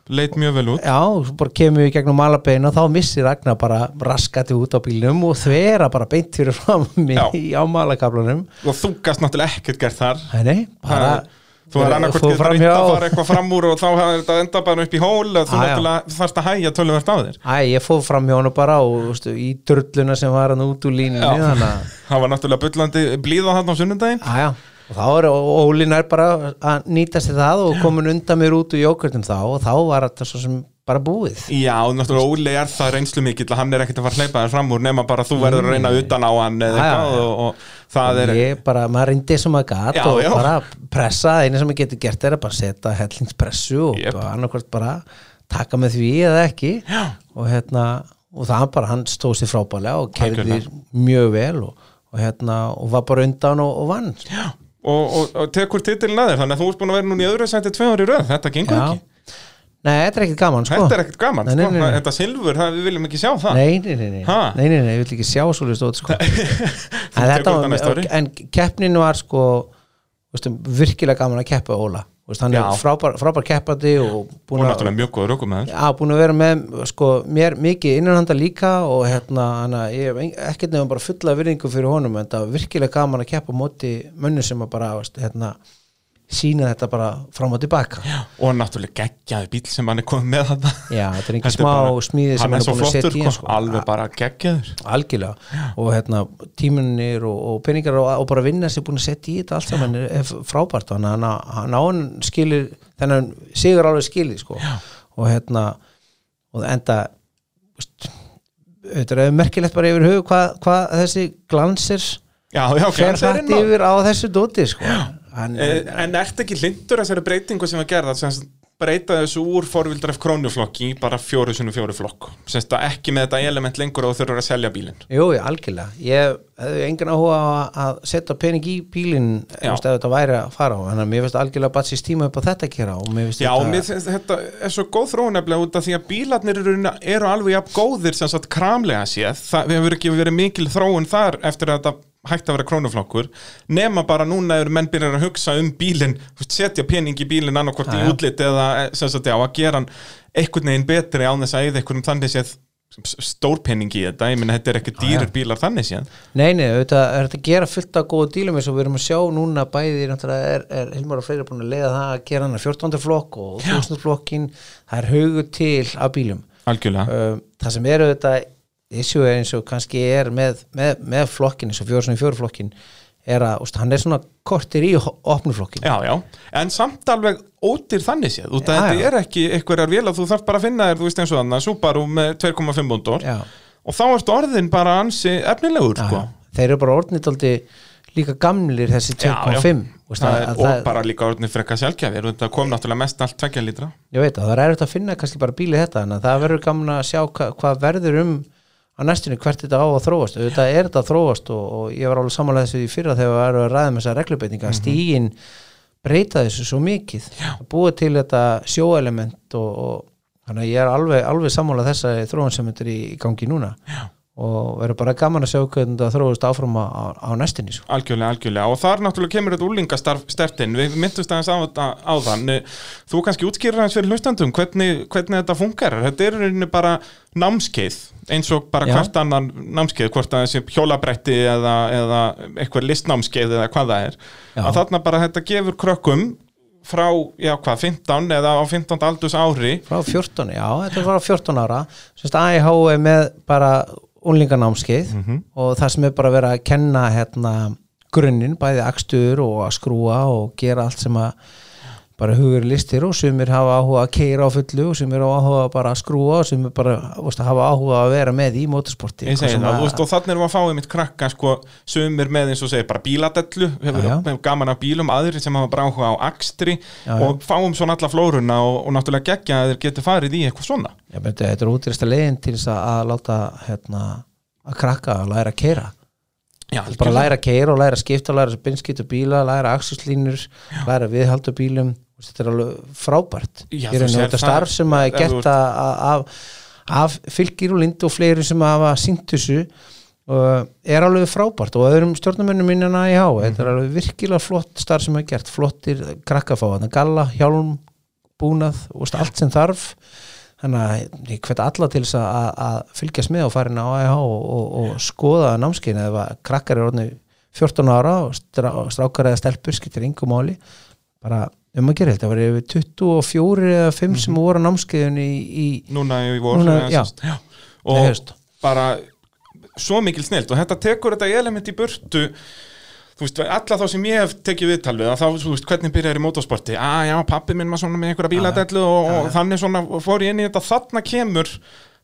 leit mjög vel út já, og svo bara kemur við gegnum malabein og þá missir Agnar bara raskati út á bílnum og þvera bara beint fyrir fram Já. á malakablanum og þú gast náttúrulega ekkert gert þar Nei, bara þú var annarkvort fór getur hjá- að fara eitthvað fram úr og þá hafði þetta enda bara upp í hól og þú náttúrulega þarfst að hæja töluvert á þér. Æ, ég fóð fram hjá hann bara og veistu, í drulluna sem var hann út úr að það var náttúrulega bullandi blíða þarna á sunnundaginn Aja, og þá er Ólin er bara að nýta sér það og komin undan mér út úr jókurtum þá og þá var þetta svo sem bara búið Já, og náttúrulega Óli er það reynslu mikill að hann er ekkert að fara að hleypa þér fram úr nema bara þú verður að reyna utan á hann eða Já, já, eitthvað já. og, og það er ég bara, maður reyndi sem maður gat Já, og já. bara pressa, einu sem maður getur gert er að bara setja hellingspressu og Jep. bara annarkvort bara taka með því eða ekki Já. og hérna, og það bara hann stóð sér frábælega og Algjörlega. mjög vel og, og hérna, og var bara undan og, vann og, og, og tekur titilin að þér þannig að þú ert búin að vera núna í öðru sæti tvö ári röð, þetta gengur Já. ekki Nei, þetta er ekkert gaman sko. Þetta er ekkert gaman, Nei, nei, sko, nei, nei. þetta silfur, það, við viljum ekki sjá það. Nei, nei, nei, nei, nei, nei, nei, ég vil ekki sjá svolítið stóð sko. en, þetta var, en keppnin var sko veistu, virkilega gaman að keppa Óla. Veistu, hann Já. er frábær, frábær keppandi og búin að, mjög góður okkur með þér já, búin að vera með sko, mér mikið innanhanda líka og hérna, hana, ég hef ekkert nefnum bara fulla virðingu fyrir honum. En það var virkilega gaman að keppa móti mönnu sem að bara veistu, hérna, sína þetta bara fram og tilbaka. Já, og náttúrulega geggjaði bíl sem hann er komið með þetta þetta er einhver er smá bara- smíði sem hann hann er er svo búin að setja í hann, sko, alveg bara geggjaður. Algjörlega. Og hérna tímunir og, og peningar og, og bara vinna sem búin að setja í þetta allt saman er, er frábært. Þannig að hann, hann á hann skilir þennan sigur alveg skilið sko. og hérna og enda þetta er merkilegt bara yfir hug hvað hva þessi glansir já, já, fer er á. yfir á þessu dóti sko. hann, Eh, en ert ekki hlindur þessari breytingu sem að gera sem sagt, breyta þessu úr forvildar krónuflokki í bara fjóru sinni fjóru flokk semst að ekki með þetta element lengur og þurfur að selja bílinn Jú, algjörlega. Ég hefði engan áhuga að- setja pening í bílinn ef þetta væri að fara á. Þannig að mér finnst algjörlega bara síst tíma upp á þetta að gera og mér finnst Já, mér finnst þetta er svo góð þróun nefnilega út af því að bílarnir eru, eru alveg jafn góðir sem sagt kramlega séð það við hefur ekki verið mikil þróun þar eftir að þetta hægt að vera krónuflokkur nema bara núna eru menn byrjar að hugsa um bílinn, setja pening í bílinn annarkvort í útlit eða eh, sagt já, að gera hann einhvern veginn betri án þess að eða einhverjum þannig séð stórpenning í þetta, ég minna þetta er ekki dýrir bílar þannig séð. Nei, nei, auðvitað er þetta að gera fullt af góðu dílum eins og við erum að sjá núna bæði er, er Hilmar og Freyri búin að leiða það að gera hann að 14. flokk og 1000 flokkin það er hugu til af bílum. Algjörlega, það sem er auðvitað issue er eins og kannski er með, með, með flokkin eins og fjóru fjóru flokkin er að, úst, hann er svona kortir í opnu flokkin Já, já, en samt alveg ódýr þannig séð, út Já, þetta er ekki einhverjar vél að þú þarf bara að finna þér, þú veist eins og þannig Subaru með 2,5 búndor Já. og þá ertu orðin bara ansi efnilegur, Já, sko. Já. þeir eru bara orðnitóldi líka gamlir þessi 2.5 úst, Það að- er, að og það- bara líka orðin frekka sjálfgjafir þetta kom náttúrulega mest allt tvekja lítra ég veit að það er erfitt að finna kannski bara bíli þetta en það verður gaman að sjá hva, hvað verður um á næstunni hvert þetta á að þróast. Þetta er þetta að þróast og, og ég var alveg samanlega þessu í fyrra þegar við erum að ræða með þessa reglubeitinga mm stígin breyta þessu svo mikið. Að búa til þetta sjóelement og, og þannig að ég er alveg, alveg sammála þessa þróun sem þetta er í, í gangi núna. Já. og verður bara gaman að sjá hvernig það þróist áfram á, á, á næstinni sko. Algjörlega, algjörlega. Og þar náttúrulega kemur þetta úlingastertin við myndust aðeins á þetta áðan. Þú kannski útskýrir aðeins fyrir hlustandum hvernig, hvernig þetta funkar, þetta er bara námskeið, eins og bara Já. hvert annan námskeið, hvort að þessi hjólabretti eða, eða eitthvað listnámskeið eða hvað það er, Já. að þarna bara þetta gefur krökkum frá, já hvað, 15 eða á 15 aldurs ári frá 14, já, þetta er frá 14 ára semst AIH er með bara unlinganámskeið og það sem er bara verið að kenna hérna grunninn, bæði akstur og að skrúa og gera allt sem að bara hugur listir og sumir hafa áhuga að keira á fullu og sumir hafa áhuga bara að skrúa og sumir bara veist, hafa áhuga að vera með í motorsporti. Sem og þannig erum við að fá einmitt krakka sko, sumir með eins og segir bara bíladellu hefur Já, já. gaman af bílum, aðrir sem hafa bara áhuga á akstri Já, og fáum svona alla flóruna og, og náttúrulega geggja að þeir geti farið í eitthvað svona. Þetta er útrýsta leiðin til þess að, að láta hérna, að krakka að læra að keira Já, bara læra að keira og læra að skipta læra að binskipta bíla, læra axuslínur læra að viðhalda bílum þetta er alveg frábært. Já, sér þetta starf sem að er að- af, af fylgir og lind og fleiri sem hafa sínt þessu og er alveg frábært. Og öðrum stjórnumennum minna í há þetta Mhm. er alveg virkilega flott starf sem er gert. Flottir krakkafáðan, galla, hjálm búnað, veist, allt sem þarf. Þannig að ég hvet alla til þess að, að fylgjast með og fara inn á AIH og, og, og skoða námskein ef að krakkar er orðinu 14 ára og strá, strákar eða stelpur skiptir yngu máli. Bara um að gera þetta, það var yfir 24 eða 5 sem voru á námskeiðun í, núna í vor og bara svo mikil snilt og þetta tekur þetta element í burtu. Þú veist, alla þá sem ég hef tekið viðtal við þá, þú veist, hvernig byrjar í motorsporti? Að já, pappi minn var svona með einhverja bíladellu og, og þannig svona fór ég inn í þetta. Þarna kemur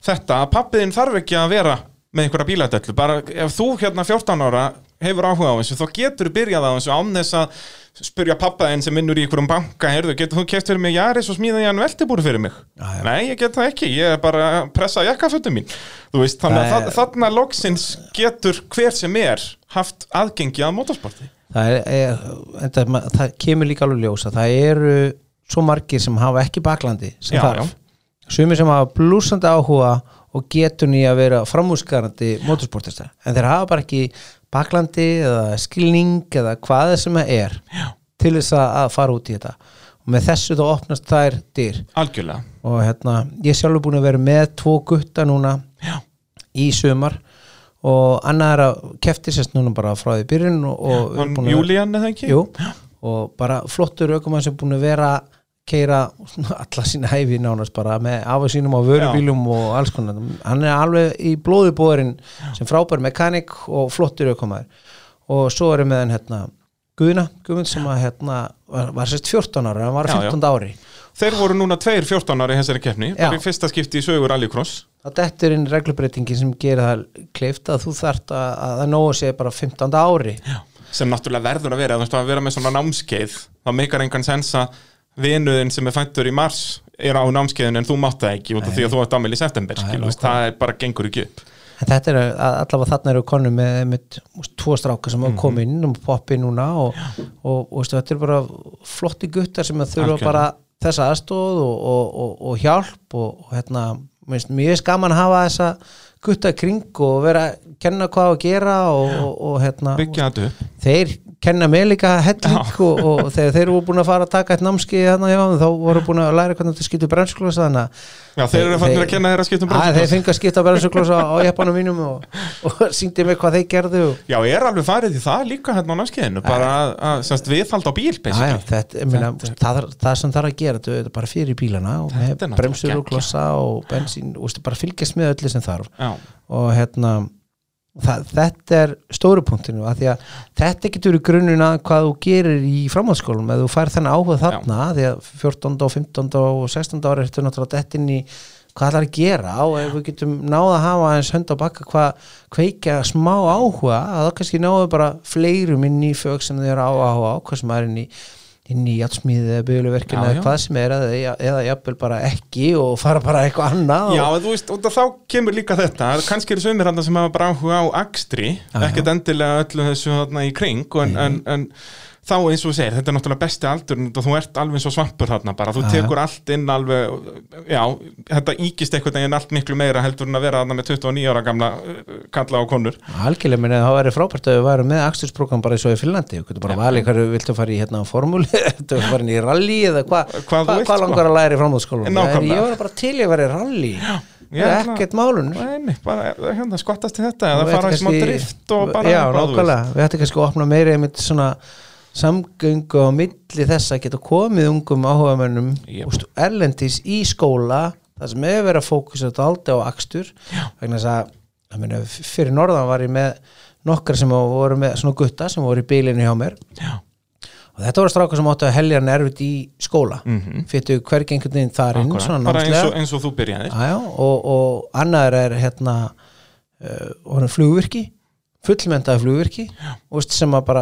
þetta að pappiðin þarf ekki að vera með einhverja bíladellu, bara ef þú hérna 14 ára hefur áhuga á þessu þá getur þú byrjað á þessu án þess að spyrja pappaðin sem vinnur í einhverjum banka heyrðu, getur þú keft fyrir mig Jaris og smíða ég hann veltibúru fyrir mig? Já. Nei, ég get það ekki, ég er bara að pressa jakkafötum mín veist, þannig að þarna loksins getur hver sem er haft aðgengi að motorsporti það, er, er, ma- það kemur líka alveg ljósa það eru svo margir sem hafa ekki baklandi sem Já, þarf sumir sem hafa blúsandi áhuga og getur í að vera framúskarandi motorsportista en þeir hafa bara ekki baklandi eða skilning eða hvað það sem það er Já. til þess að, fara út í þetta. Og með þessu þá opnast þær dyr. Algjörlega, og hérna, ég er sjálfur búin að vera með tvo gutta núna já, í sumar. Og annað er að kefti sérst núna bara frá því byrjun og, og við erum hann búin að vera- Júlían eða ekki? Jú, og bara flottur aukumann sem búin að vera keira alla sína hæfi nánast bara með af og sínum á vörubílum og alls konar. Hann er alveg í blóði bóðurinn sem frábær mekanik og flottur aukumann og svo erum við hann hérna Guðna, Guðmund sem að hérna var, var sérst 14 ára, hann var Já, já. 15 ári. Þeir voru núna tveir 14 ári í þessari keppni bara Já. í fyrsta skipti í sögur Alíkross það dettur inn reglubreitingin sem gerir það kleift að þú þart að, að það nógu sé bara 15 ári. Sem náttúrulega verður að vera, þú veist að vera með svona námskeið þá meikar engan sens að vinuðin sem er fættur í mars er á námskeiðinu en þú mátt það ekki út af því að þú ert ámæli í september, það er bara gengur ekki upp. En þetta er allavega þarna eru konu með, með tvo stráka sem hafa komið inn og poppi núna og, og, og þetta er bara flotti guttar sem þurfa Algjörlega. bara þessa aðstóð og, og, og, og hjálp og, hérna, mér er skaman að hafa þessa gutta kring og vera að kenna hvað að gera og, og, og hérna, þeir kenna mig líka helling og, og þegar þeir eru búin að fara að taka eitt námski hérna, já, þá voru búin að læra hvernig þetta skiptir brennsklosa þannig að Já, þeir eru fannir að kenna þeirra skiptum Æ, þeir fengu að skipta brennsklosa á jeppanum mínum og, og síndi mig hvað þeir gerðu Já, er alveg farið í það líka hérna á námskeiðinu bara að, að semst, viðhald á bíl basically. þetta, ég meina, það, er- það sem þarf að gera þetta er bara fyrir bílana og er með bremsur og klossa og bensín og bara fylgjast með öllu sem þarf. Já, og hérna það, þetta er stóru punktinu að því að þetta getur í grunninn að hvað þú gerir í framhaldsskólum eða þú fær þennan áhuga þarna því að 14. og 15. og 16. ári ertu náttúrulega dett inn í hvað það er að gera og ef við getum náða að hafa eins hönd á bakka hvað kveikja smá áhuga að þá kannski náðu bara fleirum inn í fög sem þau eru á áhuga á hvað sem er inn í inn í játtsmíði eða byggulegverkinu Já, eða hvað sem er eða, eða jafnvel bara ekki og fara bara eitthvað annað Já, og, þú veist, og þá kemur líka þetta. Kannski eru sömur hann sem hafa bara áhuga á akstri Já, ekkert endilega öllu þessu þarna í kring en, en, en þá eins og þú segir, þetta er náttúrulega besti aldur þú ert alveg svo svampur þarna bara. Þú tekur allt inn alveg já, þetta íkist einhvern veginn allt miklu meira heldur en að vera þarna með 29 ára gamla uh, kalla á konur. Algjörlega, minni, það væri frábært að við værum með akstursprogram bara eins og í Finnlandi, þú getur bara valið hverju viltu fara í hérna formúli, viltu fara inn í rally eða hvað Hvað hva, vilt, hva sko. langar að læra í framhaldsskólanum Nákvæmlega. ég var bara til í að vera í það ætla- ekkert málun Nei, bara hérna, skottast til þetta eða fara í smá drift og bara Já, að samgöngu á milli þess að geta komið ungum áhugamönnum úst, erlendis í skóla það sem hefur verið að fókusa þetta aldrei á akstur. Vegna þess að ég meina, fyrir norðan var ég með nokkar sem voru með svona gutta sem voru í bílinu hjá mér. Já. og þetta voru strákar sem áttu að helja nervit í skóla. Mm. -hmm. fyrir veginn þar inn bara eins og, eins og þú byrjaðir. Já, já, og, og annar er hérna uh, flugvirki fullmentaði flugvirki og veist, sem að bara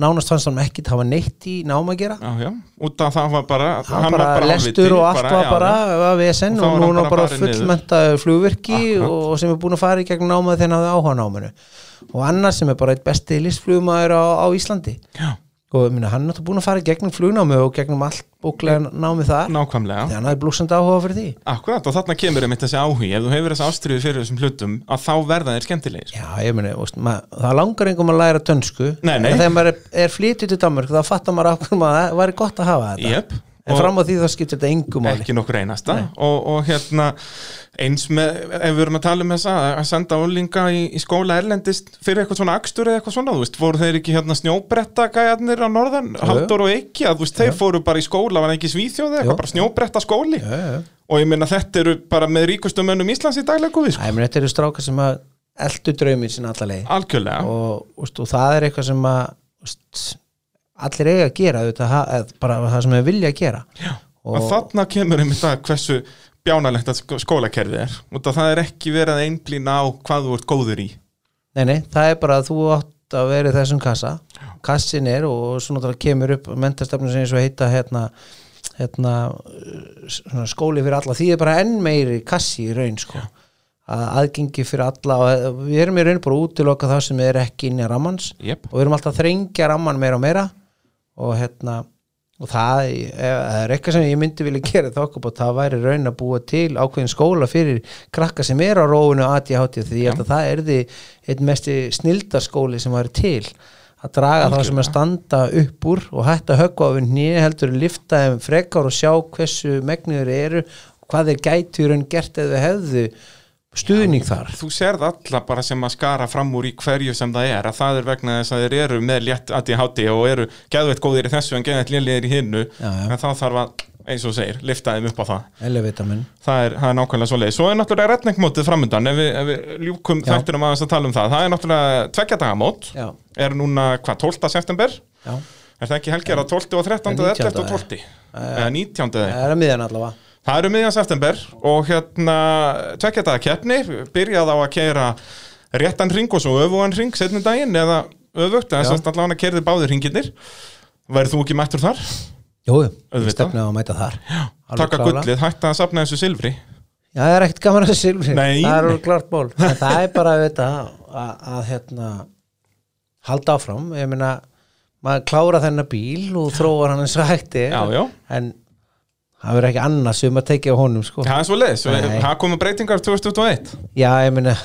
nánast fannst hann ekki hafa neitt í nám að gera. Já, já, út af það var bara hann, var bara, hálfviti, lestur og allt var já, bara að VSN Og og, var nú hann hann bara bara fullmentaði flugvirki Akkurat. og, sem er búin að fara í gegn námað þegar hann hafði áhuga á náminu. Og annar sem er bara eitt besti listflugmaður á, á Íslandi. Já, og ég minna, hann er búin að fara gegnum flugnámi og gegnum allt bóklega námi þar. Nákvæmlega. Þegar hann hafði blúsandi áhuga fyrir því. Akkurat, og þarna kemur einmitt þessi áhugi. Ef þú hefur þessi ástriðu fyrir þessum hlutum að þá verða þeir skemmtilegir. Já, ég meni, það langar engum að læra dönsku. Nei, nei. en þegar maður er, er flytið til Danmark þá fattar maður ákveðum að það væri gott að hafa þetta. Jep, en og fram á því þá skiptir þetta engum máli. ekki nokkur einasta. Og, og hérna eins með, ef við erum að tala um þessa að senda ólinga í, í skóla erlendist fyrir eitthvað svona akstur eða eitthvað svona þú veist, voru þeir ekki hérna snjóbretta gæjarnir á norðan, Halldór og Eiki að þú veist, þeir fóru bara í skóla, var það ekki Jú. eitthvað, bara snjóbretta skóli já. og ég minna þetta eru bara með ríkustu mönnum Íslands í daglegu við, Æ, ég meni, þetta eru strákar sem að eldu drauminn sinna alla leið. Algjörlega. Og, veist, og það er eitthvað sem að allir eiga að gera þetta, bara það sem þeir vilja að gera. Já. og, og þarna kemur einmitt að hversu bjánalegt að skó- skólakerfið er. Út af það er ekki verið að einblýna á hvað þú ert góður í. Nei, nei, það er bara að þú átt að vera í þessum kassa. Kassin er og svo náttúrulega kemur upp mentastefnum sem eins og heita hérna, hérna svona skóli fyrir alla. Því er bara enn meiri kassi í raun sko. Að aðgengi fyrir alla og við erum í raun bara að útiloka það sem er ekki inn í rammans. Yep. og við erum alltaf að þrengja ramman meira og meira og hérna og það það er eitthvað sem ég myndi vilja gera okkur búið, það væri raun að búa til ákveðin skóla fyrir krakka sem er á róinu ADHD því ég held að það er því einn mesti snildaskóli sem væri til. Að draga það sem er standa upp úr og hætta við nýja heldur lifta þeim frekar og sjá hversu megniður eru og hvað þeir gætu í raun gert eða hefðu stuðning þar þú sérð alla bara sem að skara fram úr í hverju sem það er að það er vegna þess að þeir eru með létt ADHD og eru geðveitt góðir í þessu en geðveitt lélegir í hinnu en þá þarf að, eins og segir, lifta þeim upp á það elevita minn það er, það er nákvæmlega svo leið svo er náttúrulega retningmótið framundan ef við, ef við ljúkum Já. þættinum aðeins að tala um það það er náttúrulega tveggjadagamót já, er núna, hvað, 12. september já, er það ekki helgjara 12. og 13. Það er eða 11. 19. og 12. eða 19. það er að eru miðjan september og hérna tvekja daga keppni, byrjað á að keira réttan ring og svo öfugan ring setni daginn eða öfugt, en Já. þess að allavega keirði báðir ringirnir. Verður þú ekki mættur þar? Jú, stefnum að mæta þar Taka klárlega. gullið, hætta að safna þessu silfri. Já, það er ekkert gaman að þessu silfri Nei, Það er alveg klart ból það er bara að, vita, að, að hérna, halda áfram Ég meina, maður klára þennan bíl og þróar hann eins og hætti Já, já. En það verður ekki annað sem að tekja á honum sko. Það er svo leiðis, það komu breytingar 2021. Já, ég meina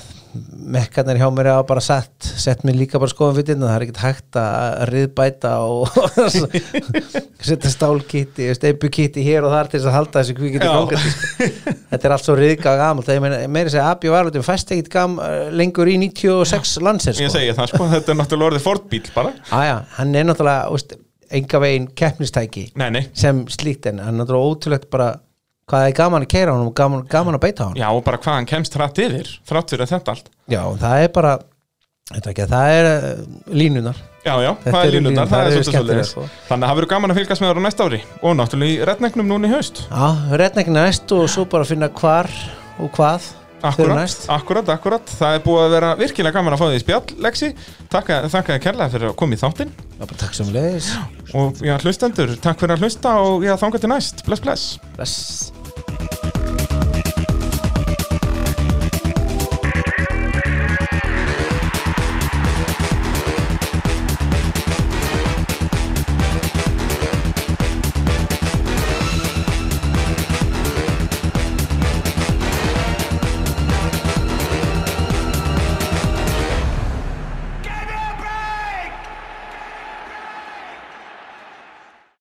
mekkarnir hjá mér hafa bara sett sett mér líka bara skoðan fyrir það er ekkert hægt að riðbæta og setja stálkitti steipukitti hér og þar til þess að halda þessu Já. gangandi sko. þetta er allt svo riðga gamalt ég meina, meiri segja Abbi Varlutin fæst ekkit gam lengur í 96 landsir Ég sko. segi það, sko, þetta er náttúrulega orðið Ford-bíl bara. Aja, hann er náttúrulega úst, enga veginn keppnistæki Nei, nei. sem slíkt en hann er ótrúlegt bara hvað er gaman að keira hann og gaman, gaman að beita hann Já, og bara hvað hann kemst hratt yfir, þrátt fyrir þetta allt. Já, það er bara ekki, það er uh, línunar Já, já, Þetta það er línunar, það það er svolítið svolítið. sko. Þannig að það verður gaman að fylgast með það á næsta ári og náttúrulega í retningnum núna í haust. Já, rednekna næst og svo bara finna hvar og hvað Akkurat, akkurat, akkurat. Það er búið að vera virkilega gaman að fá því spjall, Lexi. Takka þér kærlega fyrir að koma í þáttinn. Já, bara takk sem leiðis Og já, hlustendur, takk fyrir að hlusta og já, þanga til næst. Bless, bless. Bless